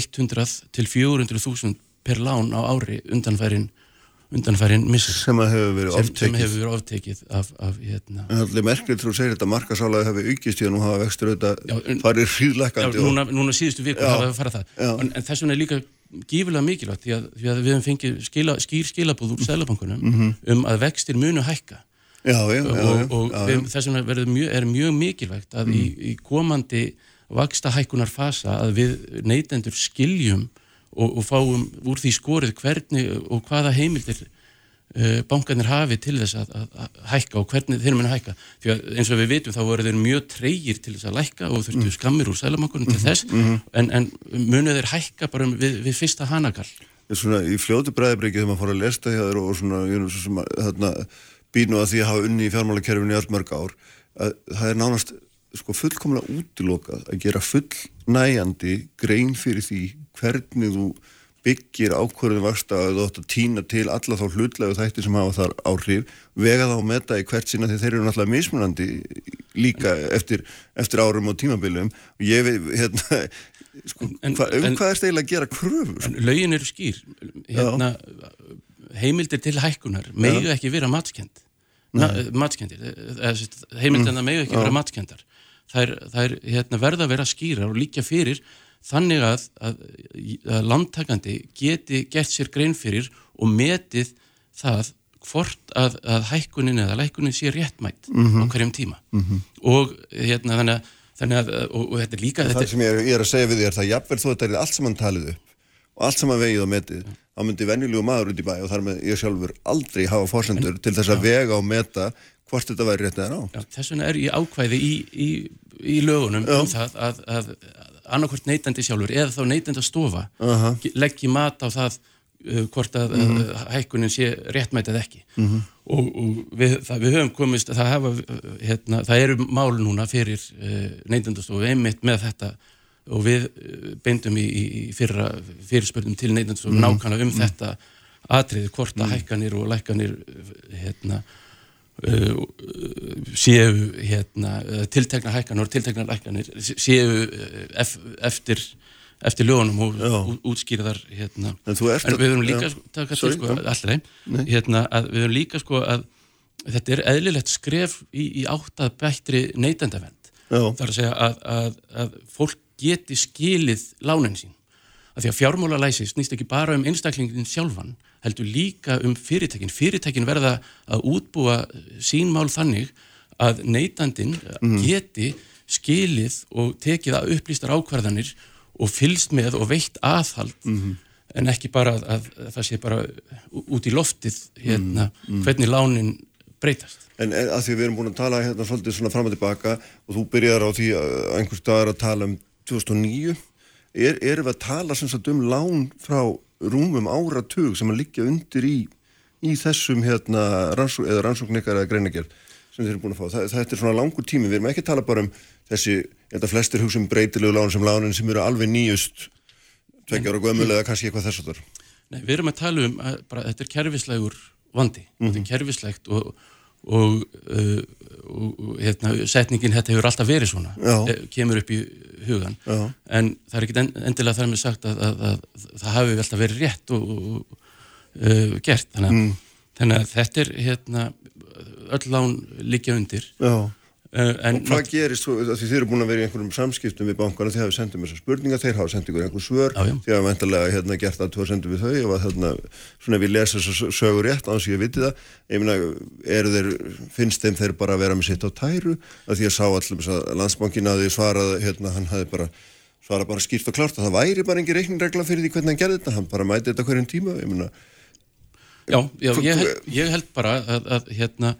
100 til 400.000 per lán á ári undanfærin undanfærin misseri. Sem hefur verið oftekið. oftekið af, af hérna. En allir merkilegt þú segir þetta markasálaði hefur aukist í að nú hafa vextur auðvitað farið Já, hríðlekkandi núna, núna síðustu vikur Já. hafa við farað það. Já. en, en þess vegna er líka gífulega mikilvægt því að, því að við hefum fengið skila, skýr skilabúð úr sælabankunum Mhm. um að vextir munu hækka. Já, og, og þess vegna mjög, er mjög mikilvægt að í, í komandi vaksta hækkunar fasa að við neytendur skiljum og, og fáum úr því skorið hvernig og hvaða heimildir uh, bankarnir hafi til þess að, að, að hækka og hvernig þeir munu hækka. Því að eins og við vitum þá voru þeir mjög treyir til þess að lækka og þurftu skammir úr sælamankunum til þess. En, en munu þeir hækka bara við, við fyrsta hanakall? Svona í fljótu bræðibriki þegar maður fór að lesta hjá þér og svona, ég svo sem að þarna býnu að því að hafa unni í fjármálakerfinu í öll mörg ár að það er nánast sko fullkomlega útilokað að gera fullnæjandi grein fyrir því hvernig þú byggir ákvörðin varsta að þú átt að týna til alla þá hlutlegu þætti sem hafa þar áhrif. Vega þá að meta í hvert sinna því þeir eru náttúrulega mismunandi líka eftir, eftir árum og tímabilum. Og ég veit, hérna sko, En- hva, um en- hvað er stegilega að gera kröfur? Lögin eru skýr. Hérna, heimildir til hækkunar megu ekki vera matskend matskendir heimildirna megu ekki vera matskendar þær, þær hérna, verða að vera skýrar og líka fyrir þannig að, að, að landtakandi geti gert sér grein fyrir og metið það hvort að, að hækkunin eða lækkunin sé réttmætt á hverjum tíma. Og hérna þannig að, þannig að og, og þetta er líka þetta, Það sem ég er, ég er að segja við því er það jafnvel þó þetta er allt saman talið upp og allt saman vegið og metið þá myndi venjulegu maður út í bæ og þar með ég sjálfur aldrei hafa fórsendur til þess að vega og meta hvort þetta væri rétt eða ná þess vegna er ég ákvæði í, í, í lögunum um það að, að, að annarkvort neytandi sjálfur eða þá neytandi að stofa Aha. leggji mat á það uh, hvort að mm hækkunin sé réttmætið ekki. Og, og við, það, við höfum komist það, hafa, uh, hérna, það eru mál núna fyrir uh, neytendastofu einmitt með þetta og við uh, beindum í, í fyrra fyrirspörnum til neytendastofu Mhm. nákvæmlega um þetta atriði hvort að hækkanir og lækkanir uh, hérna uh, séu hérna, tiltekna hækkanir og tiltekna lækkanir séu ef, eftir eftir lögunum og Já. útskýrðar hérna. En ert en að- við höfum líka sko, sko, Nei. hérna, að við höfum líka sko að þetta er eðlilegt skref í, í áttað bættri neytendavend Já. þar að segja að, að, að fólk geti skilið lánin sín að því að fjármálalæsi snýst ekki bara um einstaklingin sjálfan, heldur líka um fyrirtækin. Fyrirtækin verða að útbúa sín mál þannig að neytandin geti skilið og tekið að upplýstar ákvarðanir og fylst með og veitt aðhald en ekki bara að, að, að það sé bara út í loftið hérna, hvernig lánin breytast. En að því að við erum búin að tala hérna svolítið svona fram og tilbaka og þú byrjar á því að einhvers dagar að tala um 2009 er, erum við að tala sem sagt um lán frá rúmum áratug sem að liggja undir í, í þessum hérna rannsók, eða rannsóknikar eða greinagerð sem þeir eru búin að fá. Það, þetta er svona langur tími, við erum ekki að tala bara um þessi, þetta flestir hugsa um breytilegu lán sem lánin sem eru alveg nýjust tveggjar og gömul eða kannski eitthvað þess að þar. Nei, við erum að tala um að bara, þetta er kerfislegur vandi, þetta er kerfislegt og, og, uh, og, hérna, setningin þetta hefur alltaf verið svona, Já. eh, kemur upp í hugan, Já. en það er ekki endilega þar með sagt að, að, að, það hafi alltaf verið rétt og, og uh, gert, þannig að, þannig að þetta er hérna, öll lán liggja undir Já. Uh, en Og hvað gerist, þú, því þið eru búin að vera í einhverjum samskiptum við bankana, þið hafi sendið mér þessar spurningar, þeir hafa sendið ykkur einhver svör, já. þið hafa vendarlega hérna, gert að þú hafa sendið við þau og að þarna, svona ég lesa þessar sögur rétt, annars ég viti það, ég eru þeir, finnst þeim þeir bara að vera með sitt á tæru, að því að sá þess að landsbankin að því svarað, hérna, hann hafi bara, svarað bara skýrt og klárt að það væri bara engin reikningregla fyrir því hvernig hann gerði þetta, hann bara mæti þetta Já, já ég, held, ég held bara að, að hérna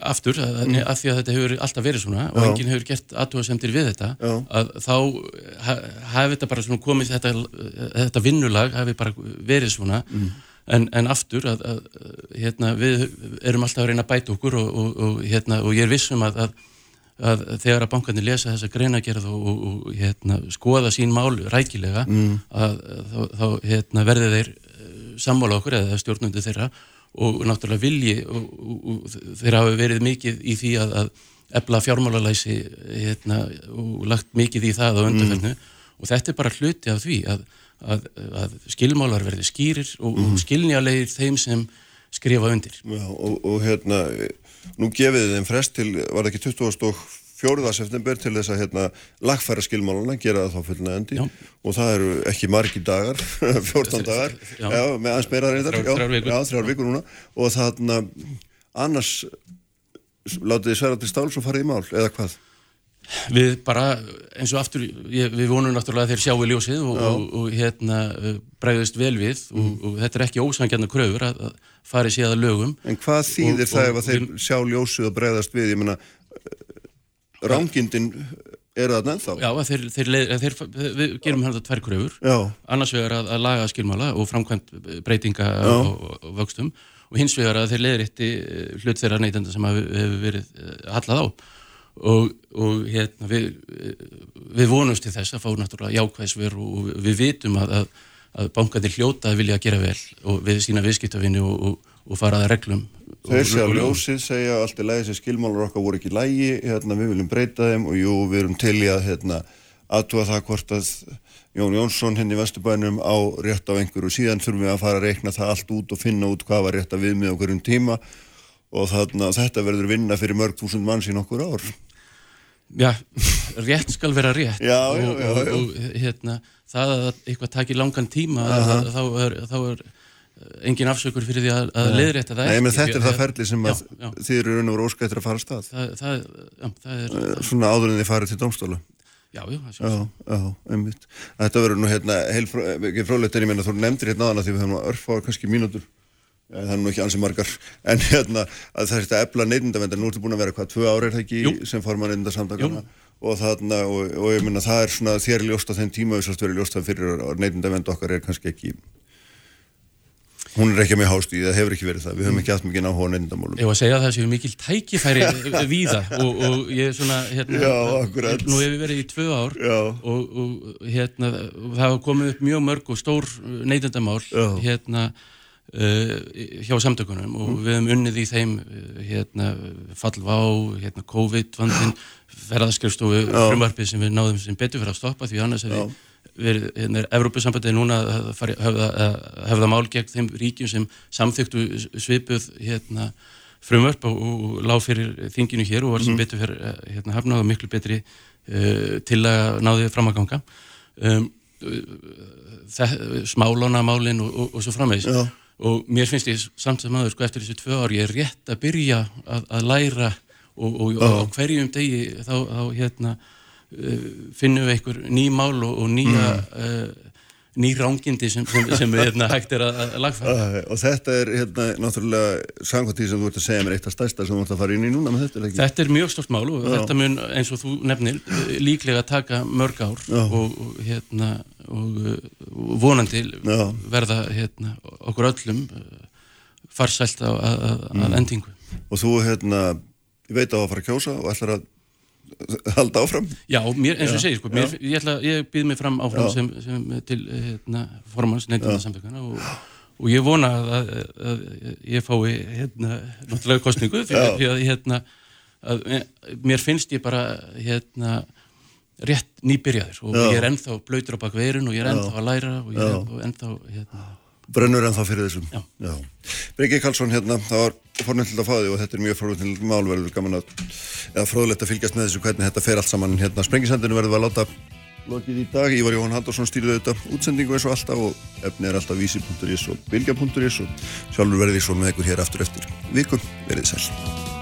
aftur, að, mm. að því að þetta hefur alltaf verið svona og Já. enginn hefur gert aðtúasemdir við þetta Já. að þá ha, hafi þetta bara svona komið þetta, þetta vinnulag hafi bara verið svona en, en aftur að, að hérna, við erum alltaf að reyna að bæta okkur og, og, og, hérna, og ég er vissum að, að að þegar að bankarnir lesa þessa greinagerð og, og, og hérna, skoða sín mál rækilega að, að þá, þá hérna, verði þeir eh, sammála okkur eða stjórnundu þeirra og náttúrulega vilji og, og, og þeir hafa verið mikið í því að, að ebla fjármálalæsi hérna, og lagt mikið í það á undanfellinu og þetta er bara hluti af því að, að, að skilmálar verði skýrir og, og skilnjálegir þeim sem skrifa undir. Já, og, og hérna, nú gefið þeim frest til, var það ekki 24. september til þess að hérna lagfæra skilmálana, gera það þá fullnægandi og það eru ekki margi dagar, 14 dagar, Já. já, með aðeins meira reyndar, Þrjár- já, þrjár vikur. núna og þarna annars látið þið sverja til stáls og farið í mál, eða hvað? Við bara, eins og aftur, ég, við vonum náttúrulega að þeir sjáu ljósið og, og, og hérna uh, bregðist vel við og, og þetta er ekki ósangjarnar kröfur að, að fari síðan að lögum. En hvað þýðir það ef að þeir sjá ljósið og bregðast við, ég meina rángindin eru þarna ennþá? Já, að þeir, þeir, leið, að þeir, við gerum hérna tvær kröfur, Já. annars vegar að, að laga skilmála og framkvæmt breytinga og, og, vöxtum. Og hins vegar að þeir leiðrétti eh, hlut þeirra neytenda sem hefur verið eh, hallað á. Og, og hérna við, eh, við vonumst til þess að fá náttúrulega jákvæðsver og við vitum að, að, að bankarnir hljóta að vilja gera vel og við sína viðskiptavinni og, og, og fara að reglum Þeir og- segja og- ljósið, segja allt í lagi sem skilmálur okkar voru ekki lægi, hérna, við viljum breyta þeim og jú, við erum til í að hérna, aðtúa það hvort að Jón Jónsson henni í Vesturbænum á rétt á einhverju. Síðan þurfum við að fara að reikna það allt út og finna út hvað var rétt að við með okkur um tíma. Og þarna, þetta verður vinna fyrir mörg þúsund manns í nokkur ár. Já, rétt skal vera rétt. Já, og, já, já, já. Og, og hérna, það að eitthvað takir langan tíma þá, er, þá er engin afsökur fyrir því að, að leiðrétta það Nei, menn þetta er það ferli sem að já, já, þið eru raun og veru óskættir að fara að stað. það, það, já, það er Eh, Svona áður en þið farið til domstóla. já, já, það Já, já, einmitt. Þetta verður nú hérna frá, ekki frólætt er ég meina þú nefndir hérna aðan að því við höfum að örfá kannski mínútur. Ja, það er nú ekki ansi margar. En hérna að það er þetta efla neytindavendar nú ertu búin að vera hvað, tvö ári er það ekki Jú. sem forman neytindasamtakana og þarna og, og ég meina það er svona þér ljóst á þeim tíma þess að verið ljóst að fyrir að neytindavend okkar er kannski ekki hún er ekki með hástíð, það hefur ekki verið það. Við höfum ekki haft mikið áhuga á neytindamálum Ég var að segja að það séu mikil tækifæri víða og, og ég er svona hérna, Já, akkurat. nú hefur verið í tvö ár og, og hérna það hafa komið upp mjög mörg og stór neytendamál Já. hérna uh, hjá samtökunum og við hefum unnið í þeim uh, hérna fallvá, hérna COVID-vandin ferðaskrifstofu frumvarpið sem við náðum sem betur fyrir að stoppa því annars hefði verið, hérna er Evrópusambandið núna að hefða, mál gegn þeim ríkjum sem samþyktu svipuð hérna frumvarp og, og lág fyrir þinginu hér og var sem betur fyrir hérna hafnað og miklu betri uh, til að náði fram að ganga. Um, smálánamálin og, og, og svo framvegis. Já. og mér finnst ég samt sem aður sko eftir þessu tvö ár ég er rétt að byrja að, að læra og, hverjum degi þá, þá hérna finnum við einhver ný mál og, og nýja uh, ný rángindi sem, sem, sem hérna, hægt er að, að lagfæra Æ, og þetta er hérna náttúrulega samkvæmt því sem þú ert að segja mér eitt af stærsta sem þú ert að fara inn í núna þetta er Þetta er mjög stort mál og þetta mun eins og þú nefnir eh, líklega taka mörg ár Já. og, og hérna og, uh, og vonandi Já. verða hérna okkur öllum uh, farsælt á, að, að, Mm. að endingu. og þú hérna, ég veit á að fara að kjósa og ætlar að halda áfram? Já, mér, eins og Já. ég segi, sko, mér, ég, ætla, ég býð mig fram áfram sem, sem til hérna, formans neyndindarsamtökuna og, og ég vona að, að, að ég fái hérna, náttúrulega kostningu fyrir, fyrir að hérna, að, mér finnst ég bara hérna rétt nýbyrjaður og Já. ég er ennþá blöytur á bak veirun og ég er ennþá að læra og ég er ennþá, ennþá hérna, brennur en þá fyrir þessum. Já. Breki Karlsson hérna, það var fornöldilegt að fá því og þetta er mjög fornöldilegt mál verður gaman að, eða fróðlegt að fylgjast með þessu hvernig þetta fer allt saman. Hérna, sprengisendinu verður að láta lokið í dag, Ívar Jóhann Haldursson stýrði auðvitað útsendingu eins og alltaf og efni er alltaf vísi.is og bilgja.is og sjálfur verði svo með ykkur hér aftur eftir vikum, verið sæl